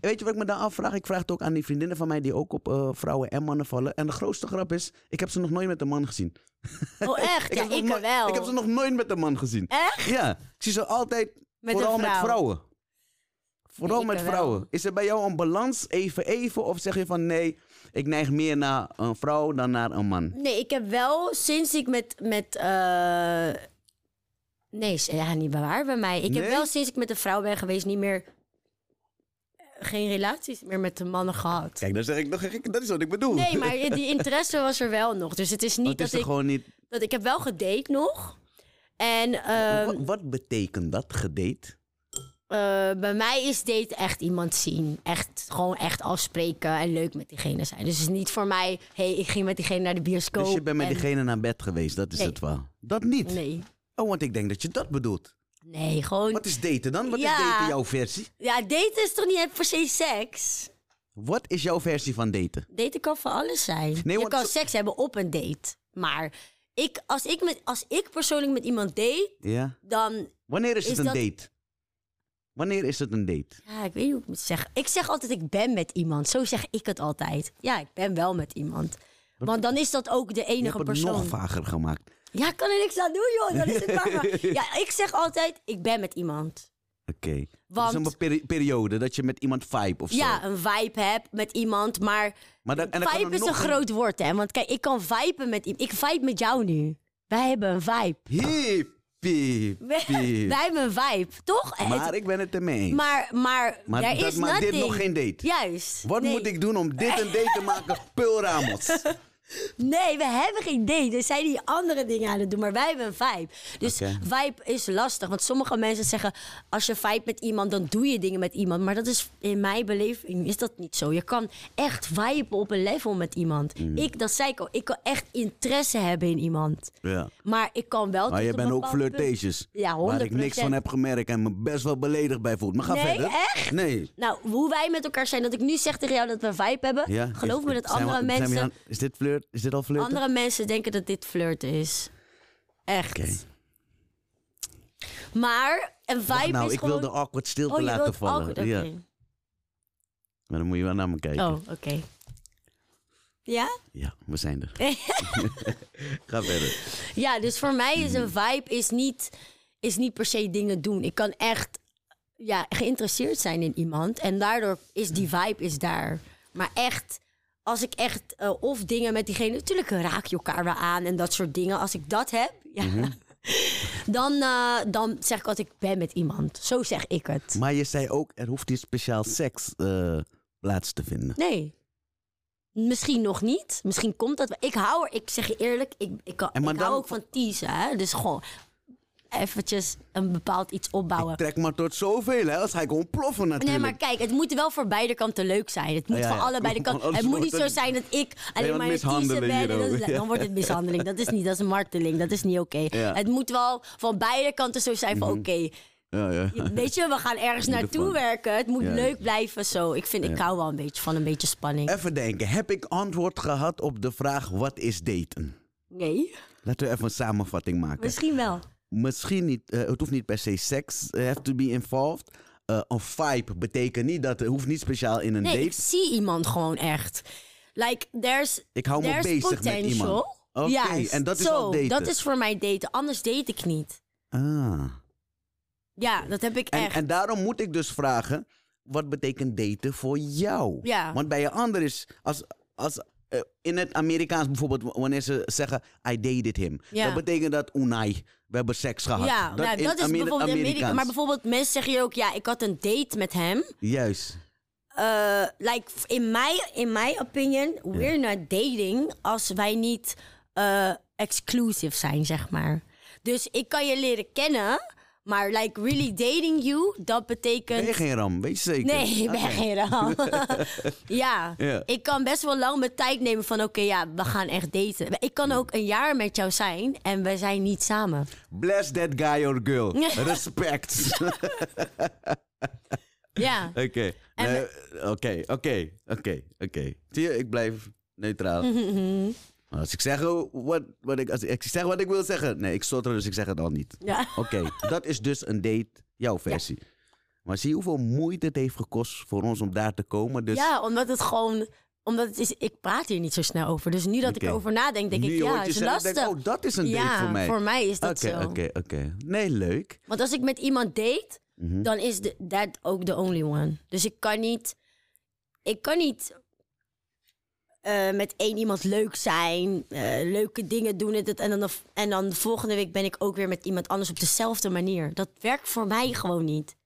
[SPEAKER 1] Weet je wat ik me dan afvraag? Ik vraag het ook aan die vriendinnen van mij die ook op eh, vrouwen en mannen vallen. En de grootste grap is, ik heb ze nog nooit met een man gezien.
[SPEAKER 2] Oh, echt? ja, ik
[SPEAKER 1] nog no-
[SPEAKER 2] wel.
[SPEAKER 1] Ik heb ze nog nooit met een man gezien.
[SPEAKER 2] Echt?
[SPEAKER 1] Ja, ik zie ze altijd
[SPEAKER 2] Met
[SPEAKER 1] vooral met
[SPEAKER 2] vrouw.
[SPEAKER 1] vrouwen. Vooral
[SPEAKER 2] ik
[SPEAKER 1] met
[SPEAKER 2] wel.
[SPEAKER 1] vrouwen. Is er bij jou een balans even even? Of zeg je van nee, ik neig meer naar een vrouw dan naar een man?
[SPEAKER 2] Nee, ik heb wel sinds ik met. met eh, Nee, ja, niet waar bij mij. Ik
[SPEAKER 1] Nee?
[SPEAKER 2] heb wel sinds ik met een vrouw ben geweest niet meer. Geen relaties meer met de mannen gehad.
[SPEAKER 1] Kijk, dan zeg ik nog gek, dat is wat ik bedoel.
[SPEAKER 2] Nee, maar die interesse was er wel nog. Dus het is niet
[SPEAKER 1] het is
[SPEAKER 2] dat ik.
[SPEAKER 1] gewoon niet...
[SPEAKER 2] Dat ik heb wel gedate nog. En ehm,
[SPEAKER 1] wat, wat betekent dat, gedate?
[SPEAKER 2] eh, bij mij is date echt iemand zien. Echt gewoon echt afspreken en leuk met diegene zijn. Dus het is niet voor mij, hey, ik ging met diegene naar de bioscoop.
[SPEAKER 1] Dus je bent met
[SPEAKER 2] en-
[SPEAKER 1] diegene naar bed geweest, dat is
[SPEAKER 2] Nee.
[SPEAKER 1] het wel. Dat niet?
[SPEAKER 2] Nee.
[SPEAKER 1] Oh, want ik denk dat je dat bedoelt.
[SPEAKER 2] Nee, gewoon.
[SPEAKER 1] Wat is daten dan? Wat
[SPEAKER 2] Ja.
[SPEAKER 1] is daten jouw versie?
[SPEAKER 2] Ja, daten is toch niet per se seks?
[SPEAKER 1] Wat is jouw versie van daten?
[SPEAKER 2] Daten kan van alles zijn.
[SPEAKER 1] Nee,
[SPEAKER 2] je
[SPEAKER 1] want
[SPEAKER 2] kan seks hebben op een date. Maar ik, als, ik met, als ik persoonlijk met iemand date,
[SPEAKER 1] Ja.
[SPEAKER 2] dan...
[SPEAKER 1] Wanneer is het een
[SPEAKER 2] dat-
[SPEAKER 1] date? Wanneer is het een date?
[SPEAKER 2] Ja, ik weet niet hoe ik moet zeggen. Ik zeg altijd, ik ben met iemand. Zo zeg ik het altijd. Ja, ik ben wel met iemand. Want dan is dat ook de
[SPEAKER 1] Je
[SPEAKER 2] enige
[SPEAKER 1] hebt het
[SPEAKER 2] persoon.
[SPEAKER 1] nog vager gemaakt.
[SPEAKER 2] Ja, ik kan er niks aan doen, joh. Dan is het maar, Ja, ik zeg altijd, ik ben met iemand.
[SPEAKER 1] Oké. Het
[SPEAKER 2] Want-
[SPEAKER 1] is een peri- periode dat je met iemand vibe of zo.
[SPEAKER 2] Ja, een vibe heb met iemand, maar...
[SPEAKER 1] Maar dat, en
[SPEAKER 2] vibe is een groot woord, hè. Want kijk, ik kan viben met iemand. Ik vibe met jou nu. Wij hebben een vibe.
[SPEAKER 1] Hiep, piep,
[SPEAKER 2] Wij,
[SPEAKER 1] piep.
[SPEAKER 2] wij hebben een vibe, toch? Het-
[SPEAKER 1] Maar ik ben het ermee eens.
[SPEAKER 2] maar, maar,
[SPEAKER 1] Maar dat
[SPEAKER 2] is
[SPEAKER 1] maakt dit nog geen date.
[SPEAKER 2] Juist.
[SPEAKER 1] Wat
[SPEAKER 2] nee.
[SPEAKER 1] moet ik doen om dit een date te maken? Pul Ramos.
[SPEAKER 2] Nee, we hebben geen date. Er zijn die andere dingen aan het doen, maar wij hebben een vibe. Dus vibe is lastig. Want sommige mensen zeggen, als je vibe met iemand, dan doe je dingen met iemand. Maar dat is in mijn beleving is dat niet zo. Je kan echt viben op een level met iemand.
[SPEAKER 1] Mm.
[SPEAKER 2] Ik, dat zei ik al, ik kan echt interesse hebben in iemand.
[SPEAKER 1] Ja.
[SPEAKER 2] Maar ik kan wel
[SPEAKER 1] Maar je bent ook flirtatious.
[SPEAKER 2] Ja,
[SPEAKER 1] Waar ik niks
[SPEAKER 2] 100%.
[SPEAKER 1] van heb gemerkt en me best wel beledigd bij voel. Maar ga
[SPEAKER 2] Nee,
[SPEAKER 1] verder.
[SPEAKER 2] echt?
[SPEAKER 1] Nee.
[SPEAKER 2] Nou, hoe wij met elkaar zijn, dat ik nu zeg tegen jou dat we vibe hebben.
[SPEAKER 1] Ja,
[SPEAKER 2] Geloof
[SPEAKER 1] is-
[SPEAKER 2] me dat andere mensen,
[SPEAKER 1] aan- is dit flirt? Is dit al flirten?
[SPEAKER 2] andere mensen denken dat dit flirt is. Echt.
[SPEAKER 1] Oké.
[SPEAKER 2] Maar een
[SPEAKER 1] Wacht
[SPEAKER 2] vibe
[SPEAKER 1] nou,
[SPEAKER 2] is
[SPEAKER 1] ik
[SPEAKER 2] gewoon...
[SPEAKER 1] wil de awkward stilte
[SPEAKER 2] oh, je
[SPEAKER 1] laten
[SPEAKER 2] wilt
[SPEAKER 1] vallen.
[SPEAKER 2] awkward,
[SPEAKER 1] Ja.
[SPEAKER 2] oké.
[SPEAKER 1] Maar dan moet je wel naar me kijken.
[SPEAKER 2] Oh, oké. Ja?
[SPEAKER 1] Ja, we zijn er. Ga verder.
[SPEAKER 2] Ja, dus voor mij is een vibe is niet, is niet per se dingen doen. Ik kan echt ja, geïnteresseerd zijn in iemand. En daardoor is die vibe is daar. Maar echt, als ik echt... eh, of dingen met diegene... Natuurlijk raak je elkaar wel aan en dat soort dingen. Als ik dat heb, ja,
[SPEAKER 1] Mhm.
[SPEAKER 2] dan, eh, dan zeg ik altijd... Ik ben met iemand. Zo zeg ik het.
[SPEAKER 1] Maar je zei ook, er hoeft niet speciaal seks eh, plaats te vinden.
[SPEAKER 2] Nee. Misschien nog niet. Misschien komt dat. Ik hou er, ik zeg je eerlijk, ik, ik, kan, ik hou
[SPEAKER 1] dan-
[SPEAKER 2] ook van teasen. Hè? Dus gewoon eventjes een bepaald iets opbouwen.
[SPEAKER 1] Trek maar tot zoveel, hè? Als hij gewoon ploffen natuurlijk.
[SPEAKER 2] Nee, maar kijk, het moet wel voor beide kanten leuk zijn. Het moet
[SPEAKER 1] Ja, ja,
[SPEAKER 2] voor allebei de kanten. Het moet niet zo zijn dat ik alleen maar
[SPEAKER 1] mishandeling
[SPEAKER 2] ben. En dat is- dan wordt het mishandeling. Dat is niet, dat is marteling. Dat is niet oké.
[SPEAKER 1] Ja.
[SPEAKER 2] Het moet wel van beide kanten zo zijn van oké,
[SPEAKER 1] Ja, ja.
[SPEAKER 2] weet je, we gaan ergens naartoe werken. Het moet
[SPEAKER 1] Ja.
[SPEAKER 2] leuk blijven zo. Ik vind, ik hou wel een beetje van een beetje spanning.
[SPEAKER 1] Even denken, heb ik antwoord gehad op de vraag wat is daten?
[SPEAKER 2] Nee,
[SPEAKER 1] Laten we even een samenvatting maken.
[SPEAKER 2] misschien wel.
[SPEAKER 1] Misschien niet, eh, het hoeft niet per se seks uh, have to be involved. Eh, een vibe betekent niet dat het hoeft niet speciaal in een
[SPEAKER 2] Nee, ik
[SPEAKER 1] date.
[SPEAKER 2] zie iemand gewoon echt. Like, there's,
[SPEAKER 1] Ik hou me
[SPEAKER 2] there's
[SPEAKER 1] bezig met
[SPEAKER 2] potential.
[SPEAKER 1] iemand. Oké, en dat is al daten.
[SPEAKER 2] Dat is voor mij daten. Anders date ik niet.
[SPEAKER 1] Ah.
[SPEAKER 2] Ja, dat heb ik
[SPEAKER 1] En,
[SPEAKER 2] echt.
[SPEAKER 1] en daarom moet ik dus vragen, wat betekent daten voor jou?
[SPEAKER 2] Ja.
[SPEAKER 1] Want bij een ander is, als, als eh, in het Amerikaans bijvoorbeeld, wanneer ze zeggen, I dated him.
[SPEAKER 2] Ja.
[SPEAKER 1] Dat betekent dat, unai, we hebben seks gehad.
[SPEAKER 2] ja, nou, dat is
[SPEAKER 1] Amer-
[SPEAKER 2] bijvoorbeeld in Amerika.
[SPEAKER 1] Amerikaans.
[SPEAKER 2] Maar bijvoorbeeld mensen zeggen je ook, ja, ik had een date met hem.
[SPEAKER 1] Juist.
[SPEAKER 2] Eh, like, in my, in my opinion, we're not dating als wij niet eh, exclusive zijn, zeg maar. Dus ik kan je leren kennen, maar like really dating you, dat betekent...
[SPEAKER 1] Ben je geen ram, weet je zeker?
[SPEAKER 2] Nee, ik ben geen ram. ja. Ik kan best wel lang mijn tijd nemen van... oké, ja, we gaan echt daten. Ik kan ook een jaar met jou zijn en we zijn niet samen.
[SPEAKER 1] Bless that guy or girl. Respect.
[SPEAKER 2] Ja.
[SPEAKER 1] Oké. Oké, oké, oké, oké. Zie je, ik blijf neutraal. Als ik zeg wat, wat ik, als ik zeg wat ik wil zeggen. Nee, ik stotter, dus ik zeg het al niet.
[SPEAKER 2] ja.
[SPEAKER 1] Oké, dat is dus een date, jouw versie. Maar zie je hoeveel moeite het heeft gekost voor ons om daar te komen. Dus
[SPEAKER 2] Ja, omdat het gewoon... Omdat het is, ik praat hier niet zo snel over. Dus nu dat ik
[SPEAKER 1] Oké.
[SPEAKER 2] erover nadenk, denk
[SPEAKER 1] nu
[SPEAKER 2] ik, ja, het is lastig.
[SPEAKER 1] denk, oh, dat is een date
[SPEAKER 2] ja,
[SPEAKER 1] voor mij.
[SPEAKER 2] voor mij is dat
[SPEAKER 1] Oké,
[SPEAKER 2] zo.
[SPEAKER 1] oké, oké. Nee, leuk.
[SPEAKER 2] Want als ik met iemand date,
[SPEAKER 1] Mhm.
[SPEAKER 2] dan is de, that ook the only one. Dus ik kan niet... Ik kan niet eh, met één iemand leuk zijn, eh, leuke dingen doen. En, dat- en, dan de, en dan de volgende week ben ik ook weer met iemand anders op dezelfde manier. Dat werkt voor mij gewoon niet.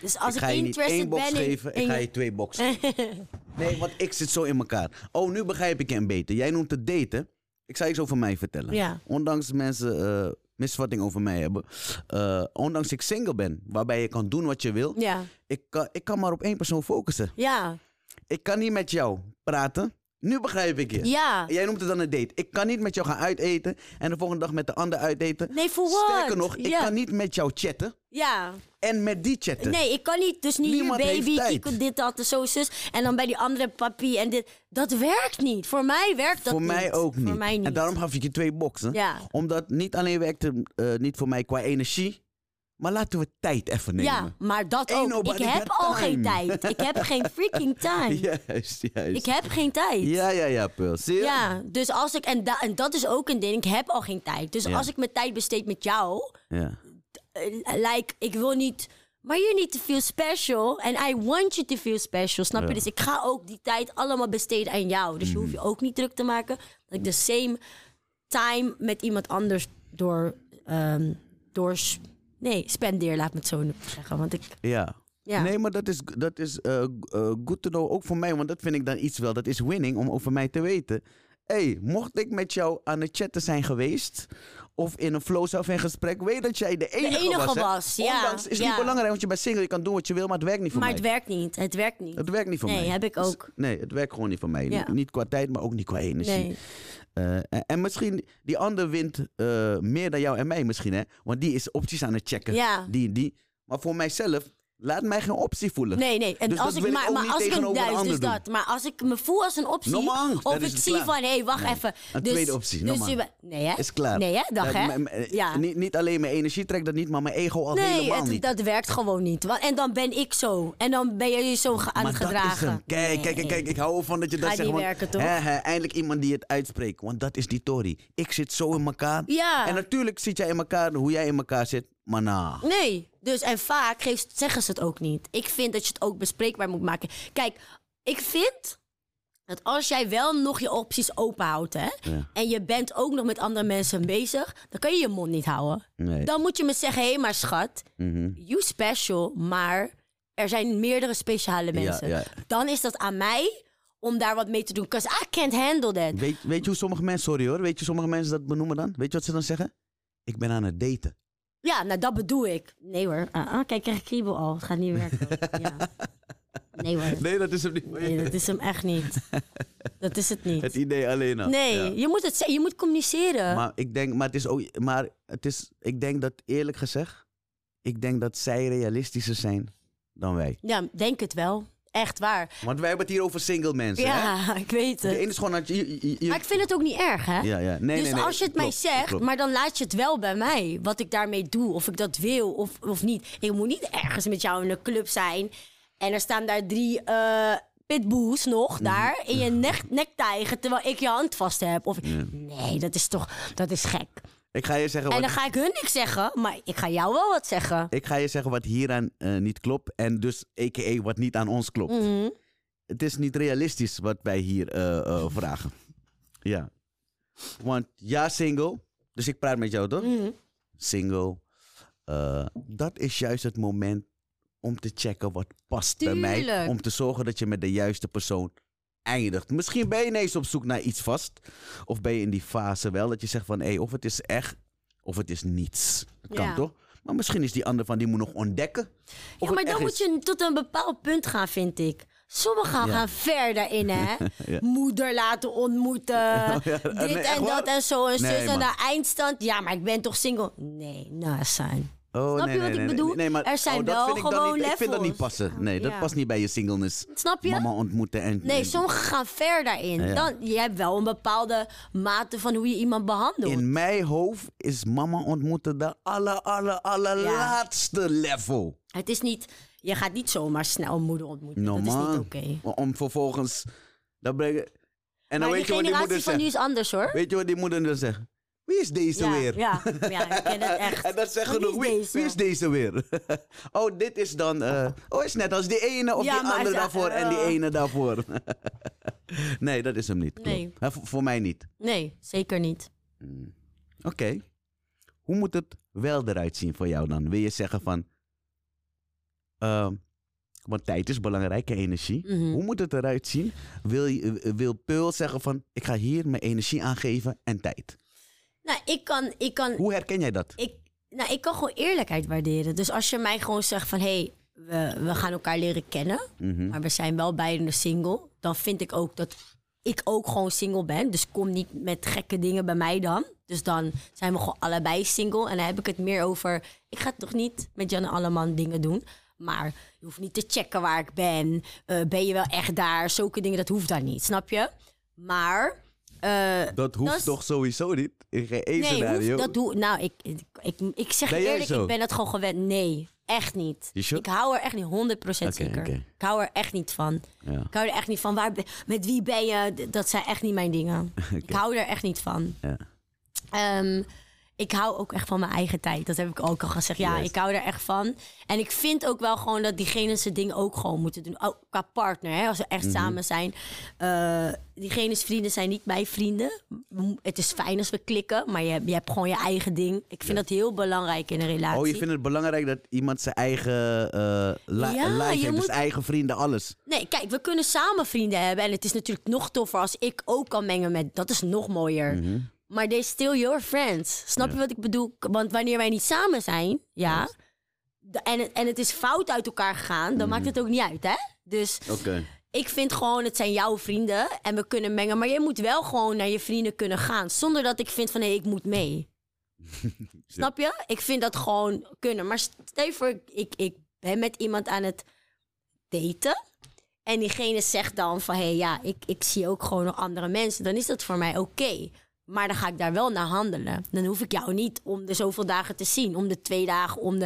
[SPEAKER 2] Dus als
[SPEAKER 1] ik
[SPEAKER 2] ik,
[SPEAKER 1] ga je niet
[SPEAKER 2] interested
[SPEAKER 1] één box geven,
[SPEAKER 2] in
[SPEAKER 1] ik ga
[SPEAKER 2] je-
[SPEAKER 1] twee boxen. nee, want ik zit zo in elkaar. Oh, nu begrijp ik je een beter. Jij noemt het daten. Ik zal iets over mij vertellen.
[SPEAKER 2] Ja.
[SPEAKER 1] Ondanks mensen eh misvatting over mij hebben. ondanks ik single ben, waarbij je kan doen wat je wil.
[SPEAKER 2] ja,
[SPEAKER 1] Ik, kan, ik kan maar op één persoon focussen.
[SPEAKER 2] ja,
[SPEAKER 1] Ik kan niet met jou praten. Nu begrijp ik je.
[SPEAKER 2] ja.
[SPEAKER 1] Jij noemt het dan een date. Ik kan niet met jou gaan uiteten en de volgende dag met de ander uiteten.
[SPEAKER 2] Nee, voor wat?
[SPEAKER 1] Sterker nog, ik
[SPEAKER 2] Ja.
[SPEAKER 1] kan niet met jou chatten
[SPEAKER 2] Ja.
[SPEAKER 1] en met die chatten.
[SPEAKER 2] Nee, ik kan niet. Dus niet
[SPEAKER 1] Niemand
[SPEAKER 2] hier
[SPEAKER 1] heeft
[SPEAKER 2] baby, ik dit, dat, zo, zus. En dan bij die andere papi en dit. Dat werkt niet. Voor mij werkt dat
[SPEAKER 1] voor
[SPEAKER 2] niet.
[SPEAKER 1] mij ook niet.
[SPEAKER 2] Voor mij niet.
[SPEAKER 1] En daarom gaf ik je twee boxen.
[SPEAKER 2] Ja.
[SPEAKER 1] Omdat niet alleen werkt het eh, niet voor mij qua energie, maar laten we tijd even nemen.
[SPEAKER 2] Ja, maar dat
[SPEAKER 1] Ain't
[SPEAKER 2] ook. Ik heb al geen tijd. Ik heb geen freaking time.
[SPEAKER 1] Juist, juist.
[SPEAKER 2] Ik heb geen tijd.
[SPEAKER 1] Ja, ja, ja, Pearl. Zie je?
[SPEAKER 2] Ja, dus als ik, en, da- en dat is ook een ding, ik heb al geen tijd. Dus
[SPEAKER 1] Ja.
[SPEAKER 2] als ik mijn tijd besteed met jou,
[SPEAKER 1] Ja.
[SPEAKER 2] eh, like, ik wil niet, maar you need to feel special. And I want you to feel special, snap je? Dus ik ga ook die tijd allemaal besteden aan jou. Dus je hoeft je ook niet druk te maken dat ik de same time met iemand anders door, ehm door nee, spendeer, laat me het zo zeggen. Want ik,
[SPEAKER 1] Ja.
[SPEAKER 2] ja.
[SPEAKER 1] Nee, maar dat is, dat is eh, good to know, ook voor mij. Want dat vind ik dan iets wel. Dat is winning om over mij te weten. hey, mocht ik met jou aan het chatten zijn geweest... of in een flow zelf in gesprek... weet dat jij de enige,
[SPEAKER 2] enige
[SPEAKER 1] was.
[SPEAKER 2] was, ja,
[SPEAKER 1] Ondanks, is niet belangrijk, want je bent single. Je kan doen wat je wil, maar het werkt niet voor
[SPEAKER 2] maar
[SPEAKER 1] mij.
[SPEAKER 2] het werkt niet, het werkt niet.
[SPEAKER 1] Het werkt niet voor
[SPEAKER 2] Nee,
[SPEAKER 1] mij.
[SPEAKER 2] heb ik
[SPEAKER 1] Dus-
[SPEAKER 2] ook.
[SPEAKER 1] nee, het werkt gewoon niet voor mij.
[SPEAKER 2] Ja.
[SPEAKER 1] Niet qua tijd, maar ook niet qua energie.
[SPEAKER 2] Nee.
[SPEAKER 1] Eh, en, en misschien die ander wint eh, meer dan jou en mij misschien, hè? Want die is opties aan het checken.
[SPEAKER 2] Ja.
[SPEAKER 1] Die die. Maar voor mijzelf, laat mij geen optie voelen.
[SPEAKER 2] Nee, nee. En
[SPEAKER 1] Dus
[SPEAKER 2] als ik, maar, maar als ik een duis, dus dat. Maar als ik me voel als een optie.
[SPEAKER 1] No
[SPEAKER 2] of ik zie
[SPEAKER 1] klaar.
[SPEAKER 2] van, hé, hey, wacht
[SPEAKER 1] Nee,
[SPEAKER 2] even.
[SPEAKER 1] een
[SPEAKER 2] dus,
[SPEAKER 1] tweede optie, no
[SPEAKER 2] Dus nee, hè?
[SPEAKER 1] Is klaar.
[SPEAKER 2] Nee, hè? Dag, hè?
[SPEAKER 1] m-
[SPEAKER 2] Ja.
[SPEAKER 1] Niet, niet alleen mijn energie trekt dat niet, maar mijn ego al
[SPEAKER 2] Nee,
[SPEAKER 1] helemaal
[SPEAKER 2] het-
[SPEAKER 1] niet.
[SPEAKER 2] dat werkt gewoon niet. Want, en dan ben ik zo. En dan ben je zo ge- aan
[SPEAKER 1] maar
[SPEAKER 2] het
[SPEAKER 1] dat is
[SPEAKER 2] gedragen.
[SPEAKER 1] hem. Kijk, kijk, kijk, kijk, ik hou ervan dat je dat
[SPEAKER 2] Gaat
[SPEAKER 1] zegt. want,
[SPEAKER 2] werken, toch?
[SPEAKER 1] Hè, hè, eindelijk iemand die het uitspreekt. Want dat is die Tory. Ik zit zo in elkaar.
[SPEAKER 2] Ja.
[SPEAKER 1] En natuurlijk zit jij in elkaar hoe jij in elkaar zit. Nou.
[SPEAKER 2] Nee, dus en vaak geeft, zeggen ze het ook niet. Ik vind dat je het ook bespreekbaar moet maken. Kijk, ik vind dat als jij wel nog je opties open houdt, hè,
[SPEAKER 1] Ja.
[SPEAKER 2] en je bent ook nog met andere mensen bezig, dan kan je je mond niet houden.
[SPEAKER 1] Nee.
[SPEAKER 2] Dan moet je me zeggen, hé, maar schat,
[SPEAKER 1] Mhm.
[SPEAKER 2] you special, maar er zijn meerdere speciale mensen.
[SPEAKER 1] ja.
[SPEAKER 2] Dan is dat aan mij om daar wat mee te doen, because I can't handle that.
[SPEAKER 1] Weet, weet je hoe sommige mensen, sorry hoor, weet je hoe sommige mensen dat benoemen dan? Weet je wat ze dan zeggen? Ik ben aan het daten.
[SPEAKER 2] Ja, nou dat bedoel ik. Nee hoor, Ah, ah, kijk, ik krijg kriebel al. Het gaat niet werken. ja. Nee hoor.
[SPEAKER 1] Nee, dat is hem niet.
[SPEAKER 2] Nee, dat is hem echt niet. Dat is het niet.
[SPEAKER 1] Het idee alleen al.
[SPEAKER 2] Nee,
[SPEAKER 1] Ja.
[SPEAKER 2] je moet het je moet communiceren.
[SPEAKER 1] Maar ik denk, maar het is ook, maar het is, ik denk dat eerlijk gezegd, ik denk dat zij realistischer zijn dan wij.
[SPEAKER 2] Ja, denk het wel. Echt waar.
[SPEAKER 1] Want wij hebben het hier over single mensen. Hè?
[SPEAKER 2] Ja, ik weet
[SPEAKER 1] De
[SPEAKER 2] het.
[SPEAKER 1] ene is gewoon dat je, je- je- je-
[SPEAKER 2] Maar ik vind het ook niet erg, hè?
[SPEAKER 1] ja, ja. Nee,
[SPEAKER 2] dus
[SPEAKER 1] nee, nee,
[SPEAKER 2] als je het mij zegt,
[SPEAKER 1] klopt.
[SPEAKER 2] maar dan laat je het wel bij mij. Wat ik daarmee doe, of ik dat wil of, of niet. Ik moet niet ergens met jou in een club zijn. En er staan daar drie eh pitbulls
[SPEAKER 1] Mhm.
[SPEAKER 2] nog daar in je nek, nek tijgen terwijl ik je hand vast heb. Of, Nee, dat is toch dat is gek.
[SPEAKER 1] Ik ga je zeggen
[SPEAKER 2] En
[SPEAKER 1] wat,
[SPEAKER 2] dan ga ik hun niks zeggen, maar ik ga jou wel wat zeggen.
[SPEAKER 1] ik ga je zeggen wat hieraan eh, niet klopt. En dus a.k.a. wat niet aan ons klopt.
[SPEAKER 2] Mhm.
[SPEAKER 1] Het is niet realistisch wat wij hier eh, eh, vragen. Ja. Want ja, single. Dus ik praat met jou toch?
[SPEAKER 2] Mhm.
[SPEAKER 1] Single. Dat is juist het moment om te checken wat past bij mij. Om te zorgen dat je met de juiste persoon eindigt. Misschien ben je ineens op zoek naar iets vast. Of ben je in die fase wel dat je zegt van... Hey, of het is echt, of het is niets. Dat kan
[SPEAKER 2] Ja.
[SPEAKER 1] toch? Maar misschien is die ander van, die moet nog ontdekken.
[SPEAKER 2] Ja, maar dan moet
[SPEAKER 1] is.
[SPEAKER 2] je tot een bepaald punt gaan, vind ik. Sommigen
[SPEAKER 1] Ja.
[SPEAKER 2] gaan ver daarin, hè?
[SPEAKER 1] Ja.
[SPEAKER 2] Moeder laten ontmoeten.
[SPEAKER 1] ja,
[SPEAKER 2] Dit
[SPEAKER 1] nee,
[SPEAKER 2] en dat
[SPEAKER 1] waar?
[SPEAKER 2] en zo en
[SPEAKER 1] Nee,
[SPEAKER 2] zus. En
[SPEAKER 1] man.
[SPEAKER 2] de eindstand. Ja, maar ik ben toch single? Nee, nou, zijn.
[SPEAKER 1] Oh,
[SPEAKER 2] Snap
[SPEAKER 1] nee,
[SPEAKER 2] je wat
[SPEAKER 1] nee,
[SPEAKER 2] ik bedoel?
[SPEAKER 1] Nee, maar,
[SPEAKER 2] Er zijn
[SPEAKER 1] oh, dat
[SPEAKER 2] wel
[SPEAKER 1] vind ik dan
[SPEAKER 2] gewoon
[SPEAKER 1] niet, Ik vind dat niet
[SPEAKER 2] levels.
[SPEAKER 1] passen. Nee, dat
[SPEAKER 2] Ja.
[SPEAKER 1] past niet bij je singleness.
[SPEAKER 2] Snap je?
[SPEAKER 1] Mama ontmoeten en...
[SPEAKER 2] Nee,
[SPEAKER 1] en-
[SPEAKER 2] sommigen gaan ver daarin.
[SPEAKER 1] Ja.
[SPEAKER 2] Dan, je hebt wel een bepaalde mate van hoe je iemand behandelt.
[SPEAKER 1] In mijn hoofd is mama ontmoeten de aller, aller, allerlaatste level.
[SPEAKER 2] Het is niet, je gaat niet zomaar snel moeder ontmoeten.
[SPEAKER 1] No,
[SPEAKER 2] dat is niet oké.
[SPEAKER 1] Om vervolgens... Dat brengen... En dan
[SPEAKER 2] Maar
[SPEAKER 1] weet
[SPEAKER 2] de
[SPEAKER 1] je wat die moeder
[SPEAKER 2] generatie van
[SPEAKER 1] zegt.
[SPEAKER 2] nu is anders hoor.
[SPEAKER 1] Weet je wat die moeder dan zegt? Wie is deze
[SPEAKER 2] ja,
[SPEAKER 1] weer?
[SPEAKER 2] Ja, ja, ik ken het echt.
[SPEAKER 1] En dat zegt
[SPEAKER 2] Maar
[SPEAKER 1] genoeg.
[SPEAKER 2] wie
[SPEAKER 1] Wie,
[SPEAKER 2] is
[SPEAKER 1] wie
[SPEAKER 2] deze?
[SPEAKER 1] is deze weer? oh, dit is dan... eh, oh, is net als die ene of
[SPEAKER 2] Ja,
[SPEAKER 1] die andere daarvoor en die
[SPEAKER 2] eh.
[SPEAKER 1] ene daarvoor. nee, dat is hem niet.
[SPEAKER 2] Nee.
[SPEAKER 1] Voor, mij niet.
[SPEAKER 2] Nee, zeker niet.
[SPEAKER 1] Hmm. Oké. Hoe moet het wel eruit zien voor jou dan? Wil je zeggen van... ehm, want tijd is belangrijke energie.
[SPEAKER 2] Mhm.
[SPEAKER 1] Hoe moet het eruit zien? Wil, je, eh, wil Peul zeggen van... Ik ga hier mijn energie aangeven en tijd.
[SPEAKER 2] Nou, ik kan, ik kan,
[SPEAKER 1] Hoe herken jij dat?
[SPEAKER 2] ik, nou, ik kan gewoon eerlijkheid waarderen. Dus als je mij gewoon zegt van... hé, hey, we, we gaan elkaar leren kennen...
[SPEAKER 1] Mhm.
[SPEAKER 2] maar we zijn wel beiden single... dan vind ik ook dat ik ook gewoon single ben. Dus kom niet met gekke dingen bij mij dan. Dus dan zijn we gewoon allebei single. En dan heb ik het meer over... ik ga toch niet met Jan Alleman dingen doen... Maar je hoeft niet te checken waar ik ben. Eh, ben je wel echt daar? Zulke dingen, dat hoeft daar niet, snap je? Maar... eh,
[SPEAKER 1] Dat hoeft
[SPEAKER 2] dat is-
[SPEAKER 1] toch sowieso niet? In geen één
[SPEAKER 2] Nee,
[SPEAKER 1] scenario?
[SPEAKER 2] hoeft, dat doe Nou, ik, ik, ik, ik zeg
[SPEAKER 1] Ben
[SPEAKER 2] eerlijk, ik ben het gewoon gewend. Nee, echt niet. Ik hou er echt niet 100% zeker. Ik hou er echt niet van.
[SPEAKER 1] Ja.
[SPEAKER 2] Ik hou er echt niet van. Waar, met wie ben je? Dat zijn echt niet mijn dingen. Ik hou er echt niet van.
[SPEAKER 1] Ja.
[SPEAKER 2] Ehm, ik hou ook echt van mijn eigen tijd. Dat heb ik ook al gezegd. Ja,
[SPEAKER 1] Juist.
[SPEAKER 2] ik hou er echt van. En ik vind ook wel gewoon dat diegene zijn ding ook gewoon moeten doen. Ook qua partner, hè, als we echt samen zijn. Eh diegene's vrienden zijn niet mijn vrienden. Het is fijn als we klikken, maar je, je hebt gewoon je eigen ding. Ik vind dat heel belangrijk in een relatie.
[SPEAKER 1] Oh, je vindt het belangrijk dat iemand zijn eigen li-
[SPEAKER 2] Ja,
[SPEAKER 1] life
[SPEAKER 2] je
[SPEAKER 1] heeft,
[SPEAKER 2] moet-
[SPEAKER 1] dus eigen vrienden, alles.
[SPEAKER 2] Nee, kijk, we kunnen samen vrienden hebben. En het is natuurlijk nog toffer als ik ook kan mengen met... Dat is nog mooier.
[SPEAKER 1] Mhm.
[SPEAKER 2] Maar they're still your friends. Snap je wat ik bedoel? Want wanneer wij niet samen zijn, ja... En het, en het is fout uit elkaar gegaan, dan maakt het ook niet uit, hè? Dus ik vind gewoon, het zijn jouw vrienden en we kunnen mengen. Maar je moet wel gewoon naar je vrienden kunnen gaan. Zonder dat ik vind van, hé, ik moet mee. Snap je? Ik vind dat gewoon kunnen. Maar stel je voor, ik, ik ben met iemand aan het daten. En diegene zegt dan van, hé, hey, ja, ik, ik zie ook gewoon nog andere mensen. Dan is dat voor mij oké. Maar dan ga ik daar wel naar handelen. Dan hoef ik jou niet om de zoveel dagen te zien. Om de twee dagen, om de...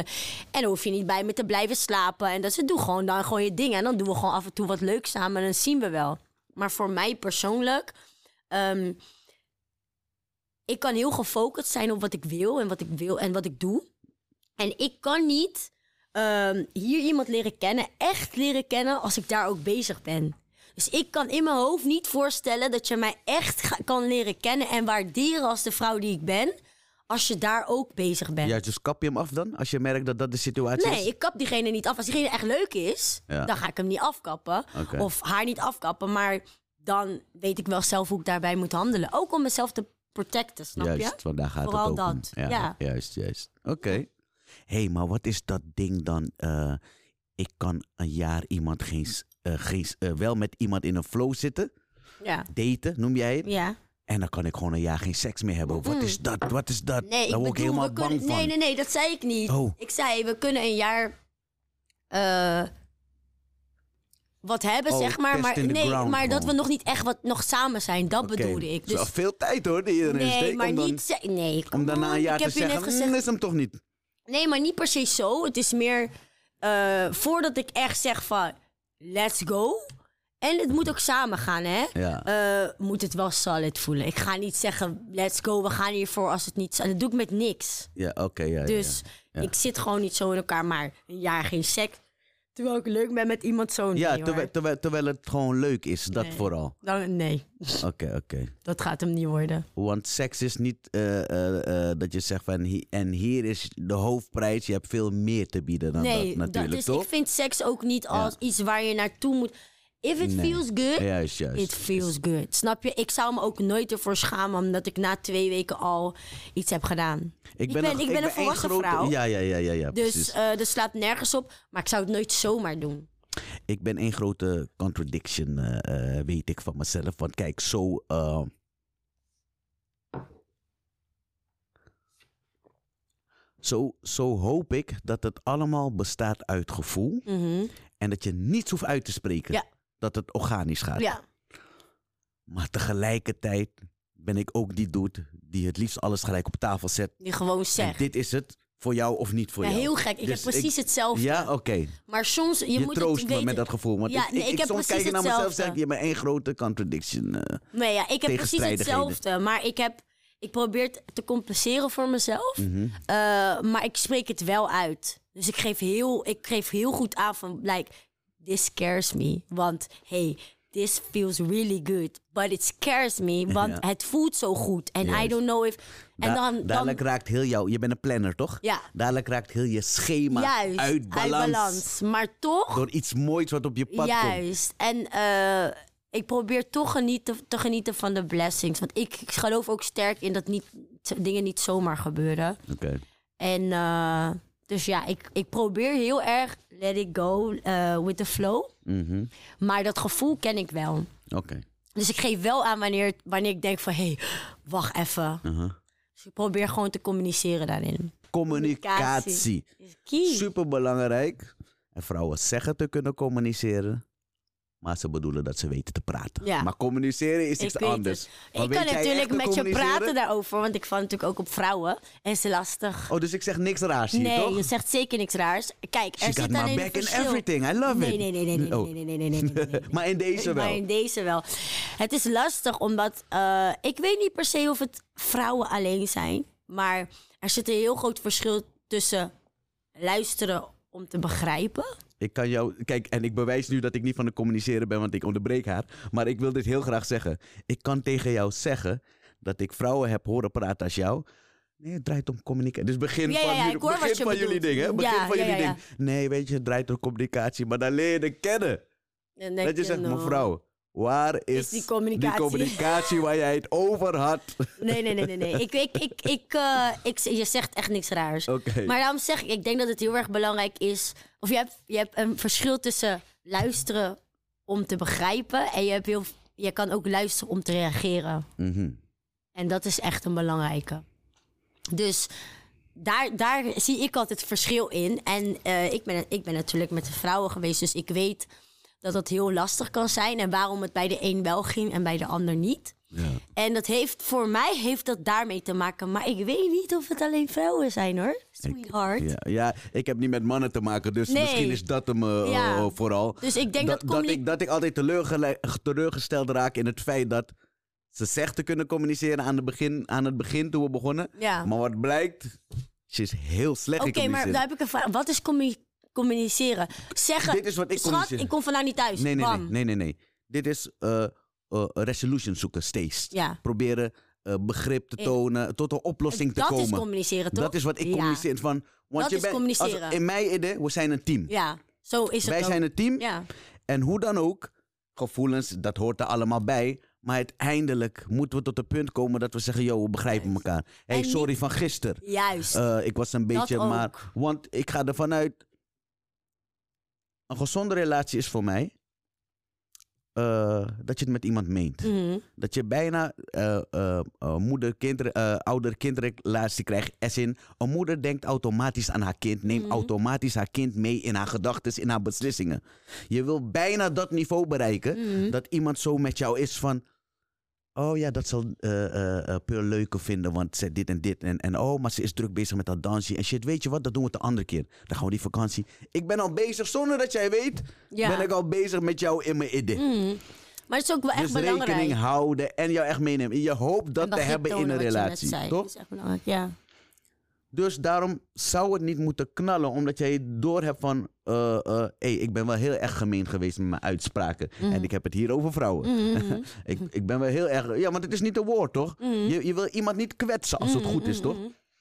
[SPEAKER 2] En dan hoef je niet bij me te blijven slapen. En dat ze doe gewoon dan gewoon je dingen. En dan doen we gewoon af en toe wat leuks samen. En dan zien we wel. Maar voor mij persoonlijk... ehm, ik kan heel gefocust zijn op wat ik wil en wat ik wil en wat ik doe. En ik kan niet ehm, hier iemand leren kennen, echt leren kennen, als ik daar ook bezig ben. Dus ik kan in mijn hoofd niet voorstellen dat je mij echt kan leren kennen en waarderen als de vrouw die ik ben, als je daar ook bezig bent.
[SPEAKER 1] Ja, dus kap je hem af dan? Als je merkt dat dat de situatie
[SPEAKER 2] Nee,
[SPEAKER 1] is?
[SPEAKER 2] ik kap diegene niet af. Als diegene echt leuk is,
[SPEAKER 1] Ja.
[SPEAKER 2] dan ga ik hem niet afkappen. Of haar niet afkappen. Maar dan weet ik wel zelf hoe ik daarbij moet handelen. Ook om mezelf te protecten, snap je?
[SPEAKER 1] Juist, want daar gaat
[SPEAKER 2] Vooral
[SPEAKER 1] het ook om.
[SPEAKER 2] dat,
[SPEAKER 1] Ja,
[SPEAKER 2] ja.
[SPEAKER 1] Juist, juist. Oké. Hé, hey, maar wat is dat ding dan? eh, ik kan een jaar iemand geen, eh, eh, wel met iemand in een flow zitten.
[SPEAKER 2] Ja.
[SPEAKER 1] Daten, noem jij het.
[SPEAKER 2] Ja.
[SPEAKER 1] En dan kan ik gewoon een jaar geen seks meer hebben. Wat is dat? Wat is dat?
[SPEAKER 2] Nee,
[SPEAKER 1] Daar word ik helemaal bang van.
[SPEAKER 2] Nee, nee, nee, dat zei ik niet.
[SPEAKER 1] Oh.
[SPEAKER 2] Ik zei, we kunnen een jaar eh, wat hebben,
[SPEAKER 1] Oh,
[SPEAKER 2] zeg maar. Maar, nee,
[SPEAKER 1] ground
[SPEAKER 2] maar dat we nog niet echt wat nog samen zijn. Dat bedoelde ik. Dus,
[SPEAKER 1] veel tijd hoor, die iedereen
[SPEAKER 2] nee, maar
[SPEAKER 1] om dan,
[SPEAKER 2] niet... Nee,
[SPEAKER 1] om daarna een jaar
[SPEAKER 2] ik
[SPEAKER 1] te zeggen,
[SPEAKER 2] gezegd...
[SPEAKER 1] "Mm, is hem toch niet?
[SPEAKER 2] Nee, maar niet per se zo. Het is meer voordat ik echt zeg van let's go. En het moet ook samen gaan, hè?
[SPEAKER 1] Ja.
[SPEAKER 2] Eh, moet het wel solid voelen. Ik ga niet zeggen let's go, we gaan hiervoor als het niet... En dat doe ik met niks.
[SPEAKER 1] Ja, oké. ja, ja,
[SPEAKER 2] Dus
[SPEAKER 1] ja.
[SPEAKER 2] ik zit gewoon niet zo in elkaar, maar een jaar geen seks. Terwijl ik leuk ben met iemand zo.
[SPEAKER 1] Ja, terwijl, terwijl, terwijl het gewoon leuk is, dat
[SPEAKER 2] Nee.
[SPEAKER 1] vooral.
[SPEAKER 2] Dan, nee,
[SPEAKER 1] Oké, oké.
[SPEAKER 2] dat gaat hem niet worden.
[SPEAKER 1] Want seks is niet eh, eh, eh, dat je zegt van en hier is de hoofdprijs. Je hebt veel meer te bieden dan
[SPEAKER 2] nee,
[SPEAKER 1] dat natuurlijk,
[SPEAKER 2] dus
[SPEAKER 1] toch?
[SPEAKER 2] ik vind seks ook niet als iets waar je naartoe moet. If it
[SPEAKER 1] Nee.
[SPEAKER 2] feels good,
[SPEAKER 1] Juist, juist.
[SPEAKER 2] It feels good. Snap je? Ik zou me ook nooit ervoor schamen omdat ik na twee weken al iets heb gedaan. ik ben-
[SPEAKER 1] een-
[SPEAKER 2] ik ben een
[SPEAKER 1] één
[SPEAKER 2] volwassen
[SPEAKER 1] grote-
[SPEAKER 2] vrouw.
[SPEAKER 1] Ja, ja, ja, ja, ja
[SPEAKER 2] Dus eh dat slaat nergens op. Maar ik zou het nooit zomaar doen.
[SPEAKER 1] ik ben één grote contradiction, eh, eh, weet ik van mezelf. Want kijk, zo... Zo, zo hoop ik dat het allemaal bestaat uit gevoel.
[SPEAKER 2] Mhm.
[SPEAKER 1] En dat je niets hoeft uit te spreken.
[SPEAKER 2] Ja.
[SPEAKER 1] Dat het organisch gaat.
[SPEAKER 2] Ja.
[SPEAKER 1] Maar tegelijkertijd ben ik ook die dude die het liefst alles gelijk op tafel zet.
[SPEAKER 2] Die gewoon
[SPEAKER 1] En
[SPEAKER 2] zegt.
[SPEAKER 1] dit is het. voor jou of niet voor
[SPEAKER 2] Ja,
[SPEAKER 1] jou.
[SPEAKER 2] heel gek. Ik
[SPEAKER 1] Dus
[SPEAKER 2] heb precies hetzelfde.
[SPEAKER 1] Ja, oké.
[SPEAKER 2] Maar soms, je,
[SPEAKER 1] Je,
[SPEAKER 2] moet
[SPEAKER 1] troost
[SPEAKER 2] het
[SPEAKER 1] me
[SPEAKER 2] weten.
[SPEAKER 1] met dat gevoel. Want
[SPEAKER 2] Ja,
[SPEAKER 1] ik,
[SPEAKER 2] nee,
[SPEAKER 1] ik,
[SPEAKER 2] heb
[SPEAKER 1] soms kijk naar mezelf en zeg je bent één grote contradiction. eh.
[SPEAKER 2] Nee, ja, ik heb precies hetzelfde. Maar ik, heb, ik probeer het te compenseren voor mezelf.
[SPEAKER 1] Mhm.
[SPEAKER 2] Eh, maar ik spreek het wel uit. Dus ik geef heel, ik geef heel goed aan van, like, this scares me. Want, hey, this feels really good. But it scares me, want
[SPEAKER 1] Ja.
[SPEAKER 2] het voelt zo goed. En I
[SPEAKER 1] Juist.
[SPEAKER 2] don't know if... En
[SPEAKER 1] Da-
[SPEAKER 2] dan, dan,
[SPEAKER 1] dadelijk raakt heel jou, je bent een planner toch?
[SPEAKER 2] Ja.
[SPEAKER 1] Dadelijk raakt heel je schema
[SPEAKER 2] juist,
[SPEAKER 1] uit balans.
[SPEAKER 2] Maar toch...
[SPEAKER 1] Door iets moois wat op je pad komt.
[SPEAKER 2] Juist. En eh, ik probeer toch genieten, te genieten van de blessings. Want ik, ik geloof ook sterk in dat niet, dingen niet zomaar gebeuren.
[SPEAKER 1] Oké.
[SPEAKER 2] En eh, dus ja, ik, ik probeer heel erg let it go eh, with the flow.
[SPEAKER 1] Mhm.
[SPEAKER 2] Maar dat gevoel ken ik wel.
[SPEAKER 1] Oké.
[SPEAKER 2] Dus ik geef wel aan wanneer, wanneer ik denk van... hé, hey, wacht even.
[SPEAKER 1] Uh-huh.
[SPEAKER 2] Dus ik probeer gewoon te communiceren daarin.
[SPEAKER 1] Communicatie.
[SPEAKER 2] Is key.
[SPEAKER 1] Super belangrijk. En vrouwen zeggen te kunnen communiceren. Maar ze bedoelen dat ze weten te praten.
[SPEAKER 2] Ja.
[SPEAKER 1] Maar communiceren is
[SPEAKER 2] Ik
[SPEAKER 1] iets
[SPEAKER 2] weet
[SPEAKER 1] anders.
[SPEAKER 2] Ik kan natuurlijk met je praten daarover. Want ik val natuurlijk ook op vrouwen. En is lastig.
[SPEAKER 1] Oh, dus ik zeg niks raars hier,
[SPEAKER 2] Nee,
[SPEAKER 1] toch?
[SPEAKER 2] je zegt zeker niks raars. Kijk,
[SPEAKER 1] She
[SPEAKER 2] er
[SPEAKER 1] got
[SPEAKER 2] zit
[SPEAKER 1] my
[SPEAKER 2] alleen
[SPEAKER 1] back in everything. I love
[SPEAKER 2] nee,
[SPEAKER 1] it.
[SPEAKER 2] Nee, nee, nee, nee,
[SPEAKER 1] Oh.
[SPEAKER 2] nee, nee, nee, nee, nee, nee, nee, nee.
[SPEAKER 1] Maar in deze wel.
[SPEAKER 2] Maar in deze wel. Het is lastig omdat eh, ik weet niet per se of het vrouwen alleen zijn. Maar er zit een heel groot verschil tussen luisteren om te begrijpen.
[SPEAKER 1] Ik kan jou... Kijk, en ik bewijs nu dat ik niet van het communiceren ben, want ik onderbreek haar. Maar ik wil dit heel graag zeggen. Ik kan tegen jou zeggen dat ik vrouwen heb horen praten als jou. Nee, het draait om communicatie. Dus begin
[SPEAKER 2] Ja,
[SPEAKER 1] van,
[SPEAKER 2] ja,
[SPEAKER 1] jullie, begin van jullie dingen. Begin
[SPEAKER 2] Ja,
[SPEAKER 1] van jullie dingen. Nee, weet je, het draait om communicatie. Maar dan leer je het kennen. Dat je zegt,
[SPEAKER 2] nou,
[SPEAKER 1] mevrouw, waar is,
[SPEAKER 2] die communicatie?
[SPEAKER 1] communicatie waar jij het over had?
[SPEAKER 2] Nee, nee, nee, nee. nee. Ik, ik, ik, ik, eh, ik, je zegt echt niks raars. Maar daarom zeg ik, ik denk dat het heel erg belangrijk is. Of je hebt, je hebt een verschil tussen luisteren om te begrijpen. En je, hebt heel, je kan ook luisteren om te reageren.
[SPEAKER 1] Mhm.
[SPEAKER 2] En dat is echt een belangrijke. Dus daar, daar zie ik altijd verschil in. En eh, ik, ben, ik ben natuurlijk met de vrouwen geweest, dus ik weet dat dat heel lastig kan zijn. En waarom het bij de een wel ging en bij de ander niet.
[SPEAKER 1] Ja.
[SPEAKER 2] En dat heeft, voor mij heeft dat daarmee te maken. Maar ik weet niet of het alleen vrouwen zijn hoor. Sweetheart.
[SPEAKER 1] Ja, ja, ik heb niet met mannen te maken, dus
[SPEAKER 2] Nee.
[SPEAKER 1] misschien is dat hem eh,
[SPEAKER 2] Ja.
[SPEAKER 1] eh, vooral.
[SPEAKER 2] Dus ik denk dat
[SPEAKER 1] ik, dat ik altijd teleurgesteld raak in het feit dat ze zegt te kunnen communiceren aan, de begin, aan het begin toen we begonnen. Maar wat blijkt, ze is heel slecht
[SPEAKER 2] Oké, maar daar heb ik een vraag. Wat is commu- communiceren? Zeggen,
[SPEAKER 1] Dit is wat ik
[SPEAKER 2] schat,
[SPEAKER 1] communiceer.
[SPEAKER 2] ik kom vandaag niet thuis.
[SPEAKER 1] Nee, nee, nee,
[SPEAKER 2] Bam.
[SPEAKER 1] nee, nee, nee. Dit is eh, eh, resolution zoeken, steeds.
[SPEAKER 2] Ja.
[SPEAKER 1] Proberen eh, begrip te tonen, tot een oplossing te
[SPEAKER 2] dat
[SPEAKER 1] komen.
[SPEAKER 2] is communiceren, toch?
[SPEAKER 1] Dat is wat ik
[SPEAKER 2] Ja.
[SPEAKER 1] communiceer. Van, want
[SPEAKER 2] Dat
[SPEAKER 1] je
[SPEAKER 2] is
[SPEAKER 1] bent,
[SPEAKER 2] communiceren.
[SPEAKER 1] Als, in mijn idee, we zijn een team.
[SPEAKER 2] Ja, zo is het
[SPEAKER 1] Wij
[SPEAKER 2] ook.
[SPEAKER 1] zijn een team.
[SPEAKER 2] Ja.
[SPEAKER 1] En hoe dan ook, gevoelens, dat hoort er allemaal bij. Maar uiteindelijk moeten we tot het punt komen dat we zeggen: Yo, we begrijpen elkaar. hey,
[SPEAKER 2] En niet-
[SPEAKER 1] sorry van gisteren.
[SPEAKER 2] Juist.
[SPEAKER 1] Eh, ik was een
[SPEAKER 2] Dat
[SPEAKER 1] beetje,
[SPEAKER 2] ook.
[SPEAKER 1] maar. Want ik ga ervan uit. Een gezonde relatie is voor mij. eh, dat je het met iemand meent.
[SPEAKER 2] Mhm.
[SPEAKER 1] Dat je bijna eh, eh, eh, moeder-kind, eh, ouder-kindrelatie krijgt. As in, een moeder denkt automatisch aan haar kind, neemt
[SPEAKER 2] Mhm.
[SPEAKER 1] automatisch haar kind mee in haar gedachten, in haar beslissingen. Je wil bijna dat niveau bereiken,
[SPEAKER 2] Mhm.
[SPEAKER 1] dat iemand zo met jou is van. Oh ja, dat zal eh, Pearl leuker vinden, want ze dit en dit. En, en oh, maar ze is druk bezig met dat dansje. En shit, weet je wat, dat doen we de andere keer. Dan gaan we die vakantie. Ik ben al bezig, zonder dat jij weet,
[SPEAKER 2] Ja.
[SPEAKER 1] ben ik al bezig met jou in mijn idee.
[SPEAKER 2] Mhm. Maar het is ook wel echt
[SPEAKER 1] Dus
[SPEAKER 2] belangrijk.
[SPEAKER 1] rekening houden en jou echt meenemen. Je hoopt dat te hebben in een relatie. Toch?
[SPEAKER 2] Dat is echt belangrijk, ja.
[SPEAKER 1] Dus daarom zou het niet moeten knallen, omdat jij doorhebt van... eh eh, hey, ik ben wel heel erg gemeen geweest met mijn uitspraken. En ik heb het hier over vrouwen.
[SPEAKER 2] Mhm.
[SPEAKER 1] ik, ik ben wel heel erg... Ja, want het is niet een woord, toch? Je, je wil iemand niet kwetsen als het goed is, toch?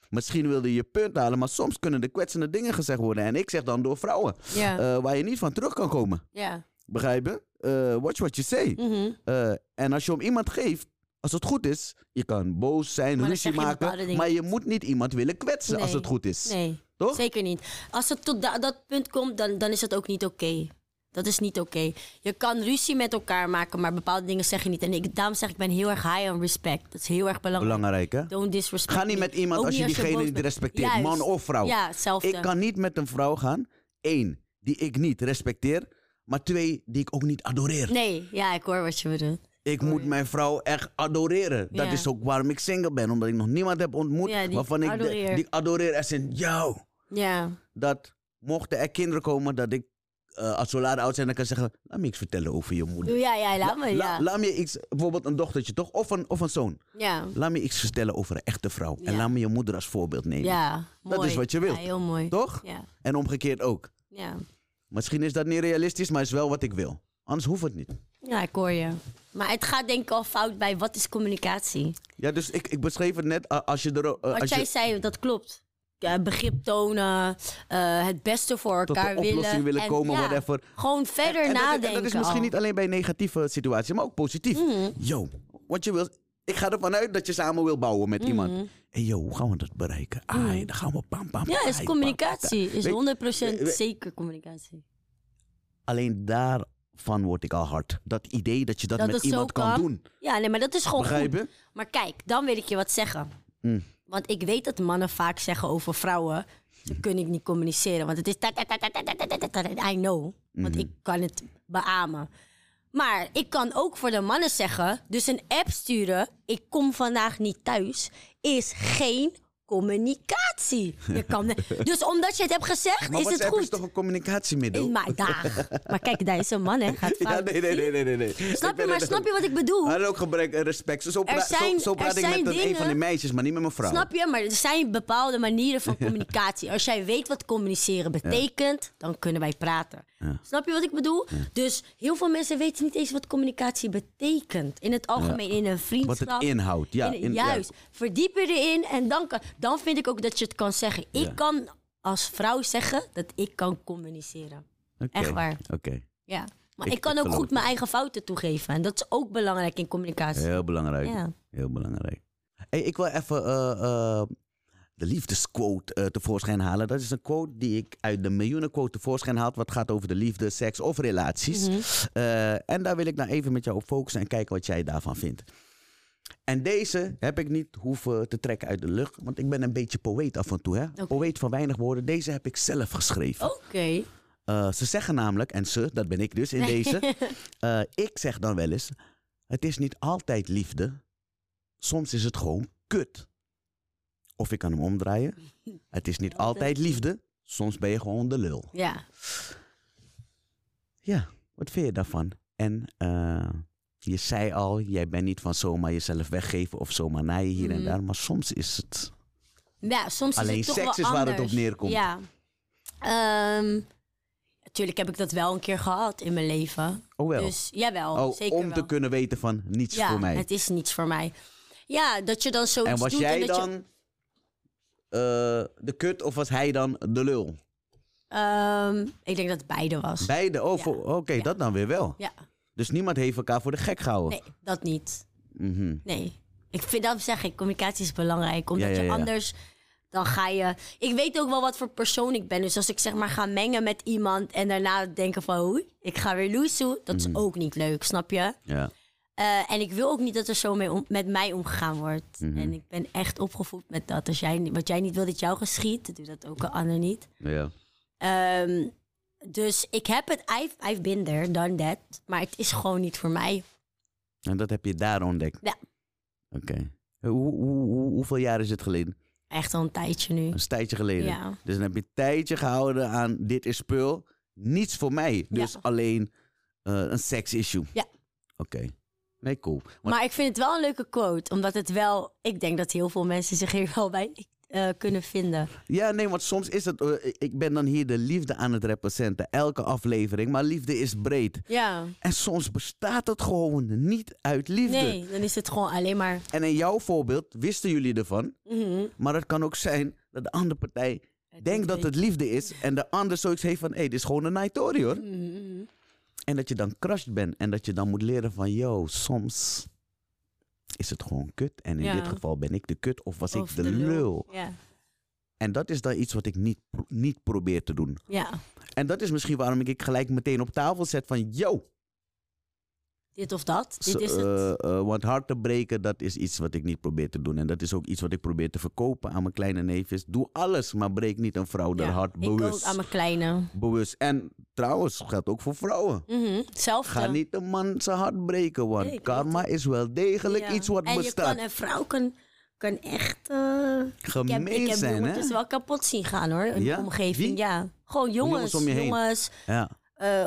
[SPEAKER 1] Misschien wilde je je punt halen, maar soms kunnen er kwetsende dingen gezegd worden. En ik zeg dan door vrouwen, eh, waar je niet van terug kan komen.
[SPEAKER 2] ja.
[SPEAKER 1] Begrijp je? Eh, watch what you say.
[SPEAKER 2] Mhm.
[SPEAKER 1] En als je om iemand geeft, als het goed is, je kan boos zijn, ruzie
[SPEAKER 2] je
[SPEAKER 1] maken, maar je moet niet iemand willen kwetsen als het goed is.
[SPEAKER 2] Nee,
[SPEAKER 1] Toch?
[SPEAKER 2] zeker niet. Als het tot da- dat punt komt, dan, dan is dat ook niet oké. Dat is niet oké. Je kan ruzie met elkaar maken, maar bepaalde dingen zeg je niet. En ik, daarom zeg ik, ik ben heel erg high on respect. Dat is heel erg belangrijk.
[SPEAKER 1] Belangrijk, hè?
[SPEAKER 2] Don't disrespect
[SPEAKER 1] Ga niet
[SPEAKER 2] me.
[SPEAKER 1] met iemand
[SPEAKER 2] Ook
[SPEAKER 1] als je diegene niet respecteert,
[SPEAKER 2] Juist.
[SPEAKER 1] man of vrouw.
[SPEAKER 2] Ja, hetzelfde.
[SPEAKER 1] Ik kan niet met een vrouw gaan, één, die ik niet respecteer, maar twee, die ik ook niet adoreer.
[SPEAKER 2] Nee, ja, ik hoor wat je bedoelt.
[SPEAKER 1] Ik moet mijn vrouw echt adoreren. Dat
[SPEAKER 2] Ja.
[SPEAKER 1] is ook waarom ik single ben. Omdat ik nog niemand heb ontmoet
[SPEAKER 2] Ja, die ik
[SPEAKER 1] waarvan ik de-
[SPEAKER 2] adoreer.
[SPEAKER 1] die adoreer. als in jou.
[SPEAKER 2] Ja.
[SPEAKER 1] Dat mochten er kinderen komen, dat ik eh, als later oud zijn, dan kan zeggen: Laat me iets vertellen over je moeder.
[SPEAKER 2] Ja, ja, laat me,
[SPEAKER 1] La-
[SPEAKER 2] ja.
[SPEAKER 1] laat me iets, bijvoorbeeld een dochtertje toch? Of een, of een zoon.
[SPEAKER 2] Ja.
[SPEAKER 1] Laat me iets vertellen over een echte vrouw. En laat me je moeder als voorbeeld nemen.
[SPEAKER 2] Ja,
[SPEAKER 1] Dat
[SPEAKER 2] mooi.
[SPEAKER 1] is wat je wilt.
[SPEAKER 2] Ja, heel mooi.
[SPEAKER 1] Toch?
[SPEAKER 2] Ja.
[SPEAKER 1] En omgekeerd ook.
[SPEAKER 2] Ja.
[SPEAKER 1] Misschien is dat niet realistisch, maar is wel wat ik wil. Anders hoeft het niet.
[SPEAKER 2] ja, ik hoor je. Maar het gaat denk ik al fout bij wat is communicatie.
[SPEAKER 1] Ja, dus ik, ik beschreef het net. Als je er. eh,
[SPEAKER 2] Wat
[SPEAKER 1] als
[SPEAKER 2] jij
[SPEAKER 1] je
[SPEAKER 2] zei, dat klopt. Begrip tonen, eh, het beste voor
[SPEAKER 1] tot
[SPEAKER 2] elkaar
[SPEAKER 1] een oplossing
[SPEAKER 2] willen.
[SPEAKER 1] willen
[SPEAKER 2] en
[SPEAKER 1] komen,
[SPEAKER 2] ja,
[SPEAKER 1] whatever.
[SPEAKER 2] Gewoon verder
[SPEAKER 1] En- en dat-
[SPEAKER 2] nadenken.
[SPEAKER 1] En dat is misschien
[SPEAKER 2] al.
[SPEAKER 1] niet alleen bij negatieve situaties, maar ook positief.
[SPEAKER 2] Mhm.
[SPEAKER 1] Yo, wat je wil. Ik ga ervan uit dat je samen wil bouwen met iemand.
[SPEAKER 2] Mhm.
[SPEAKER 1] En yo, hoe gaan we dat bereiken? Ai, dan gaan we pam, pam,
[SPEAKER 2] Ja, is
[SPEAKER 1] pam,
[SPEAKER 2] communicatie.
[SPEAKER 1] pam.
[SPEAKER 2] Is
[SPEAKER 1] Weet-
[SPEAKER 2] 100%
[SPEAKER 1] we- we-
[SPEAKER 2] zeker communicatie.
[SPEAKER 1] Alleen van word ik al hard. Dat idee dat je dat, met iemand kan.
[SPEAKER 2] kan.
[SPEAKER 1] doen.
[SPEAKER 2] Ja, nee, maar dat is gewoon goed. Maar kijk, dan wil ik je wat zeggen.
[SPEAKER 1] Mm.
[SPEAKER 2] Want ik weet dat mannen vaak zeggen over vrouwen... ze kunnen niet communiceren, want het is... I know, want ik kan het beamen. Maar ik kan ook voor de mannen zeggen... dus een app sturen, ik kom vandaag niet thuis... is geen communicatie. Je kan, dus omdat je het hebt gezegd,
[SPEAKER 1] Maar
[SPEAKER 2] is het goed.
[SPEAKER 1] is toch een communicatiemiddel?
[SPEAKER 2] Maar, daar. maar kijk, daar is een man, hè. Gaat
[SPEAKER 1] Ja,
[SPEAKER 2] fout.
[SPEAKER 1] nee, nee, nee, nee, nee. nee.
[SPEAKER 2] Snap je, maar snap je wat ik bedoel?
[SPEAKER 1] Hij had ook gebrek aan respect. Zo, pra- zo-
[SPEAKER 2] zijn-
[SPEAKER 1] zo, praat ik met
[SPEAKER 2] zijn
[SPEAKER 1] een, van
[SPEAKER 2] dingen-
[SPEAKER 1] die meisjes, maar niet met mijn vrouw.
[SPEAKER 2] Snap je? Maar er zijn bepaalde manieren van communicatie. Als jij weet wat communiceren betekent, dan kunnen wij praten.
[SPEAKER 1] Ja.
[SPEAKER 2] Snap je wat ik bedoel? Dus heel veel mensen weten niet eens wat communicatie betekent. In het algemeen, in een vriendschap.
[SPEAKER 1] Wat het inhoudt. Ja,
[SPEAKER 2] In-
[SPEAKER 1] in- ja.
[SPEAKER 2] juist. Verdiep je erin en dan, kan, dan vind ik ook dat je het kan zeggen. Ik kan als vrouw zeggen dat ik kan communiceren. Echt waar.
[SPEAKER 1] Oké,
[SPEAKER 2] Ja. Maar
[SPEAKER 1] Ik-
[SPEAKER 2] ik, kan
[SPEAKER 1] ik
[SPEAKER 2] ook
[SPEAKER 1] geloof
[SPEAKER 2] goed mijn eigen fouten toegeven. En dat is ook belangrijk in communicatie.
[SPEAKER 1] heel belangrijk.
[SPEAKER 2] Ja.
[SPEAKER 1] Heel belangrijk. Hey, ik wil even eh, eh, de liefdesquote eh, tevoorschijn halen. Dat is een quote die ik uit de miljoenenquote tevoorschijn haal. Wat gaat over de liefde, seks of relaties.
[SPEAKER 2] Mhm.
[SPEAKER 1] Eh, en daar wil ik nou even met jou op focussen en kijken wat jij daarvan vindt. En deze heb ik niet hoeven te trekken uit de lucht. Want ik ben een beetje poëet af en toe. Hè? Poëet van weinig woorden. Deze heb ik zelf geschreven.
[SPEAKER 2] Oké.
[SPEAKER 1] Eh, ze zeggen namelijk, en ze, dat ben ik dus in deze. ik zeg dan wel eens: Het is niet altijd liefde. Soms is het gewoon kut. Of ik kan hem omdraaien. Het is niet altijd liefde. Soms ben je gewoon de lul.
[SPEAKER 2] Ja.
[SPEAKER 1] Ja, wat vind je daarvan? En eh, je zei al, jij bent niet van zomaar jezelf weggeven of zomaar naaien hier en
[SPEAKER 2] Mhm.
[SPEAKER 1] daar. Maar soms is het.
[SPEAKER 2] Ja, soms
[SPEAKER 1] Alleen
[SPEAKER 2] is het toch
[SPEAKER 1] seks
[SPEAKER 2] wel
[SPEAKER 1] is waar het op neerkomt.
[SPEAKER 2] Ja. Ehm, natuurlijk heb ik dat wel een keer gehad in mijn leven.
[SPEAKER 1] Oh wel.
[SPEAKER 2] Dus jawel,
[SPEAKER 1] oh,
[SPEAKER 2] zeker
[SPEAKER 1] om
[SPEAKER 2] wel.
[SPEAKER 1] te kunnen weten van niets
[SPEAKER 2] ja,
[SPEAKER 1] voor mij.
[SPEAKER 2] het is niets voor mij. Ja, dat je dan zoiets
[SPEAKER 1] En was
[SPEAKER 2] doet
[SPEAKER 1] jij
[SPEAKER 2] en dat je-
[SPEAKER 1] dan eh, de kut of was hij dan de lul?
[SPEAKER 2] Ehm, ik denk dat het beide was.
[SPEAKER 1] Beide? Oh,
[SPEAKER 2] Ja.
[SPEAKER 1] voor- oké,
[SPEAKER 2] Ja.
[SPEAKER 1] dat dan weer wel.
[SPEAKER 2] Ja,
[SPEAKER 1] Dus niemand heeft elkaar voor de gek gehouden.
[SPEAKER 2] nee, dat niet.
[SPEAKER 1] Mhm.
[SPEAKER 2] Nee. Ik vind dat zeg ik, communicatie is belangrijk. Omdat
[SPEAKER 1] Ja,
[SPEAKER 2] je anders, dan ga je... Ik weet ook wel wat voor persoon ik ben. Dus als ik zeg maar ga mengen met iemand en daarna denken van... Oei, ik ga weer loesoe, dat
[SPEAKER 1] Mhm.
[SPEAKER 2] is ook niet leuk, snap je?
[SPEAKER 1] Ja.
[SPEAKER 2] Eh, en ik wil ook niet dat er zo mee om- met mij omgegaan wordt.
[SPEAKER 1] Mhm.
[SPEAKER 2] En ik ben echt opgevoed met dat. Als jij, wat jij niet wil dat jou geschiet, doe dat ook een ander niet.
[SPEAKER 1] ja.
[SPEAKER 2] Ehm, dus ik heb het, I've, I've been there, done that. Maar het is gewoon niet voor mij.
[SPEAKER 1] En dat heb je daar ontdekt?
[SPEAKER 2] Ja.
[SPEAKER 1] Oké. Hoe, hoe, hoe- hoeveel jaar is het geleden?
[SPEAKER 2] Echt al een tijdje nu.
[SPEAKER 1] Een tijdje geleden.
[SPEAKER 2] Ja.
[SPEAKER 1] Dus dan heb je een tijdje gehouden aan dit is spul. Niets voor mij. Dus
[SPEAKER 2] Ja.
[SPEAKER 1] alleen eh, een seks-issue.
[SPEAKER 2] Ja.
[SPEAKER 1] Oké. Nee, cool. Want-
[SPEAKER 2] Maar ik vind het wel een leuke quote. Omdat het wel... Ik denk dat heel veel mensen zich hier wel bij eh, kunnen vinden.
[SPEAKER 1] Ja, nee, want soms is het... eh, ik ben dan hier de liefde aan het representen. Elke aflevering. Maar liefde is breed.
[SPEAKER 2] Ja.
[SPEAKER 1] En soms bestaat het gewoon niet uit liefde.
[SPEAKER 2] Nee, dan is het gewoon alleen maar...
[SPEAKER 1] En in jouw voorbeeld wisten jullie ervan.
[SPEAKER 2] mhm,
[SPEAKER 1] Maar het kan ook zijn dat de andere partij denkt dat het liefde is. En de ander zoiets heeft van, hé, hey, dit is gewoon een night hoor.
[SPEAKER 2] Mhm.
[SPEAKER 1] En dat je dan crushed bent. En dat je dan moet leren van, yo, soms is het gewoon kut. En in
[SPEAKER 2] Ja.
[SPEAKER 1] dit geval ben ik de kut of was
[SPEAKER 2] Of
[SPEAKER 1] ik de, lul.
[SPEAKER 2] Ja.
[SPEAKER 1] En dat is dan iets wat ik niet, niet probeer te doen.
[SPEAKER 2] ja,
[SPEAKER 1] En dat is misschien waarom ik gelijk meteen op tafel zet van, yo.
[SPEAKER 2] Dit of dat. Dit is het.
[SPEAKER 1] eh, eh, want hart te breken, dat is iets wat ik niet probeer te doen. En dat is ook iets wat ik probeer te verkopen aan mijn kleine neefjes. Doe alles, maar breek niet een vrouw haar
[SPEAKER 2] Ja,
[SPEAKER 1] hart
[SPEAKER 2] ik ook
[SPEAKER 1] bewust.
[SPEAKER 2] aan mijn kleine.
[SPEAKER 1] bewust. En trouwens, geldt ook voor vrouwen.
[SPEAKER 2] Mhm, Hetzelfde.
[SPEAKER 1] Ga niet een man zijn hart breken, want
[SPEAKER 2] Nee, ik
[SPEAKER 1] karma is wel degelijk
[SPEAKER 2] Ja.
[SPEAKER 1] iets wat
[SPEAKER 2] en je
[SPEAKER 1] bestaat.
[SPEAKER 2] kan, een vrouw kan, kan echt... ik heb,
[SPEAKER 1] Gemeen
[SPEAKER 2] ik heb
[SPEAKER 1] zijn,
[SPEAKER 2] jongens
[SPEAKER 1] hè?
[SPEAKER 2] dus wel kapot zien gaan hoor, in
[SPEAKER 1] Ja?
[SPEAKER 2] de omgeving.
[SPEAKER 1] Wie?
[SPEAKER 2] Ja, gewoon jongens,
[SPEAKER 1] jongens om je heen?
[SPEAKER 2] jongens
[SPEAKER 1] Ja.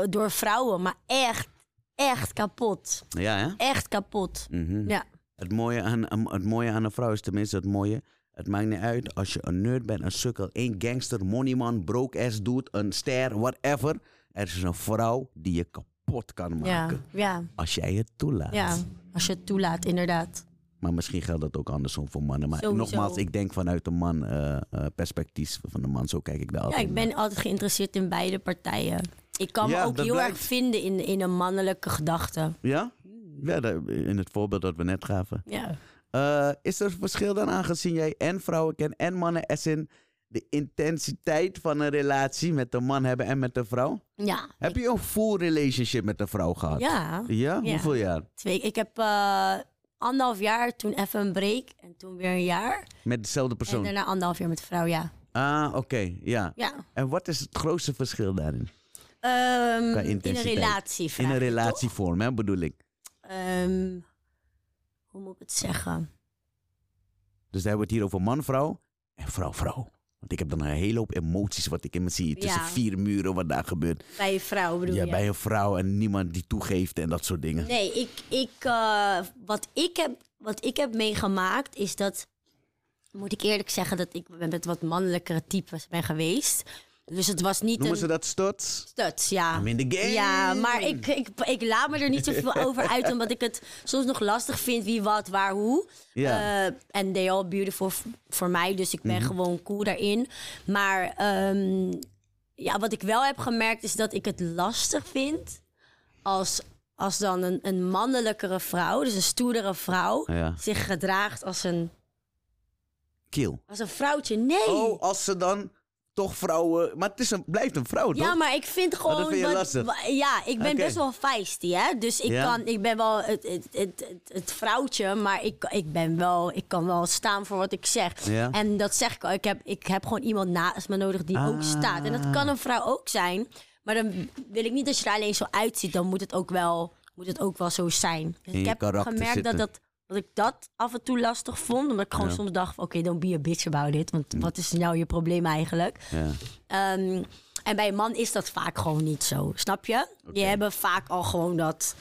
[SPEAKER 2] door vrouwen, maar echt, echt kapot.
[SPEAKER 1] Ja, hè?
[SPEAKER 2] Echt kapot.
[SPEAKER 1] Mhm.
[SPEAKER 2] Ja.
[SPEAKER 1] Het, mooie aan, het mooie aan een vrouw is tenminste het mooie. Het maakt niet uit als je een nerd bent, een sukkel, een gangster, moneyman, broke ass doet, een ster, whatever. Er is een vrouw die je kapot kan
[SPEAKER 2] Ja,
[SPEAKER 1] maken.
[SPEAKER 2] ja,
[SPEAKER 1] Als jij het toelaat.
[SPEAKER 2] ja, als je het toelaat, inderdaad.
[SPEAKER 1] Maar misschien geldt dat ook andersom voor mannen. Maar
[SPEAKER 2] Sowieso.
[SPEAKER 1] nogmaals, ik denk vanuit de man eh, eh, perspectief van de man. Zo kijk ik daar
[SPEAKER 2] Ja,
[SPEAKER 1] altijd
[SPEAKER 2] ik
[SPEAKER 1] naar.
[SPEAKER 2] ben altijd geïnteresseerd in beide partijen. Ik kan
[SPEAKER 1] Ja,
[SPEAKER 2] me ook heel
[SPEAKER 1] blijkt.
[SPEAKER 2] erg vinden in, in een mannelijke gedachte.
[SPEAKER 1] Ja? Ja, in het voorbeeld dat we net gaven.
[SPEAKER 2] Ja.
[SPEAKER 1] Eh, is er verschil dan aangezien jij en vrouwen kent en mannen, in de intensiteit van een relatie met de man hebben en met de vrouw?
[SPEAKER 2] Ja.
[SPEAKER 1] Heb je een full relationship met de vrouw gehad?
[SPEAKER 2] Ja.
[SPEAKER 1] Ja?
[SPEAKER 2] Ja.
[SPEAKER 1] Hoeveel jaar?
[SPEAKER 2] Twee, ik heb eh, anderhalf jaar, toen even een break en toen weer een jaar.
[SPEAKER 1] Met dezelfde
[SPEAKER 2] En
[SPEAKER 1] persoon?
[SPEAKER 2] daarna anderhalf jaar met de vrouw, ja.
[SPEAKER 1] Ah, oké. ja.
[SPEAKER 2] Ja.
[SPEAKER 1] En wat is het grootste verschil daarin?
[SPEAKER 2] Ehm, in een relatie.
[SPEAKER 1] In een relatievorm, hè, bedoel ik.
[SPEAKER 2] Ehm, hoe moet ik het zeggen?
[SPEAKER 1] Dus dan hebben we het hier over man-vrouw en vrouw-vrouw. Want ik heb dan een hele hoop emoties wat ik in me zie. Tussen
[SPEAKER 2] Ja.
[SPEAKER 1] vier muren wat daar gebeurt.
[SPEAKER 2] Bij je vrouw bedoel
[SPEAKER 1] Ja,
[SPEAKER 2] je?
[SPEAKER 1] bij een vrouw en niemand die toegeeft en dat soort dingen.
[SPEAKER 2] Nee, ik, ik, eh, wat, ik heb, wat ik heb meegemaakt is dat, moet ik eerlijk zeggen, dat ik met wat mannelijkere types ben geweest. Dus het was niet
[SPEAKER 1] Noemen
[SPEAKER 2] een
[SPEAKER 1] ze dat stuts?
[SPEAKER 2] stuts, ja.
[SPEAKER 1] I'm in the game.
[SPEAKER 2] Ja, maar ik, ik, ik laat me er niet zoveel over uit, omdat ik het soms nog lastig vind wie, wat, waar, hoe.
[SPEAKER 1] Ja.
[SPEAKER 2] Eh, En they all beautiful voor mij, dus ik ben
[SPEAKER 1] Mhm.
[SPEAKER 2] gewoon cool daarin. Maar ehm, ja, wat ik wel heb gemerkt is dat ik het lastig vind als, als dan een, een mannelijkere vrouw, dus een stoerdere vrouw,
[SPEAKER 1] Ja.
[SPEAKER 2] zich gedraagt als een,
[SPEAKER 1] Kill.
[SPEAKER 2] als een vrouwtje. Nee!
[SPEAKER 1] Oh, als ze dan toch vrouwen... Maar het is een, blijft een vrouw, toch?
[SPEAKER 2] Ja, maar ik vind gewoon.
[SPEAKER 1] Oh, dat vind je
[SPEAKER 2] wat-
[SPEAKER 1] lastig?
[SPEAKER 2] wa- ja, ik ben best wel feisty, hè? Dus ik,
[SPEAKER 1] Ja?
[SPEAKER 2] kan, ik ben wel het, het, het, het, vrouwtje, maar ik, ik ben wel, ik kan wel staan voor wat ik zeg.
[SPEAKER 1] Ja.
[SPEAKER 2] En dat zeg ik al. Ik heb, ik heb gewoon iemand naast me nodig die ook
[SPEAKER 1] Ah.
[SPEAKER 2] staat. En dat kan een vrouw ook zijn. Maar dan wil ik niet dat je er alleen zo uitziet. Dan moet het ook wel, moet het ook wel zo zijn. Dus ik heb gemerkt
[SPEAKER 1] zitten.
[SPEAKER 2] dat, dat, dat ik dat af en toe lastig vond. Omdat ik gewoon
[SPEAKER 1] Ja.
[SPEAKER 2] soms dacht: oké, don't be a bitch about it. Want wat is nou je probleem eigenlijk?
[SPEAKER 1] Ja.
[SPEAKER 2] Ehm, en bij een man is dat vaak gewoon niet zo, snap je? Die hebben vaak al gewoon dat.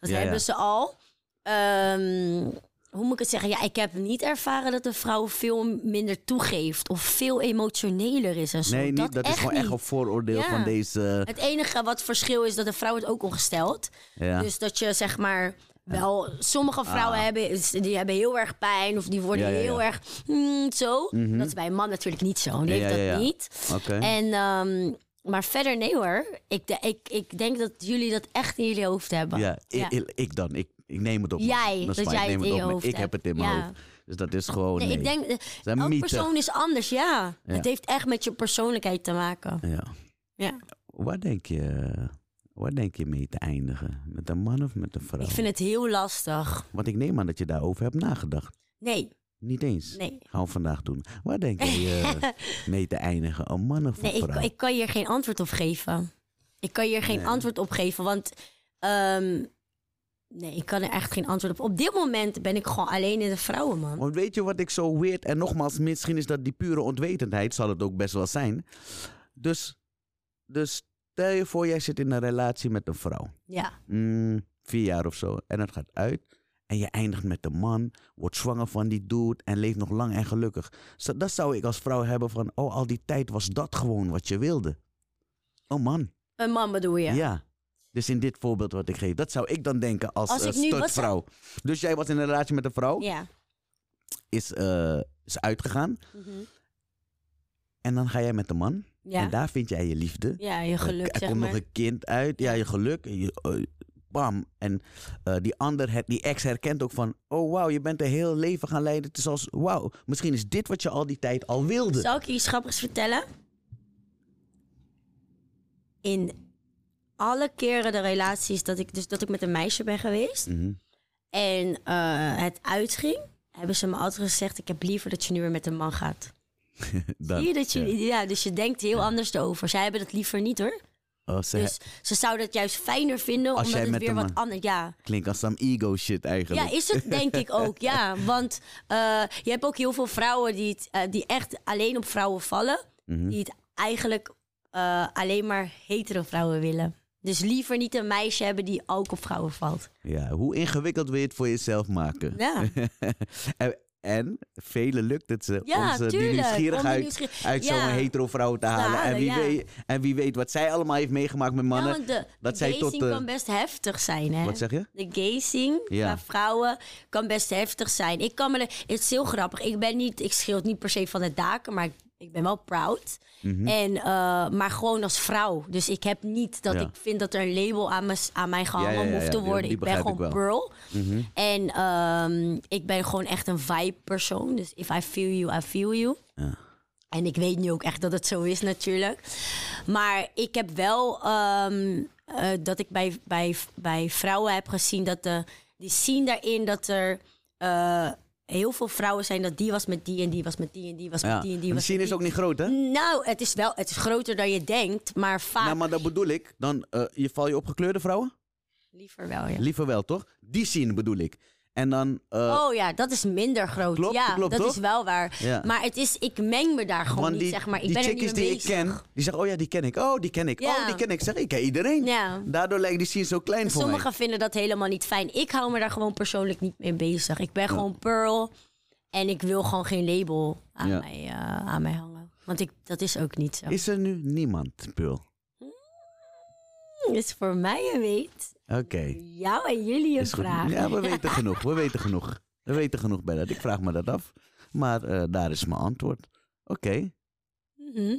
[SPEAKER 2] Dat
[SPEAKER 1] Ja,
[SPEAKER 2] hebben ze al. Ehm, hoe moet ik het zeggen? Ja, ik heb niet ervaren dat een vrouw veel minder toegeeft of veel emotioneler is en zo.
[SPEAKER 1] Nee, niet,
[SPEAKER 2] dat,
[SPEAKER 1] dat is gewoon
[SPEAKER 2] niet.
[SPEAKER 1] echt een vooroordeel
[SPEAKER 2] Ja.
[SPEAKER 1] van deze...
[SPEAKER 2] Het enige wat verschil is dat een vrouw het ook ongesteld.
[SPEAKER 1] Ja.
[SPEAKER 2] Dus dat je zeg maar wel, sommige vrouwen hebben, die hebben heel erg pijn of die worden
[SPEAKER 1] Ah. Ja, ja, ja.
[SPEAKER 2] heel erg hmm, zo. Dat is bij een man natuurlijk niet zo. Heeft
[SPEAKER 1] ja,
[SPEAKER 2] dat niet.
[SPEAKER 1] Oké.
[SPEAKER 2] En, ehm, maar verder nee hoor. Ik, de- ik, ik denk dat jullie dat echt in jullie hoofd hebben.
[SPEAKER 1] Ja, ik, dan. Ik, ik neem het op.
[SPEAKER 2] Jij, dat jij het in je hoofd
[SPEAKER 1] Ik heb het in mijn hoofd. Dus dat is gewoon...
[SPEAKER 2] Nee,
[SPEAKER 1] Nee,
[SPEAKER 2] ik denk, eh, elke
[SPEAKER 1] mythe.
[SPEAKER 2] persoon is anders, ja. Het heeft echt met je persoonlijkheid te maken.
[SPEAKER 1] Ja.
[SPEAKER 2] Ja.
[SPEAKER 1] Waar denk je... Waar denk je mee te eindigen? Met een man of met een vrouw?
[SPEAKER 2] Ik vind het heel lastig.
[SPEAKER 1] Want ik neem aan dat je daarover hebt nagedacht.
[SPEAKER 2] Nee,
[SPEAKER 1] Niet eens.
[SPEAKER 2] nee.
[SPEAKER 1] Gaan we vandaag doen. Waar denk je eh, mee te eindigen? Een man of een
[SPEAKER 2] Nee, ik,
[SPEAKER 1] vrouw?
[SPEAKER 2] ik kan hier geen antwoord op geven. Ik kan hier geen
[SPEAKER 1] Nee.
[SPEAKER 2] antwoord op geven, want... ehm, nee, ik kan er echt geen antwoord op. Op dit moment ben ik gewoon alleen in de vrouwen, man.
[SPEAKER 1] Want weet je wat ik zo weird... En nogmaals, misschien is dat die pure onwetendheid. Zal het ook best wel zijn. Dus, dus stel je voor, jij zit in een relatie met een vrouw.
[SPEAKER 2] Ja,
[SPEAKER 1] Mm, vier jaar of zo. En het gaat uit. En je eindigt met de man. Wordt zwanger van die dude. En leeft nog lang en gelukkig. Dat zou ik als vrouw hebben van... Oh, al die tijd was dat gewoon wat je wilde. Oh man.
[SPEAKER 2] een man bedoel je?
[SPEAKER 1] Ja. Dus in dit voorbeeld wat ik geef. Dat zou ik dan denken als,
[SPEAKER 2] Als nu-
[SPEAKER 1] stutvrouw. Dus jij was in een relatie met een vrouw.
[SPEAKER 2] Ja.
[SPEAKER 1] Is, eh, is uitgegaan.
[SPEAKER 2] Mhm.
[SPEAKER 1] En dan ga jij met de man.
[SPEAKER 2] Ja.
[SPEAKER 1] En daar vind jij je liefde.
[SPEAKER 2] ja, je geluk,
[SPEAKER 1] er er komt
[SPEAKER 2] maar.
[SPEAKER 1] nog een kind uit. Ja, je geluk. Je, eh, bam. En eh, die ander, die ex herkent ook van... Oh, wauw, je bent een heel leven gaan leiden. Het is als, wauw, misschien is dit wat je al die tijd al wilde.
[SPEAKER 2] Zal ik je iets grappigs vertellen? In alle keren de relaties dat ik, dus dat ik met een meisje ben geweest...
[SPEAKER 1] Mhm.
[SPEAKER 2] en eh, het uitging... hebben ze me altijd gezegd... ik heb liever dat je nu weer met een man gaat.
[SPEAKER 1] Dan,
[SPEAKER 2] Zie je dat je,
[SPEAKER 1] ja.
[SPEAKER 2] ja. dus je denkt heel anders erover. Zij hebben dat liever niet hoor.
[SPEAKER 1] Oh, ze
[SPEAKER 2] Dus ze zouden het juist fijner vinden,
[SPEAKER 1] Als
[SPEAKER 2] omdat het weer wat
[SPEAKER 1] eh,
[SPEAKER 2] anders... Ja.
[SPEAKER 1] klinkt als some ego shit eigenlijk.
[SPEAKER 2] ja, is het denk ik ook, ja. Want eh, je hebt ook heel veel vrouwen die, het, eh, die echt alleen op vrouwen vallen.
[SPEAKER 1] Mhm.
[SPEAKER 2] Die het eigenlijk alleen maar hetero vrouwen willen. Dus liever niet een meisje hebben die ook op vrouwen valt.
[SPEAKER 1] Ja, hoe ingewikkeld wil je het voor jezelf maken?
[SPEAKER 2] Ja,
[SPEAKER 1] en, en velen lukt het ze
[SPEAKER 2] Ja,
[SPEAKER 1] om ze die nieuwsgierigheid
[SPEAKER 2] nieuwsgier-
[SPEAKER 1] uit
[SPEAKER 2] Ja.
[SPEAKER 1] zo'n hetero vrouw te halen. en, wie
[SPEAKER 2] ja.
[SPEAKER 1] weet, en wie weet wat zij allemaal heeft meegemaakt met mannen.
[SPEAKER 2] de,
[SPEAKER 1] dat
[SPEAKER 2] de
[SPEAKER 1] zij
[SPEAKER 2] gazing
[SPEAKER 1] tot, eh,
[SPEAKER 2] kan best heftig zijn, hè?
[SPEAKER 1] Wat zeg je?
[SPEAKER 2] De gazing
[SPEAKER 1] Ja.
[SPEAKER 2] vrouwen kan best heftig zijn. Ik kan me, het is heel grappig. Ik ben niet, ik schreeuw het niet per se van de daken, maar ik, ik ben wel proud.
[SPEAKER 1] Mhm.
[SPEAKER 2] En, eh, maar gewoon als vrouw. Dus ik heb niet dat
[SPEAKER 1] Ja.
[SPEAKER 2] ik vind dat er een label aan, me, aan mij gehangen hoeft te worden.
[SPEAKER 1] die
[SPEAKER 2] ik ben gewoon
[SPEAKER 1] ik
[SPEAKER 2] Pearl.
[SPEAKER 1] Mhm.
[SPEAKER 2] En ehm, ik ben gewoon echt een vibe persoon. Dus if I feel you, I feel you. En ik weet nu ook echt dat het zo is natuurlijk. Maar ik heb wel ehm, eh, dat ik bij, bij, bij vrouwen heb gezien dat de, die zien daarin dat er eh, heel veel vrouwen zijn dat die was met die en die was met die en die was met die en die
[SPEAKER 1] En de
[SPEAKER 2] was
[SPEAKER 1] scene is ook niet groot, hè?
[SPEAKER 2] Nou, het is wel, het is groter dan je denkt, maar vaak
[SPEAKER 1] Nou, maar dat bedoel ik. Dan eh, je val je op gekleurde vrouwen?
[SPEAKER 2] liever wel. Ja.
[SPEAKER 1] Liever wel, toch? Die scene bedoel ik. En dan... eh,
[SPEAKER 2] Oh ja, dat is minder groot.
[SPEAKER 1] Klopt,
[SPEAKER 2] ja,
[SPEAKER 1] klopt,
[SPEAKER 2] dat
[SPEAKER 1] toch?
[SPEAKER 2] is wel waar.
[SPEAKER 1] Ja.
[SPEAKER 2] Maar het is, ik meng me daar gewoon
[SPEAKER 1] want
[SPEAKER 2] niet,
[SPEAKER 1] die,
[SPEAKER 2] zeg maar. Ik
[SPEAKER 1] die
[SPEAKER 2] ben er
[SPEAKER 1] chickies die ik
[SPEAKER 2] bezig.
[SPEAKER 1] ken, die zeggen, oh ja, die ken ik. Oh, die ken ik.
[SPEAKER 2] Ja.
[SPEAKER 1] Oh, die ken ik. Zeg, ik ken iedereen.
[SPEAKER 2] Ja.
[SPEAKER 1] Daardoor lijkt die scene zo klein voor mij.
[SPEAKER 2] Sommigen vinden dat helemaal niet fijn. Ik hou me daar gewoon persoonlijk niet mee bezig. Ik ben gewoon Pearl. En ik wil gewoon geen label aan, mij, eh, aan mij hangen. Want ik, dat is ook niet zo.
[SPEAKER 1] Is er nu niemand, Pearl?
[SPEAKER 2] is voor mij een weet.
[SPEAKER 1] Oké.
[SPEAKER 2] Jou en jullie een vraag.
[SPEAKER 1] Ja, we weten genoeg. We weten genoeg. We weten genoeg bij dat. Ik vraag me dat af. Maar eh, daar is mijn antwoord. Oké.
[SPEAKER 2] Mhm.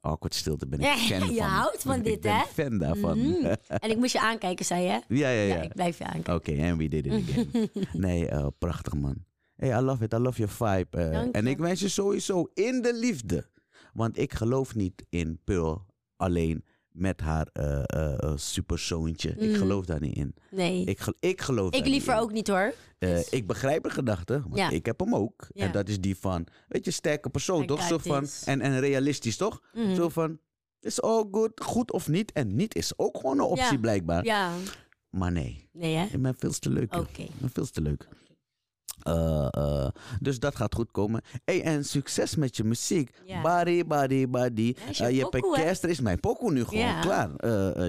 [SPEAKER 1] Awkward stilte ben ik fan van.
[SPEAKER 2] je houdt van
[SPEAKER 1] ik
[SPEAKER 2] dit,
[SPEAKER 1] ben
[SPEAKER 2] hè?
[SPEAKER 1] fan daarvan.
[SPEAKER 2] Mhm. En ik moest je aankijken, zei je?
[SPEAKER 1] ja, ja,
[SPEAKER 2] Ja,
[SPEAKER 1] ja.
[SPEAKER 2] ik blijf je aankijken.
[SPEAKER 1] Oké, en we did it again. nee, eh, prachtig man. Hey, I love it. I love your vibe.
[SPEAKER 2] Dank je.
[SPEAKER 1] en ik wens je sowieso in de liefde. Want ik geloof niet in Pearl alleen met haar eh, eh, superzoontje. Ik
[SPEAKER 2] Mhm.
[SPEAKER 1] geloof daar niet in.
[SPEAKER 2] Nee. Ik,
[SPEAKER 1] Ik, gel- ik geloof daar niet
[SPEAKER 2] liever ook niet hoor. Dus-
[SPEAKER 1] ik begrijp de gedachte, want
[SPEAKER 2] Ja.
[SPEAKER 1] ik heb hem ook.
[SPEAKER 2] Ja.
[SPEAKER 1] En dat is die van, weet je, sterke persoon,
[SPEAKER 2] I
[SPEAKER 1] toch? Zo van, en, en realistisch, toch?
[SPEAKER 2] Mhm.
[SPEAKER 1] Zo van, is all good, goed of niet? En niet is ook gewoon een optie,
[SPEAKER 2] Ja.
[SPEAKER 1] blijkbaar.
[SPEAKER 2] Ja,
[SPEAKER 1] Maar nee,
[SPEAKER 2] nee hè?
[SPEAKER 1] ik ben veel te leuk.
[SPEAKER 2] Oké.
[SPEAKER 1] Ik ben veel te leuk. Eh, eh, dus dat gaat goed komen. Hey, en succes met je muziek.
[SPEAKER 2] Ja.
[SPEAKER 1] Body, body, body.
[SPEAKER 2] Ja, is je
[SPEAKER 1] Eh,
[SPEAKER 2] pokoe, hè?
[SPEAKER 1] orkester is mijn pokoe nu gewoon
[SPEAKER 2] Ja.
[SPEAKER 1] klaar.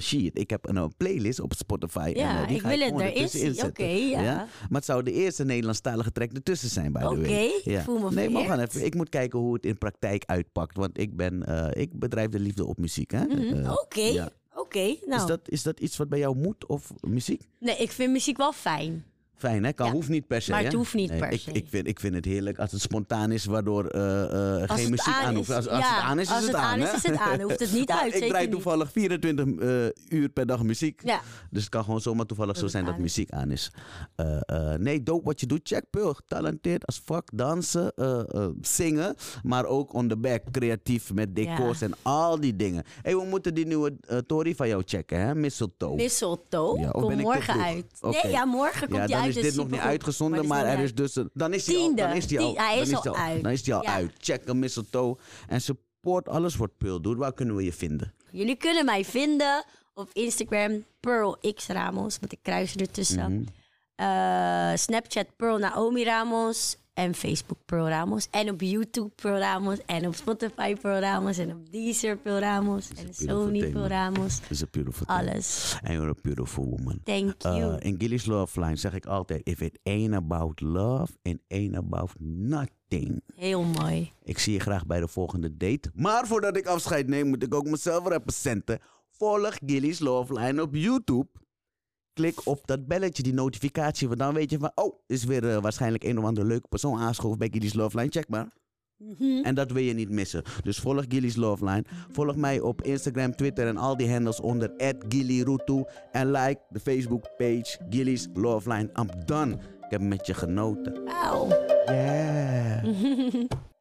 [SPEAKER 1] Shit, ik heb een, playlist op Spotify. en,
[SPEAKER 2] Ja,
[SPEAKER 1] die
[SPEAKER 2] ik
[SPEAKER 1] ga
[SPEAKER 2] wil het
[SPEAKER 1] gewoon
[SPEAKER 2] erin zien.
[SPEAKER 1] zetten.
[SPEAKER 2] Ja.
[SPEAKER 1] Maar het zou de eerste Nederlandstalige track ertussen zijn, by the
[SPEAKER 2] Oké,
[SPEAKER 1] way.
[SPEAKER 2] ik voel me
[SPEAKER 1] Nee, maar gaan even. Ik moet kijken hoe het in praktijk uitpakt. Want ik ben, ik bedrijf de liefde op muziek. hè?
[SPEAKER 2] Mhm. Oké,
[SPEAKER 1] ja.
[SPEAKER 2] oké. Nou,
[SPEAKER 1] is, dat, is dat iets wat bij jou moet of muziek?
[SPEAKER 2] nee, ik vind muziek wel fijn.
[SPEAKER 1] Fijn, hè? Kan,
[SPEAKER 2] Ja.
[SPEAKER 1] hoeft niet per se.
[SPEAKER 2] Maar het
[SPEAKER 1] hè?
[SPEAKER 2] hoeft niet per
[SPEAKER 1] ik,
[SPEAKER 2] se.
[SPEAKER 1] Ik vind, ik vind het heerlijk als het spontaan is, waardoor eh, eh, geen
[SPEAKER 2] het
[SPEAKER 1] muziek
[SPEAKER 2] aan
[SPEAKER 1] aan hoeft. Als, als
[SPEAKER 2] ja,
[SPEAKER 1] het aan is, is
[SPEAKER 2] als
[SPEAKER 1] het,
[SPEAKER 2] het aan is, is het aan. Hoeft het niet uit,
[SPEAKER 1] Ik draai toevallig 24 eh, uur per dag muziek.
[SPEAKER 2] Ja,
[SPEAKER 1] Dus het kan gewoon zomaar toevallig
[SPEAKER 2] Dat
[SPEAKER 1] zo
[SPEAKER 2] het
[SPEAKER 1] zijn dat
[SPEAKER 2] aan
[SPEAKER 1] muziek aan is. Nee, dope wat je doet. Check Pearl. Talenteerd als fuck. Dansen, zingen. Maar ook on the back. Creatief met decors en al die dingen. hey, we moeten die nieuwe Tory van jou checken, hè? Mistletoe.
[SPEAKER 2] mistletoe.
[SPEAKER 1] Ja, of
[SPEAKER 2] Kom morgen uit. Nee, ja, morgen komt die
[SPEAKER 1] dan is
[SPEAKER 2] dus
[SPEAKER 1] dit nog niet uitgezonden, maar, er is dus... een- Dan is die al, dan is die al,
[SPEAKER 2] hij is al uit.
[SPEAKER 1] Dan is die al
[SPEAKER 2] Ja.
[SPEAKER 1] uit. Check een mistletoe. En support alles wat Pearl doet. Waar kunnen we je vinden?
[SPEAKER 2] Jullie kunnen mij vinden op Instagram Pearl X Ramos met een kruis ertussen. Eh, Snapchat Pearl Naomi Ramos en Facebook Pearl Ramos en op YouTube Pearl Ramos en op Spotify Pearl Ramos en op Deezer Pearl Ramos en
[SPEAKER 1] beautiful
[SPEAKER 2] Sony
[SPEAKER 1] thing,
[SPEAKER 2] Pearl
[SPEAKER 1] man.
[SPEAKER 2] Ramos.
[SPEAKER 1] It's a beautiful thing.
[SPEAKER 2] Alles.
[SPEAKER 1] And you're a beautiful woman.
[SPEAKER 2] Thank you.
[SPEAKER 1] Uh, in Gilly's Love Line zeg ik altijd: If it ain't about love, it ain't about nothing.
[SPEAKER 2] Heel mooi.
[SPEAKER 1] Ik zie je graag bij de volgende date. Maar voordat ik afscheid neem, moet ik ook mezelf representen. Volg Gilly's Love Line op YouTube. Klik op dat belletje, die notificatie. Want dan weet je van, oh, is weer eh, waarschijnlijk een of andere leuke persoon aangeschoven bij Gilly's Love Line. Check maar.
[SPEAKER 2] Mhm.
[SPEAKER 1] En dat wil je niet missen. Dus volg Gilly's Love Line. Volg mij op Instagram, Twitter en al die handles onder @gillyrutu En like de Facebook page Gilly's Love Line. I'm done. Ik heb met je genoten.
[SPEAKER 2] Auw.
[SPEAKER 1] Yeah.